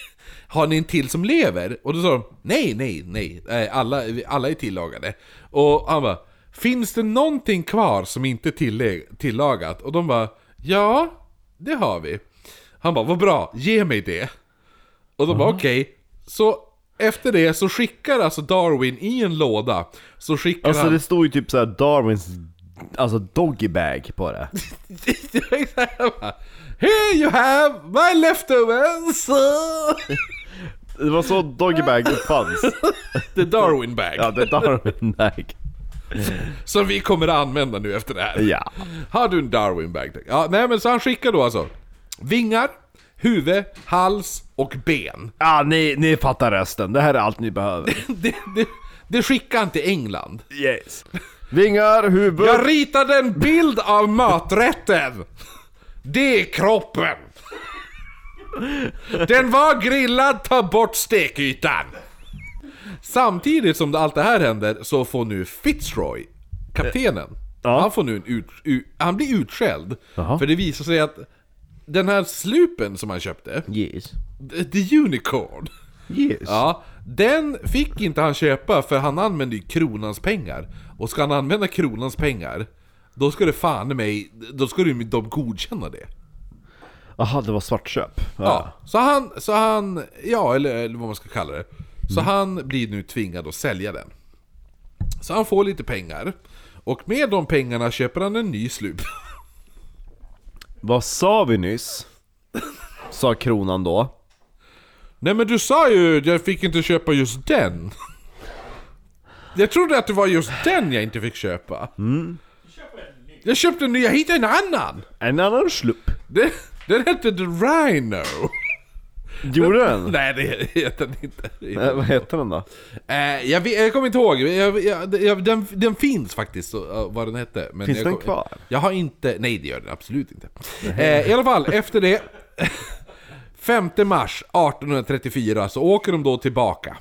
Speaker 2: Har ni en till som lever? Och då sa de Nej nej nej, alla, alla är tillagade Och han bara Finns det någonting kvar som inte är tillagat? Och de bara Ja, det har vi Han bara, vad bra, ge mig det Och de bara okej Så efter det så skickar alltså Darwin i en låda Så skickar
Speaker 1: Alltså
Speaker 2: han
Speaker 1: det stod ju typ såhär Darwins, alltså doggy bag på det.
Speaker 2: Here you have my leftovers!
Speaker 1: Det var så doggy bag uppfanns.
Speaker 2: The Darwin bag.
Speaker 1: Ja, det är Darwin bag.
Speaker 2: Som vi kommer att använda nu efter det här.
Speaker 1: Ja.
Speaker 2: Har du en Darwin bag? Ja, nej men så han skickar då alltså vingar, huvud, hals och ben.
Speaker 1: Ja, ni, ni fattar resten. Det här är allt ni behöver.
Speaker 2: Det, det, det skickar han till England.
Speaker 1: Yes. Vingar, huvud.
Speaker 2: Jag ritade en bild av maträtten! Det är kroppen! Den var grillad, ta bort stekytan! Samtidigt som allt det här händer så får nu Fitzroy, kaptenen,
Speaker 1: Ja.
Speaker 2: han får nu en ut, ut, han blir utskälld.
Speaker 1: Jaha.
Speaker 2: För det visar sig att den här slupen som han köpte,
Speaker 1: Yes.
Speaker 2: The- Unicorn,
Speaker 1: Yes.
Speaker 2: Ja, den fick inte han köpa för han använde ju kronans pengar. Och ska han använda kronans pengar, då ska det fan mig, då ska ju de godkänna det.
Speaker 1: Jaha, det var svartköp.
Speaker 2: Ja, så han, så han, ja eller, eller vad man ska kalla det. Så han blir nu tvingad att sälja den. Så han får lite pengar. Och med de pengarna köper han en ny slup.
Speaker 1: Vad sa vi nyss? Sa kronan då.
Speaker 2: Nej men du sa ju att jag fick inte köpa just den. Jag trodde att det var just den jag inte fick köpa. Jag köpte en ny, jag hittade en annan!
Speaker 1: En annan slupp.
Speaker 2: Den, den hette The Rhino.
Speaker 1: Gjorde den?
Speaker 2: Nej det heter den inte.
Speaker 1: Nej, vad heter den då?
Speaker 2: Eh, jag, jag kommer inte ihåg, jag, jag, jag, den, den finns faktiskt, uh, vad den hette. Men
Speaker 1: Finns
Speaker 2: jag
Speaker 1: den kvar?
Speaker 2: Jag har inte, nej det gör den absolut inte. Eh, I alla fall, efter det, 5 mars 1834 så åker de då tillbaka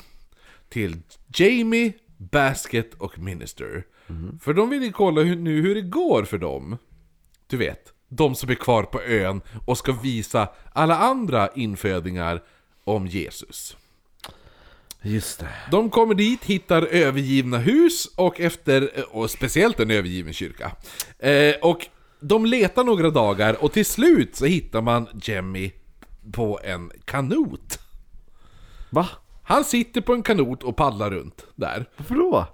Speaker 2: till Jamie, Basket och Minister. För de vill ju kolla hur, nu hur det går för dem. Du vet, de som är kvar på ön och ska visa alla andra infödingar om Jesus.
Speaker 1: Just det.
Speaker 2: De kommer dit, hittar övergivna hus och efter, och speciellt en övergiven kyrka. Eh, och de letar några dagar och till slut så hittar man Jemmy på en kanot.
Speaker 1: Va?
Speaker 2: Han sitter på en kanot och paddlar runt där.
Speaker 1: Varför då?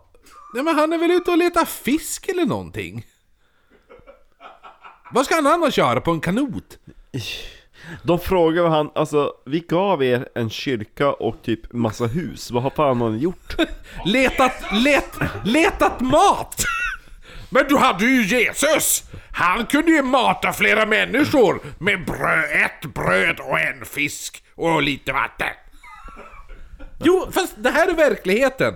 Speaker 2: Nej men han är väl ute och letar fisk eller någonting? Vad ska han annars göra på en kanot?
Speaker 1: De frågar vad han, alltså vi gav er en kyrka och typ massa hus, vad har fan han gjort?
Speaker 2: Letat, let, letat mat! Men du hade ju Jesus! Han kunde ju mata flera människor med bröd, ett bröd och en fisk och lite vatten. Jo, fast det här är verkligheten.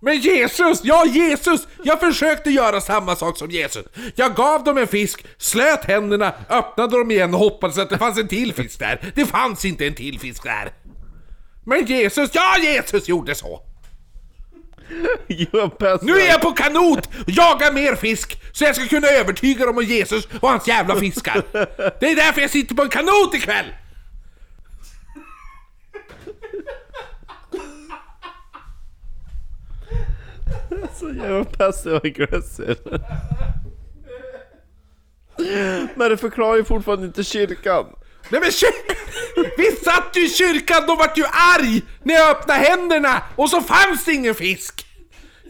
Speaker 2: Men Jesus! Ja, Jesus! Jag försökte göra samma sak som Jesus. Jag gav dem en fisk, slöt händerna, öppnade dem igen och hoppades att det fanns en till fisk där. Det fanns inte en till fisk där. Men Jesus, ja Jesus gjorde så! Nu är jag på kanot och jagar mer fisk så jag ska kunna övertyga dem om Jesus och hans jävla fiskar. Det är därför jag sitter på en kanot ikväll!
Speaker 1: Så jävla passive aggressive. Men det förklarar ju fortfarande inte kyrkan.
Speaker 2: Nej men kyr- Vi satt ju i kyrkan, de vart ju arg när jag öppnade händerna och så fanns det ingen fisk!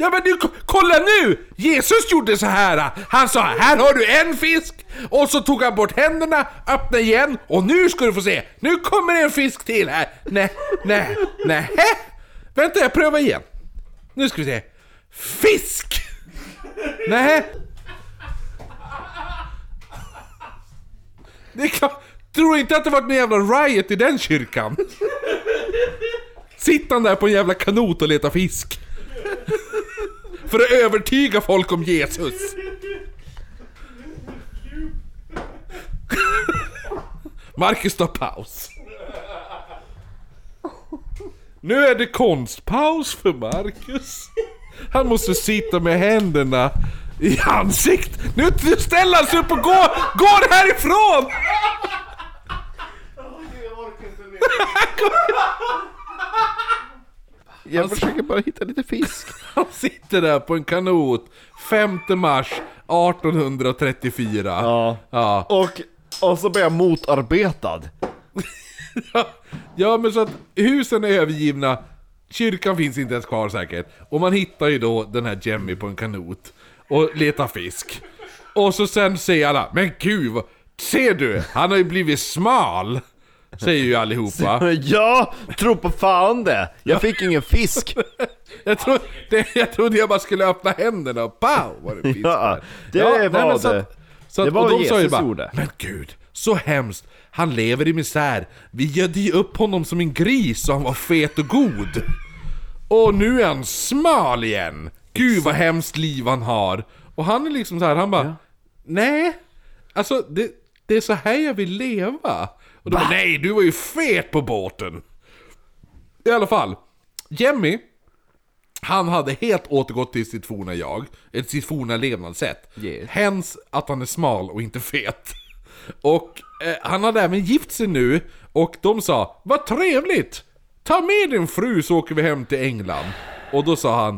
Speaker 2: Ja men du, kolla nu! Jesus gjorde så här. Han sa här har du en fisk och så tog han bort händerna, öppnade igen och nu ska du få se. Nu kommer det en fisk till här. Nej, nej, nej. Vänta jag prövar igen. Nu ska vi se. Fisk! Nej. Det är klart. Tror inte att det varit någon jävla riot i den kyrkan? Sitter han där på en jävla kanot och letar fisk? För att övertyga folk om Jesus. Marcus tar paus. Nu är det konstpaus för Marcus. Han måste sitta med händerna i ansikt. Nu ställer han sig upp och går, går härifrån!
Speaker 1: Jag försöker bara hitta lite fisk.
Speaker 2: Han sitter där på en kanot 5 mars 1834.
Speaker 1: Ja.
Speaker 2: Ja.
Speaker 1: Och, och så blir jag motarbetad.
Speaker 2: ja men så att husen är övergivna, kyrkan finns inte ens kvar säkert. Och man hittar ju då den här Jemmy på en kanot och letar fisk. Och så sen säger alla, men gud, vad- ser du? Han har ju blivit smal! Säger ju allihopa.
Speaker 1: Ja, tro på fan det! Jag fick ingen fisk.
Speaker 2: Jag, tro, det, jag trodde jag bara skulle öppna händerna och pow var det fisk
Speaker 1: Ja, det
Speaker 2: nej,
Speaker 1: var
Speaker 2: så
Speaker 1: det.
Speaker 2: att- Så
Speaker 1: Det
Speaker 2: att,
Speaker 1: var
Speaker 2: och de sa ju
Speaker 1: Jesus
Speaker 2: bara,
Speaker 1: gjorde.
Speaker 2: Men gud, så hemskt. Han lever i misär. Vi gödde ju upp honom som en gris så han var fet och god. Och nu är han smal igen. Gud vad hemskt liv han har. Och han är liksom så här, han bara Nej, alltså det, det är så här jag vill leva. Och de bara, nej du var ju fet på båten. I alla fall, Jemmy, han hade helt återgått till sitt forna jag, sitt forna levnadssätt.
Speaker 1: Yes.
Speaker 2: Hens att han är smal och inte fet. Och eh, han hade även gift sig nu, och de sa Vad trevligt! Ta med din fru så åker vi hem till England. Och då sa han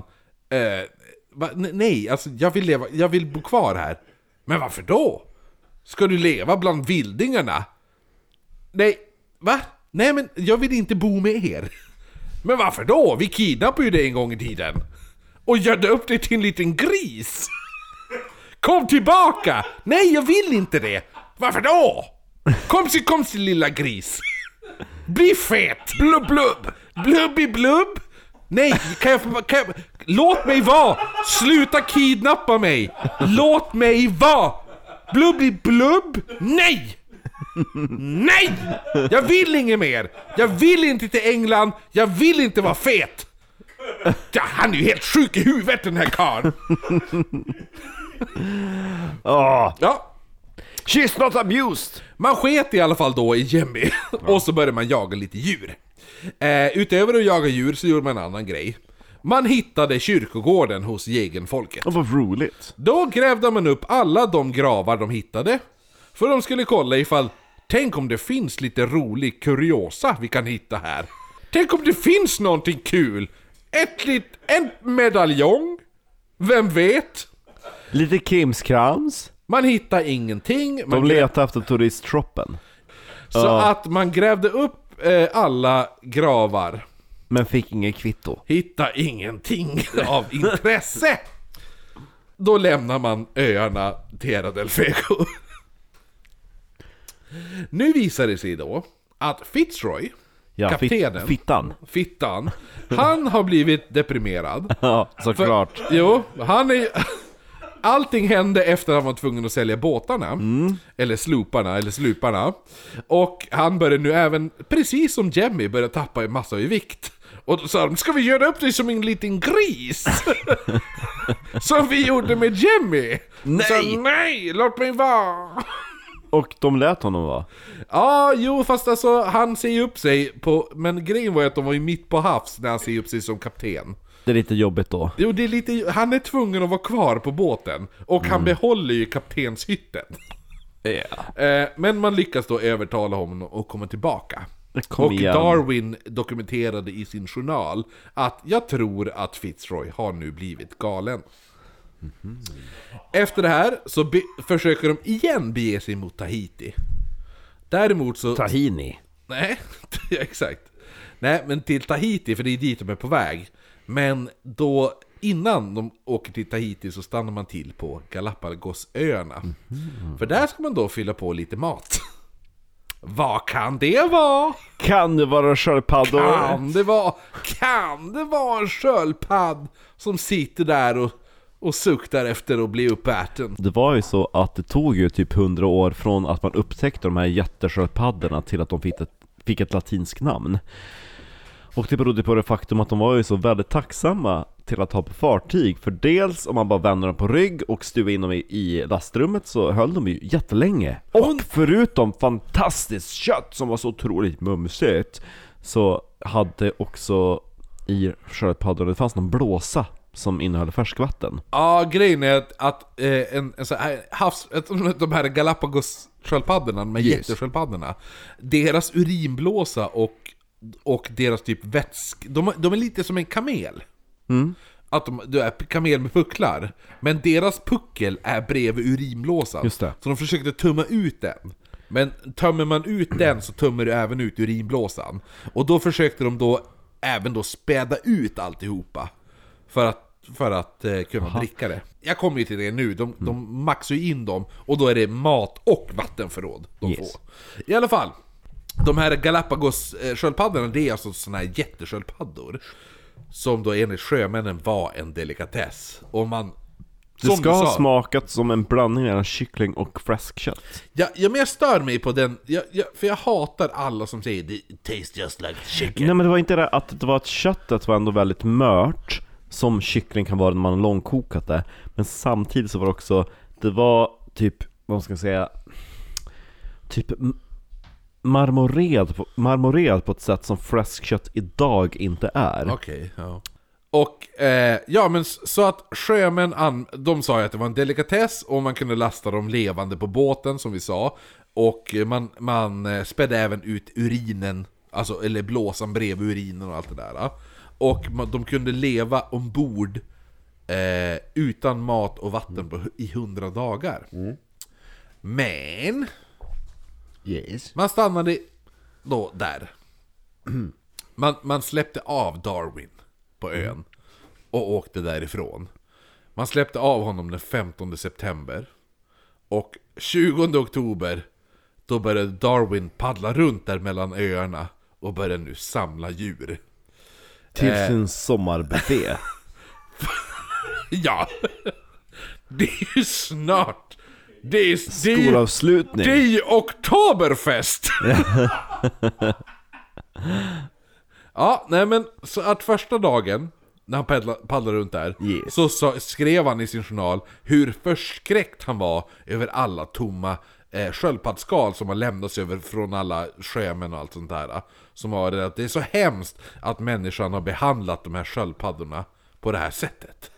Speaker 2: eh, va, Nej, alltså jag vill, leva, jag vill bo kvar här. Men varför då? Ska du leva bland vildingarna? Nej, va? Nej men jag vill inte bo med er. Men varför då? Vi kidnappade ju dig en gång i tiden. Och gödde upp dig till en liten gris. Kom tillbaka! Nej, jag vill inte det. Varför då? Kom så kom så lilla gris. Bli fet! Blubb blubb! Blubbi blubb! Nej, kan jag, kan jag Låt mig vara! Sluta kidnappa mig! Låt mig vara! Blubbi blubb! Nej! Nej! Jag vill inget mer! Jag vill inte till England, jag vill inte vara fet! Ja, han är ju helt sjuk i huvudet den här karln!
Speaker 1: Åh,
Speaker 2: Ja,
Speaker 1: she's not abused!
Speaker 2: Man sket i alla fall då i Jemmy, och så började man jaga lite djur. Eh, utöver att jaga djur så gjorde man en annan grej. Man hittade kyrkogården hos jägenfolket.
Speaker 1: Vad roligt.
Speaker 2: Då grävde man upp alla de gravar de hittade. För de skulle kolla ifall, tänk om det finns lite rolig kuriosa vi kan hitta här. Tänk om det finns någonting kul! Ett lit, en medaljong? Vem vet?
Speaker 1: Lite krimskrams.
Speaker 2: Man hittar ingenting. Man
Speaker 1: De letar efter turistshoppen.
Speaker 2: så
Speaker 1: Ja.
Speaker 2: att man grävde upp eh, alla gravar.
Speaker 1: Men fick inget kvitto.
Speaker 2: Hitta ingenting av intresse. Då lämnar man öarna Terra del Fuego. Nu visar det sig då att Fitzroy,
Speaker 1: Ja,
Speaker 2: kaptenen,
Speaker 1: fittan.
Speaker 2: Fittan, han har blivit deprimerad.
Speaker 1: Ja, såklart.
Speaker 2: För, jo, han är Allting hände efter att han var tvungen att sälja båtarna. Eller slooparna, eller sluparna. Och han började nu även, precis som Jemmy, börja tappa en massa i vikt. Och då sa de, ska vi göra upp dig som en liten gris? som vi gjorde med Jemmy!
Speaker 1: Nej!
Speaker 2: Så, nej, låt mig vara!
Speaker 1: Och de lät honom vara.
Speaker 2: Ja, jo fast alltså han säger upp sig på... Men grejen var ju att de var ju mitt på havs när han säger upp sig som kapten.
Speaker 1: Det är lite jobbigt då.
Speaker 2: Jo, det är lite... Han är tvungen att vara kvar på båten. Och han behåller ju kaptenshytten. Eh, men man lyckas då övertala honom att komma tillbaka.
Speaker 1: Kom
Speaker 2: och
Speaker 1: igen.
Speaker 2: Darwin dokumenterade i sin journal att jag tror att Fitzroy har nu blivit galen. Efter det här så be- försöker de igen bege sig mot Tahiti. Däremot så...
Speaker 1: Tahini.
Speaker 2: Nej, exakt. Nej, men till Tahiti, för det är dit de är på väg. Men då, innan de åker till Tahiti så stannar man till på Galapagosöarna. För där ska man då fylla på lite mat. Vad kan det vara?
Speaker 1: Kan det vara sköldpaddor?
Speaker 2: Kan det vara, kan det vara en sköldpadd som sitter där och, och suktar efter att bli uppäten?
Speaker 1: Det var ju så att det tog ju typ 100 år från att man upptäckte de här jättesköldpaddorna till att de fick ett, fick ett latinskt namn. Och det berodde på det faktum att de var ju så väldigt tacksamma till att ha på fartyg. För dels om man bara vände dem på rygg och stuvade in dem i, i lastrummet så höll de ju jättelänge. Och förutom fantastiskt kött som var så otroligt mumsigt så hade också i sköldpaddorna, det fanns någon blåsa som innehöll färskvatten.
Speaker 2: Ja, grejen är att, att eh, en, en så här havs... De här Galapagos-sköldpaddorna, de här
Speaker 1: Yes.
Speaker 2: jättesköldpaddorna. Deras urinblåsa och, och deras typ vätsk... De, de är lite som en kamel. Att de, du är kamel med pucklar. Men deras puckel är bredvid urinblåsan.
Speaker 1: Just det.
Speaker 2: Så de försökte tumma ut den. Men tömmer man ut den så tömmer du även ut urinblåsan. Och då försökte de då även då späda ut alltihopa. För att, för att eh, kunna dricka det. Jag kommer ju till det nu, de, de maxar ju in dem och då är det mat och vattenförråd de
Speaker 1: Yes.
Speaker 2: får. I alla fall, de här Galapagos-sköldpaddorna, det är alltså såna här jättesköldpaddor. Som då enligt sjömännen var en delikatess. Och man...
Speaker 1: Det
Speaker 2: som
Speaker 1: ska
Speaker 2: du
Speaker 1: ha
Speaker 2: sa-
Speaker 1: smakat som en blandning mellan kyckling och fläskkött.
Speaker 2: Ja, ja, men jag stör mig på den, jag, jag, för jag hatar alla som säger det tastes just like chicken.
Speaker 1: Nej men det var inte det att det var att köttet var ändå väldigt mört Som kyckling kan vara när man har långkokat det Men samtidigt så var det också Det var typ, vad ska jag säga Typ m- marmorerad på, marmorerad på ett sätt som fläskkött idag inte är
Speaker 2: Okej, ja. Och, eh, ja men s- så att sjömän, an, de sa ju att det var en delikatess och man kunde lasta dem levande på båten som vi sa. Och man, man eh, spädde även ut urinen, alltså, eller blåsan bredvid urinen och allt det där. Och man, de kunde leva ombord eh, utan mat och vatten på, hu- i hundra dagar. Men...
Speaker 1: Yes
Speaker 2: Man stannade då där. Man, man släppte av Darwin på ön och åkte därifrån. Man släppte av honom den 15 september. Och 20 oktober då började Darwin paddla runt där mellan öarna och började nu samla djur.
Speaker 1: Till
Speaker 2: Eh.
Speaker 1: sin sommarbuffé
Speaker 2: Ja! Det är ju snart! Det är, det är, ju-
Speaker 1: Skolavslutning
Speaker 2: Det är Oktoberfest! ja, nej men så att första dagen när han paddlade, paddlade runt där
Speaker 1: Yes.
Speaker 2: Så sa, skrev han i sin journal hur förskräckt han var över alla tomma eh, sköldpaddsskal som har lämnats över från alla sjömän och allt sånt där. Som har det att det är så hemskt att människan har behandlat de här sköldpaddorna på det här sättet.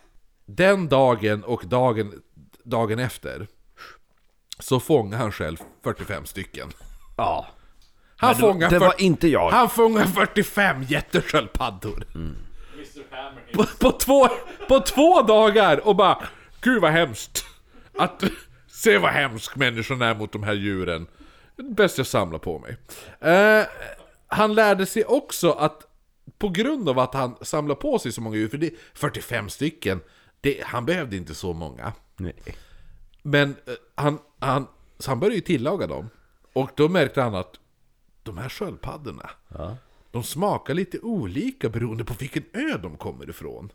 Speaker 2: Den dagen och dagen, dagen efter så fångar han själv 45 stycken.
Speaker 1: Ja.
Speaker 2: Han fångar
Speaker 1: det var inte jag.
Speaker 2: Han fångar 45 jättesköldpaddor.
Speaker 1: Mm.
Speaker 2: På, på, två, på två dagar och bara Gud vad hemskt. Att se vad hemsk människan är mot de här djuren. Bäst jag samlar på mig. Eh, han lärde sig också att på grund av att han samlar på sig så många djur, för det är 45 stycken, det, han behövde inte så många.
Speaker 1: Nej.
Speaker 2: Men eh, han, han, så han började ju tillaga dem. Och då märkte han att de här sköldpaddorna, de smakar lite olika beroende på vilken ö de kommer ifrån.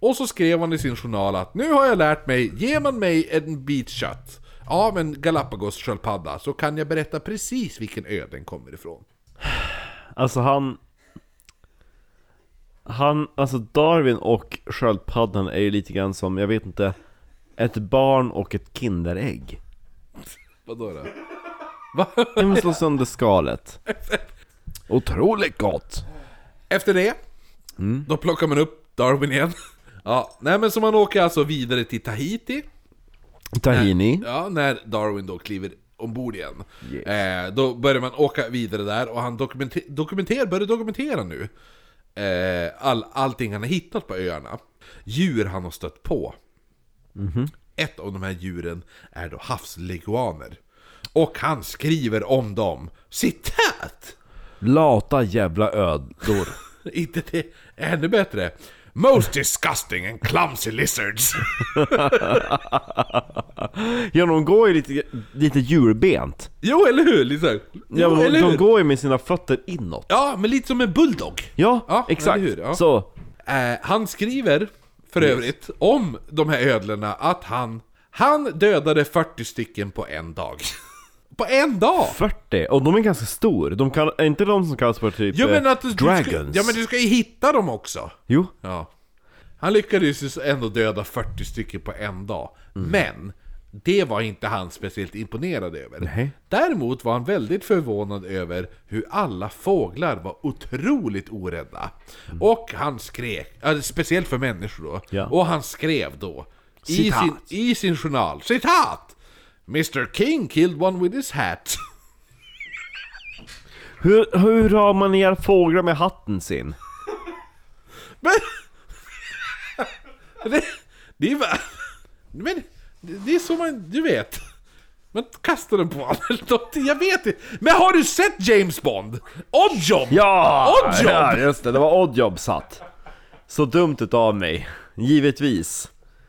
Speaker 2: Och så skrev han i sin journal att nu har jag lärt mig, ger man mig en bit kött av en Galapagos-sköldpadda så kan jag berätta precis vilken ö den kommer ifrån.
Speaker 1: Alltså han... Han, alltså Darwin och sköldpaddan är ju lite grann som, jag vet inte Ett barn och ett kinderägg
Speaker 2: Vadå då?
Speaker 1: Jag måste slå sönder skalet Otroligt gott!
Speaker 2: Efter det, då plockar man upp Darwin igen. Ja, nej men så man åker alltså vidare till Tahiti.
Speaker 1: Tahini
Speaker 2: Ja, när Darwin då kliver ombord igen.
Speaker 1: Yes.
Speaker 2: Eh, då börjar man åka vidare där och han dokumenter, dokumenter, börjar dokumentera nu eh, all, allting han har hittat på öarna. Djur han har stött på. Ett av de här djuren är då havsleguaner. Och han skriver om dem, citat!
Speaker 1: Lata jävla ödlor
Speaker 2: Inte det, ännu bättre. Most disgusting and clumsy lizards.
Speaker 1: Ja de går ju lite, lite djurbent
Speaker 2: jo, eller hur? Liksom.
Speaker 1: Ja men de
Speaker 2: hur?
Speaker 1: går ju med sina fötter inåt
Speaker 2: Ja, men lite som en bulldog.
Speaker 1: Ja,
Speaker 2: Ja,
Speaker 1: exakt!
Speaker 2: Ja.
Speaker 1: Så,
Speaker 2: Eh, han skriver för övrigt om de här ödlorna att han, han dödade 40 stycken på en dag. på en dag!
Speaker 1: 40, och de är ganska stor, de kan, är inte de som kallas för typ
Speaker 2: Jo men
Speaker 1: eh,
Speaker 2: att du, du ska,
Speaker 1: dragons?
Speaker 2: ja men du ska ju hitta dem också.
Speaker 1: Jo,
Speaker 2: Ja. Han lyckades ju ändå döda 40 stycken på en dag.
Speaker 1: Mm.
Speaker 2: Men det var inte han speciellt imponerad över.
Speaker 1: Nej.
Speaker 2: Däremot var han väldigt förvånad över hur alla fåglar var otroligt orädda. Och han skrek, ja, speciellt för människor då.
Speaker 1: Ja.
Speaker 2: Och han skrev då i sin, i sin journal, citat! Mr King killed one with his hat.
Speaker 1: hur, hur har man ihjäl fåglar med hatten sin?
Speaker 2: Men... det, det bara... Men det, är så man... Du vet. Man kastar den på honom eller någonting, jag vet inte. Men har du sett James Bond? Oddjob!
Speaker 1: Ja!
Speaker 2: Oddjob!
Speaker 1: Ja, just det, det var Oddjob satt Så dumt utav mig, givetvis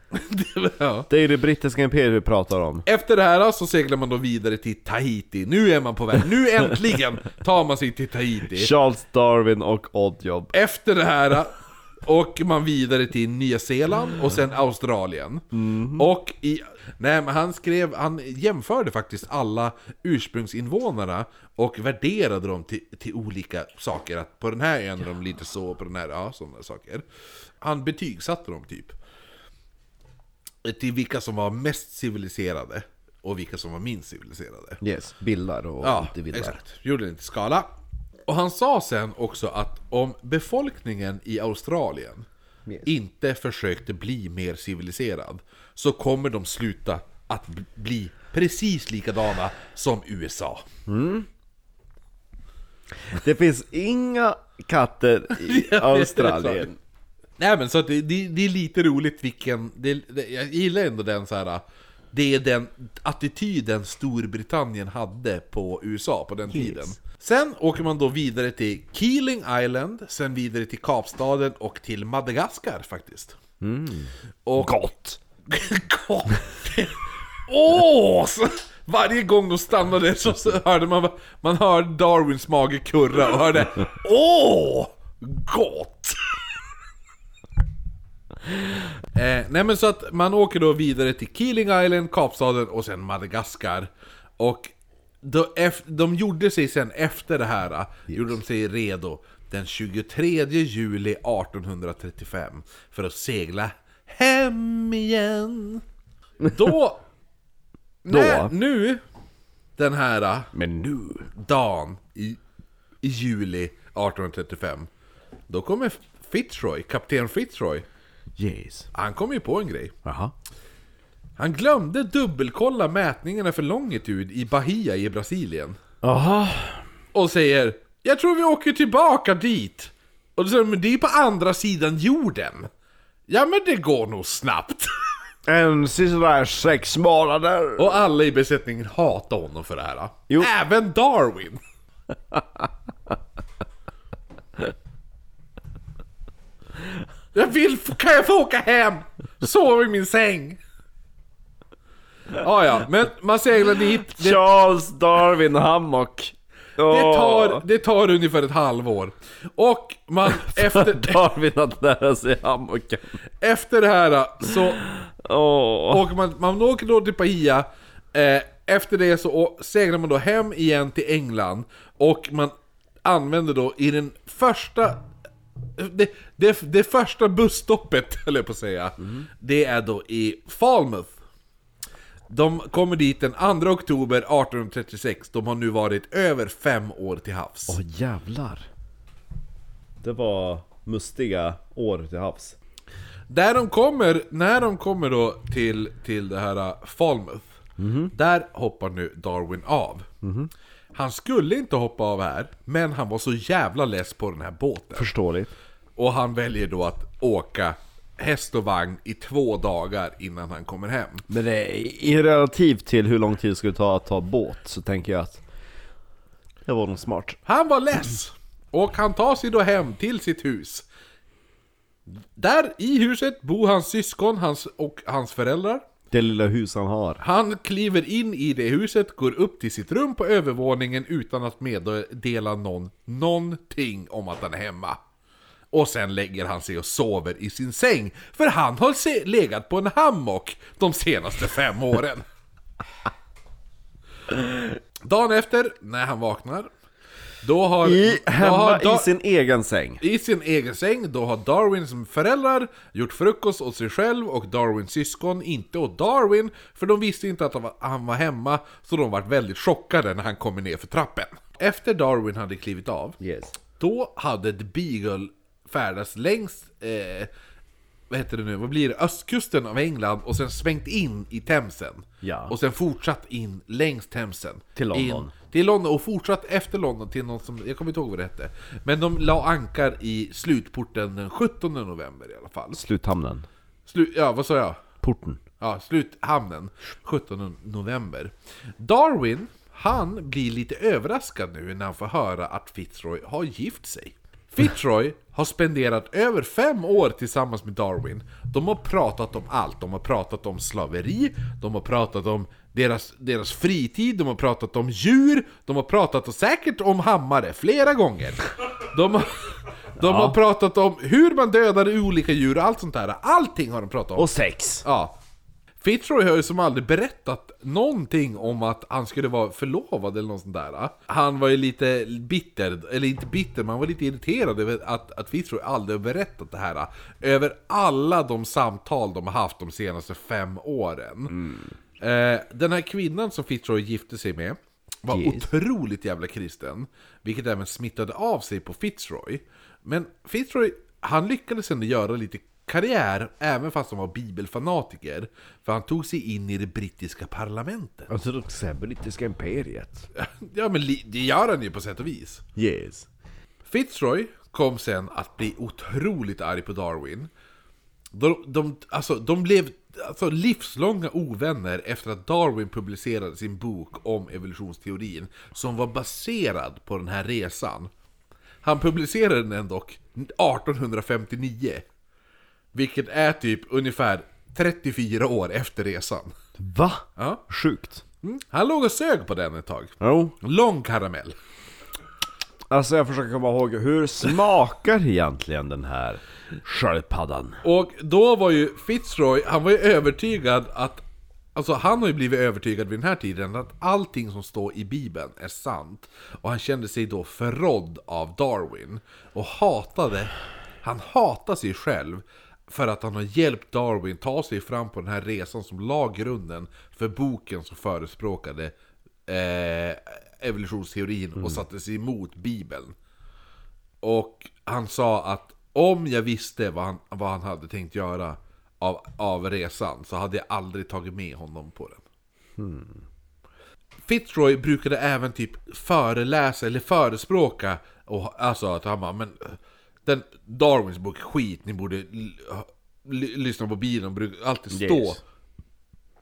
Speaker 2: Ja.
Speaker 1: Det är ju det brittiska imperiet vi pratar om
Speaker 2: Efter det här så seglar man då vidare till Tahiti. Nu är man på väg. Nu äntligen tar man sig till Tahiti.
Speaker 1: Charles Darwin och Oddjob
Speaker 2: Efter det här åker man vidare till Nya Zeeland och sen Australien. Och i... Nej men han skrev, han jämförde faktiskt alla ursprungsinvånarna och värderade dem till, till olika saker. Att på den här ön är de lite så, på den här, ja sådana saker. Han betygsatte dem typ. Till vilka som var mest civiliserade och vilka som var minst civiliserade.
Speaker 1: Yes, bildar och
Speaker 2: Ja,
Speaker 1: inte bildar
Speaker 2: exakt. Gjorde inte skala. Och han sa sen också att om befolkningen i Australien
Speaker 1: Yes.
Speaker 2: inte försökte bli mer civiliserad så kommer de sluta att bl- bli precis likadana som USA.
Speaker 1: Det finns inga katter i Australien
Speaker 2: Nej men så att det, det, det är lite roligt vilken, det, det, jag gillar ändå den så här. Det är den attityden Storbritannien hade på USA på den tiden. Sen åker man då vidare till Keeling Island, sen vidare till Kapstaden och till Madagaskar faktiskt. Och,
Speaker 1: Gott!
Speaker 2: Gott! Åh! så varje gång de stannade så, så hörde man, man hörde Darwins mage kurra och hörde Åh! Gott! eh, nej men så att man åker då vidare till Keeling Island, Kapstaden och sen Madagaskar. Och då, de gjorde sig sen efter det här, gjorde de sig redo den 23 juli 1835 för att segla hem igen. Då... Nej, nu den här
Speaker 1: Men nu...
Speaker 2: dagen i, i juli 1835. Då kommer Fitzroy, kapten Fitzroy,
Speaker 1: Yes.
Speaker 2: han kom ju på en grej.
Speaker 1: Jaha.
Speaker 2: Han glömde dubbelkolla mätningarna för longitud i Bahia i Brasilien.
Speaker 1: Jaha.
Speaker 2: Och säger Jag tror vi åker tillbaka dit. Och då säger de, men det är ju på andra sidan jorden. Ja men det går nog snabbt.
Speaker 1: En sådär sex månader.
Speaker 2: Och alla i besättningen hatar honom för det här.
Speaker 1: Jo.
Speaker 2: Även Darwin. Jag vill, kan jag få åka hem? Sova i min säng. Ja, ja, men man seglar dit. Det,
Speaker 1: Charles Darwin Hammock.
Speaker 2: det, tar, det tar ungefär ett halvår. Och man, efter,
Speaker 1: Darwin att lära sig hammocken.
Speaker 2: efter det här så
Speaker 1: Åh.
Speaker 2: åker man, man åker då till Bahia. Eh, efter det så seglar man då hem igen till England. Och man använder då i den första... Det, det, det första busstoppet, höll jag på att säga. Det är då i Falmouth. De kommer dit den 2 oktober 1836. De har nu varit över fem år till havs.
Speaker 1: Åh jävlar. Det var mustiga år till havs.
Speaker 2: Där de kommer, när de kommer då till, till det här uh, Falmouth, där hoppar nu Darwin av. Han skulle inte hoppa av här, men han var så jävla less på den här båten.
Speaker 1: Förståeligt.
Speaker 2: Och han väljer då att åka häst och vagn i två dagar innan han kommer hem.
Speaker 1: Men det är, i relativt till hur lång tid det skulle ta att ta båt så tänker jag att det var nog smart.
Speaker 2: Han var less! Och han tar sig då hem till sitt hus. Där i huset bor hans syskon hans, och hans föräldrar.
Speaker 1: Det lilla hus han har.
Speaker 2: Han kliver in i det huset, går upp till sitt rum på övervåningen utan att meddela någon någonting om att han är hemma. Och sen lägger han sig och sover i sin säng, för han har se- legat på en hammock de senaste fem åren. Dagen efter, när han vaknar, då har...
Speaker 1: I,
Speaker 2: då
Speaker 1: hemma
Speaker 2: har Da-
Speaker 1: i sin egen säng.
Speaker 2: i sin egen säng, då har Darwin som föräldrar gjort frukost åt sig själv och Darwins syskon, inte åt Darwin, för de visste inte att han var- hemma, så de var väldigt chockade när han kommer ner för trappen. Efter Darwin hade klivit av,
Speaker 1: Yes.
Speaker 2: då hade The Beagle färdats längs, eh, vad heter det nu, vad blir det, östkusten av England och sen svängt in i Themsen.
Speaker 1: Ja.
Speaker 2: Och sen fortsatt in längs Themsen.
Speaker 1: Till London.
Speaker 2: In, till London och fortsatt efter London till något som, jag kommer inte ihåg vad det hette. Men de la ankar i slutporten den 17 november i alla fall.
Speaker 1: Sluthamnen.
Speaker 2: Slu, ja, vad sa jag?
Speaker 1: Porten.
Speaker 2: Ja, sluthamnen 17 november. Darwin, han blir lite överraskad nu när han får höra att Fitzroy har gift sig. Fitzroy har spenderat över fem år tillsammans med Darwin. De har pratat om allt. De har pratat om slaveri, de har pratat om deras, deras fritid, de har pratat om djur, de har pratat och säkert om hammare flera gånger. De har, de har pratat om hur man dödar olika djur och allt sånt där. Allting har de pratat om.
Speaker 1: Och sex.
Speaker 2: Ja. Fitzroy har ju som aldrig berättat någonting om att han skulle vara förlovad eller något sånt där. Han var ju lite bitter, eller inte bitter, men han var lite irriterad över att, att Fitzroy aldrig har berättat det här. Över alla de samtal de har haft de senaste fem åren. Eh, den här kvinnan som Fitzroy gifte sig med var
Speaker 1: Yes.
Speaker 2: otroligt jävla kristen. Vilket även smittade av sig på Fitzroy. Men Fitzroy, han lyckades ändå göra lite karriär, även fast han var bibelfanatiker. För han tog sig in i det brittiska parlamentet.
Speaker 1: Alltså det brittiska imperiet.
Speaker 2: Ja men det gör han ju på sätt och vis.
Speaker 1: Yes.
Speaker 2: Fitzroy kom sen att bli otroligt arg på Darwin. De, de, alltså, de blev alltså, livslånga ovänner efter att Darwin publicerade sin bok om evolutionsteorin, som var baserad på den här resan. Han publicerade den dock 1859, vilket är typ ungefär 34 år efter resan.
Speaker 1: Va?
Speaker 2: Ja.
Speaker 1: Sjukt.
Speaker 2: Mm. Han låg och sög på den ett tag.
Speaker 1: Jo.
Speaker 2: Lång karamell.
Speaker 1: Alltså jag försöker komma ihåg, hur smakar egentligen den här sköldpaddan?
Speaker 2: Och då var ju Fitzroy, han var ju övertygad att Alltså han har ju blivit övertygad vid den här tiden att allting som står i Bibeln är sant. Och han kände sig då förrådd av Darwin. Och hatade, han hatar sig själv för att han har hjälpt Darwin ta sig fram på den här resan som la grunden för boken som förespråkade eh, evolutionsteorin och satte sig emot Bibeln. Och han sa att om jag visste vad han, vad han hade tänkt göra av, av resan så hade jag aldrig tagit med honom på den. Fitzroy brukade även typ föreläsa eller förespråka, och, alltså att han bara, men den Darwins bok skit, ni borde lyssna på Bibeln, brukar alltid stå.
Speaker 1: Yes.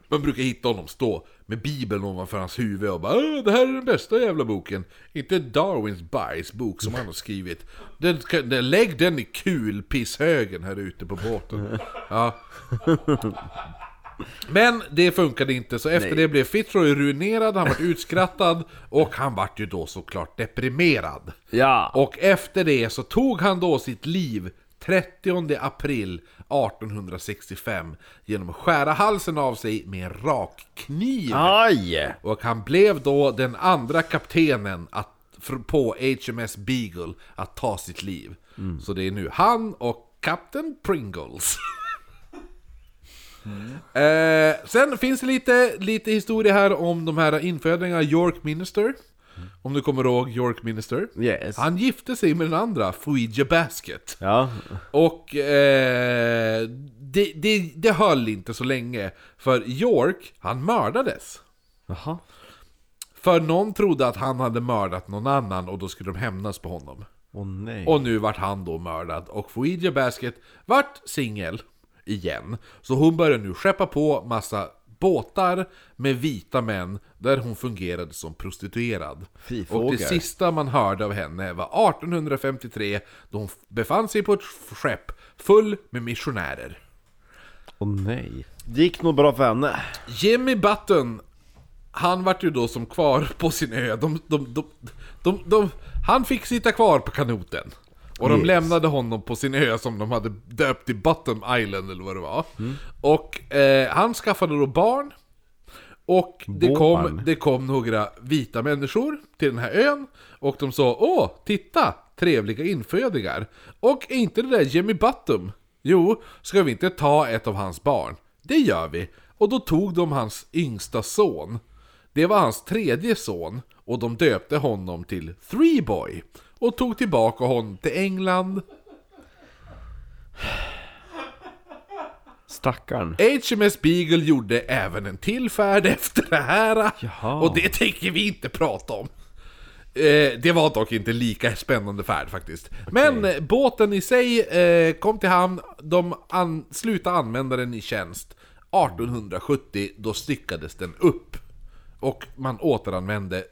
Speaker 2: Man brukar hitta honom stå med Bibeln ovanför hans huvud och bara "Åh, Det här är den bästa jävla boken. Inte Darwins bajsbok som han har skrivit. Den, den, lägg den i kulpisshögen här ute på båten. Ja. Men det funkade inte, så efter det blev Fitzroy ruinerad, han vart utskrattad och han vart ju då såklart deprimerad.
Speaker 1: Ja!
Speaker 2: Och efter det så tog han då sitt liv 30 april 1865 genom att skära halsen av sig med en rak kniv.
Speaker 1: Aj!
Speaker 2: Och han blev då den andra kaptenen att, på HMS Beagle att ta sitt liv. Så det är nu han och Captain Pringles. Eh, sen finns det lite, lite historia här om de här infödingarna York Minister. Om du kommer ihåg York Minister.
Speaker 1: Yes.
Speaker 2: Han gifte sig med den andra, Fuija Basket.
Speaker 1: Ja.
Speaker 2: Och eh, det, det, det höll inte så länge. För York, han mördades.
Speaker 1: Jaha.
Speaker 2: För någon trodde att han hade mördat någon annan och då skulle de hämnas på honom.
Speaker 1: Nej.
Speaker 2: Och nu vart han då mördad. Och Fuija Basket vart singel igen. Så hon började nu skeppa på massa båtar med vita män där hon fungerade som prostituerad. Och det sista man hörde av henne var 1853 då hon befann sig på ett skepp full med missionärer.
Speaker 1: Åh nej. Det gick nog bra för henne.
Speaker 2: Jimmy Button, han vart ju då som kvar på sin ö. De, de, de, de, de, han fick sitta kvar på kanoten. Och de
Speaker 1: Yes.
Speaker 2: lämnade honom på sin ö som de hade döpt till Bottom Island eller vad det var. Och eh, han skaffade då barn. Och det kom, det kom några vita människor till den här ön. Och de sa Åh, titta! Trevliga infödingar. Och är inte det där Jimmy Bottom? Jo, ska vi inte ta ett av hans barn? Det gör vi. Och då tog de hans yngsta son. Det var hans tredje son. Och de döpte honom till Three Boy. Och tog tillbaka honom till England.
Speaker 1: Stackarn.
Speaker 2: HMS Beagle gjorde även en till färd efter det här.
Speaker 1: Jaha.
Speaker 2: Och det tänker vi inte prata om. Eh, det var dock inte lika spännande färd faktiskt. Men eh, båten i sig eh, kom till hamn, de an slutade använda den i tjänst 1870, då styckades den upp. Och man återanvände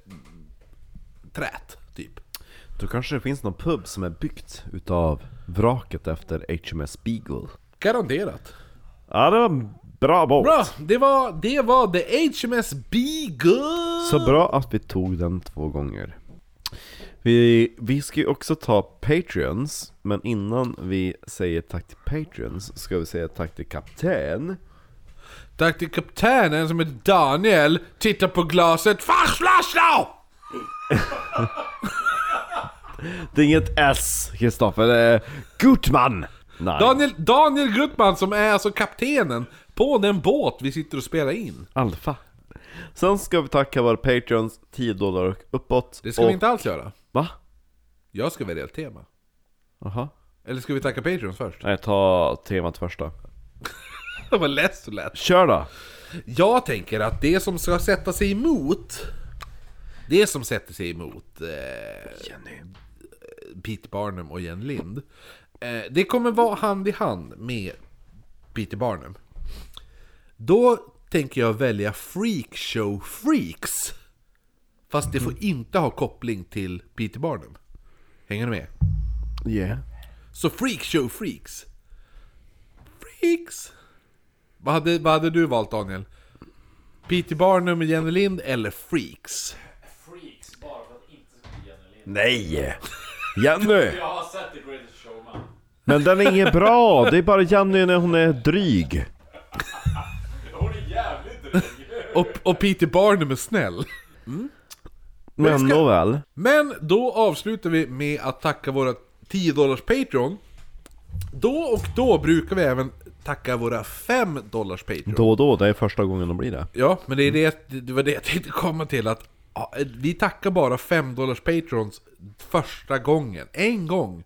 Speaker 2: trät, typ.
Speaker 1: Då kanske det finns någon pub som är byggt utav vraket efter HMS Beagle.
Speaker 2: Garanterat.
Speaker 1: Ja, det var en bra båt.
Speaker 2: Bra, det var, det var The HMS Beagle!
Speaker 1: Så bra att vi tog den två gånger. Vi, vi ska ju också ta Patreons, men innan vi säger tack till Patreons ska vi säga tack till kapten.
Speaker 2: Tack till kaptenen som heter Daniel, titta på glaset, Fachflasch då!
Speaker 1: Det är inget S, Kristoffer, det är Gutman! Nej,
Speaker 2: Daniel, Daniel Gutman som är alltså kaptenen på den båt vi sitter och spelar in.
Speaker 1: Alfa. Sen ska vi tacka våra Patreons 10 dollar och uppåt.
Speaker 2: Det ska
Speaker 1: och,
Speaker 2: vi inte alls göra.
Speaker 1: Va?
Speaker 2: Jag ska välja ett tema.
Speaker 1: Jaha.
Speaker 2: Eller ska vi tacka Patreons först?
Speaker 1: Nej, ta temat först då.
Speaker 2: Var lätt så lätt.
Speaker 1: Kör då!
Speaker 2: Jag tänker att det som ska sätta sig emot Det som sätter sig emot eh,
Speaker 1: Jenny.
Speaker 2: Pete Barnum och Jen Lind eh, Det kommer vara hand i hand med Peter Barnum Då tänker jag välja Freakshow Freaks Fast det får inte ha koppling till Peter Barnum Hänger du med?
Speaker 1: Yeah.
Speaker 2: Så Freakshow Freaks Freaks vad hade, vad hade du valt Daniel? Peter Barnum och Jenny Lind eller Freaks?
Speaker 5: Freaks, bara för att inte ska bli Jenny Lind.
Speaker 1: Nej! Jenny!
Speaker 5: Jag har sett The Greatest Showman.
Speaker 1: Men den är inget bra, det är bara Jenny när hon är dryg.
Speaker 5: Hon är jävligt dryg.
Speaker 2: Och, och Peter Barnum är snäll.
Speaker 1: Men
Speaker 2: ska-
Speaker 1: nåväl.
Speaker 2: Men då avslutar vi med att tacka våra 10 dollars Patreon. Då och då brukar vi även tacka våra 5 dollars Patreon.
Speaker 1: Då och då, det är första gången de blir det.
Speaker 2: Ja, men det, är det, det var det jag tänkte komma till att Ja, Vi tackar bara 5 dollars patrons första gången. En gång.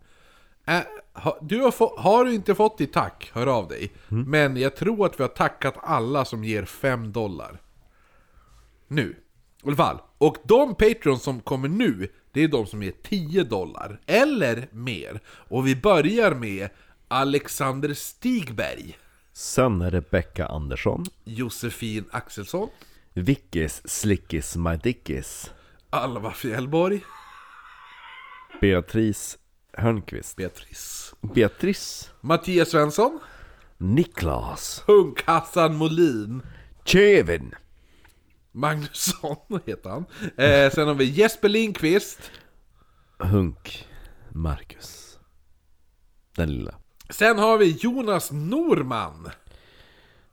Speaker 2: Äh, ha, du har, få, har du inte fått ditt tack, hör av dig. Men jag tror att vi har tackat alla som ger 5 dollar. Nu. I alla fall. Och de patrons som kommer nu, det är de som ger 10 dollar. Eller mer. Och vi börjar med Alexander Stigberg.
Speaker 1: Sen är det Becka Andersson,
Speaker 2: Josefin Axelsson.
Speaker 1: Vickis Slickis My Dickis,
Speaker 2: Alva Fjällborg.
Speaker 1: Beatrice Hörnqvist,
Speaker 2: Beatrice.
Speaker 1: Beatrice,
Speaker 2: Mattias Svensson.
Speaker 1: Niklas,
Speaker 2: Punk-Hassan Molin.
Speaker 1: Kevin,
Speaker 2: Magnusson heter han. Eh, sen har vi Jesper Lindqvist.
Speaker 1: Hunk, Marcus. Den lilla.
Speaker 2: Sen har vi Jonas Norman.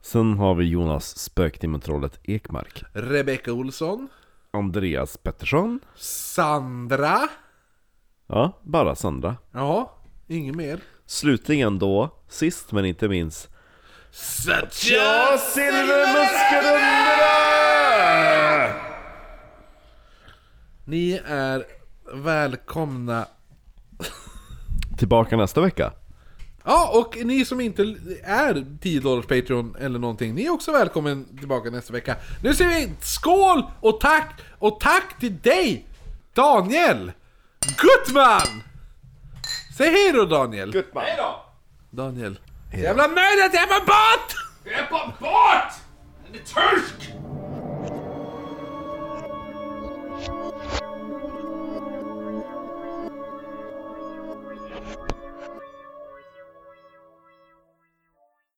Speaker 1: Sen har vi Jonas Spökdemontrollet Ekmark,
Speaker 2: Rebecca Olsson.
Speaker 1: Andreas Pettersson,
Speaker 2: Sandra.
Speaker 1: Ja, bara Sandra.
Speaker 2: Ja, inget mer.
Speaker 1: Slutligen då, sist men inte minst,
Speaker 2: Satya
Speaker 1: Silvermuskelundra!
Speaker 2: Ni är välkomna.
Speaker 1: Tillbaka nästa vecka.
Speaker 2: Ja, och ni som inte är 10 dollars Patreon eller någonting, ni är också välkommen tillbaka nästa vecka. Nu säger vi skål och tack! Och tack till dig, Daniel Gutman! Säg hej då Daniel! Gutman!
Speaker 5: Hej då!
Speaker 2: Daniel. Hej då. Jävla möjligt, jag är på båt!
Speaker 5: Jag är på båt! Den är tysk!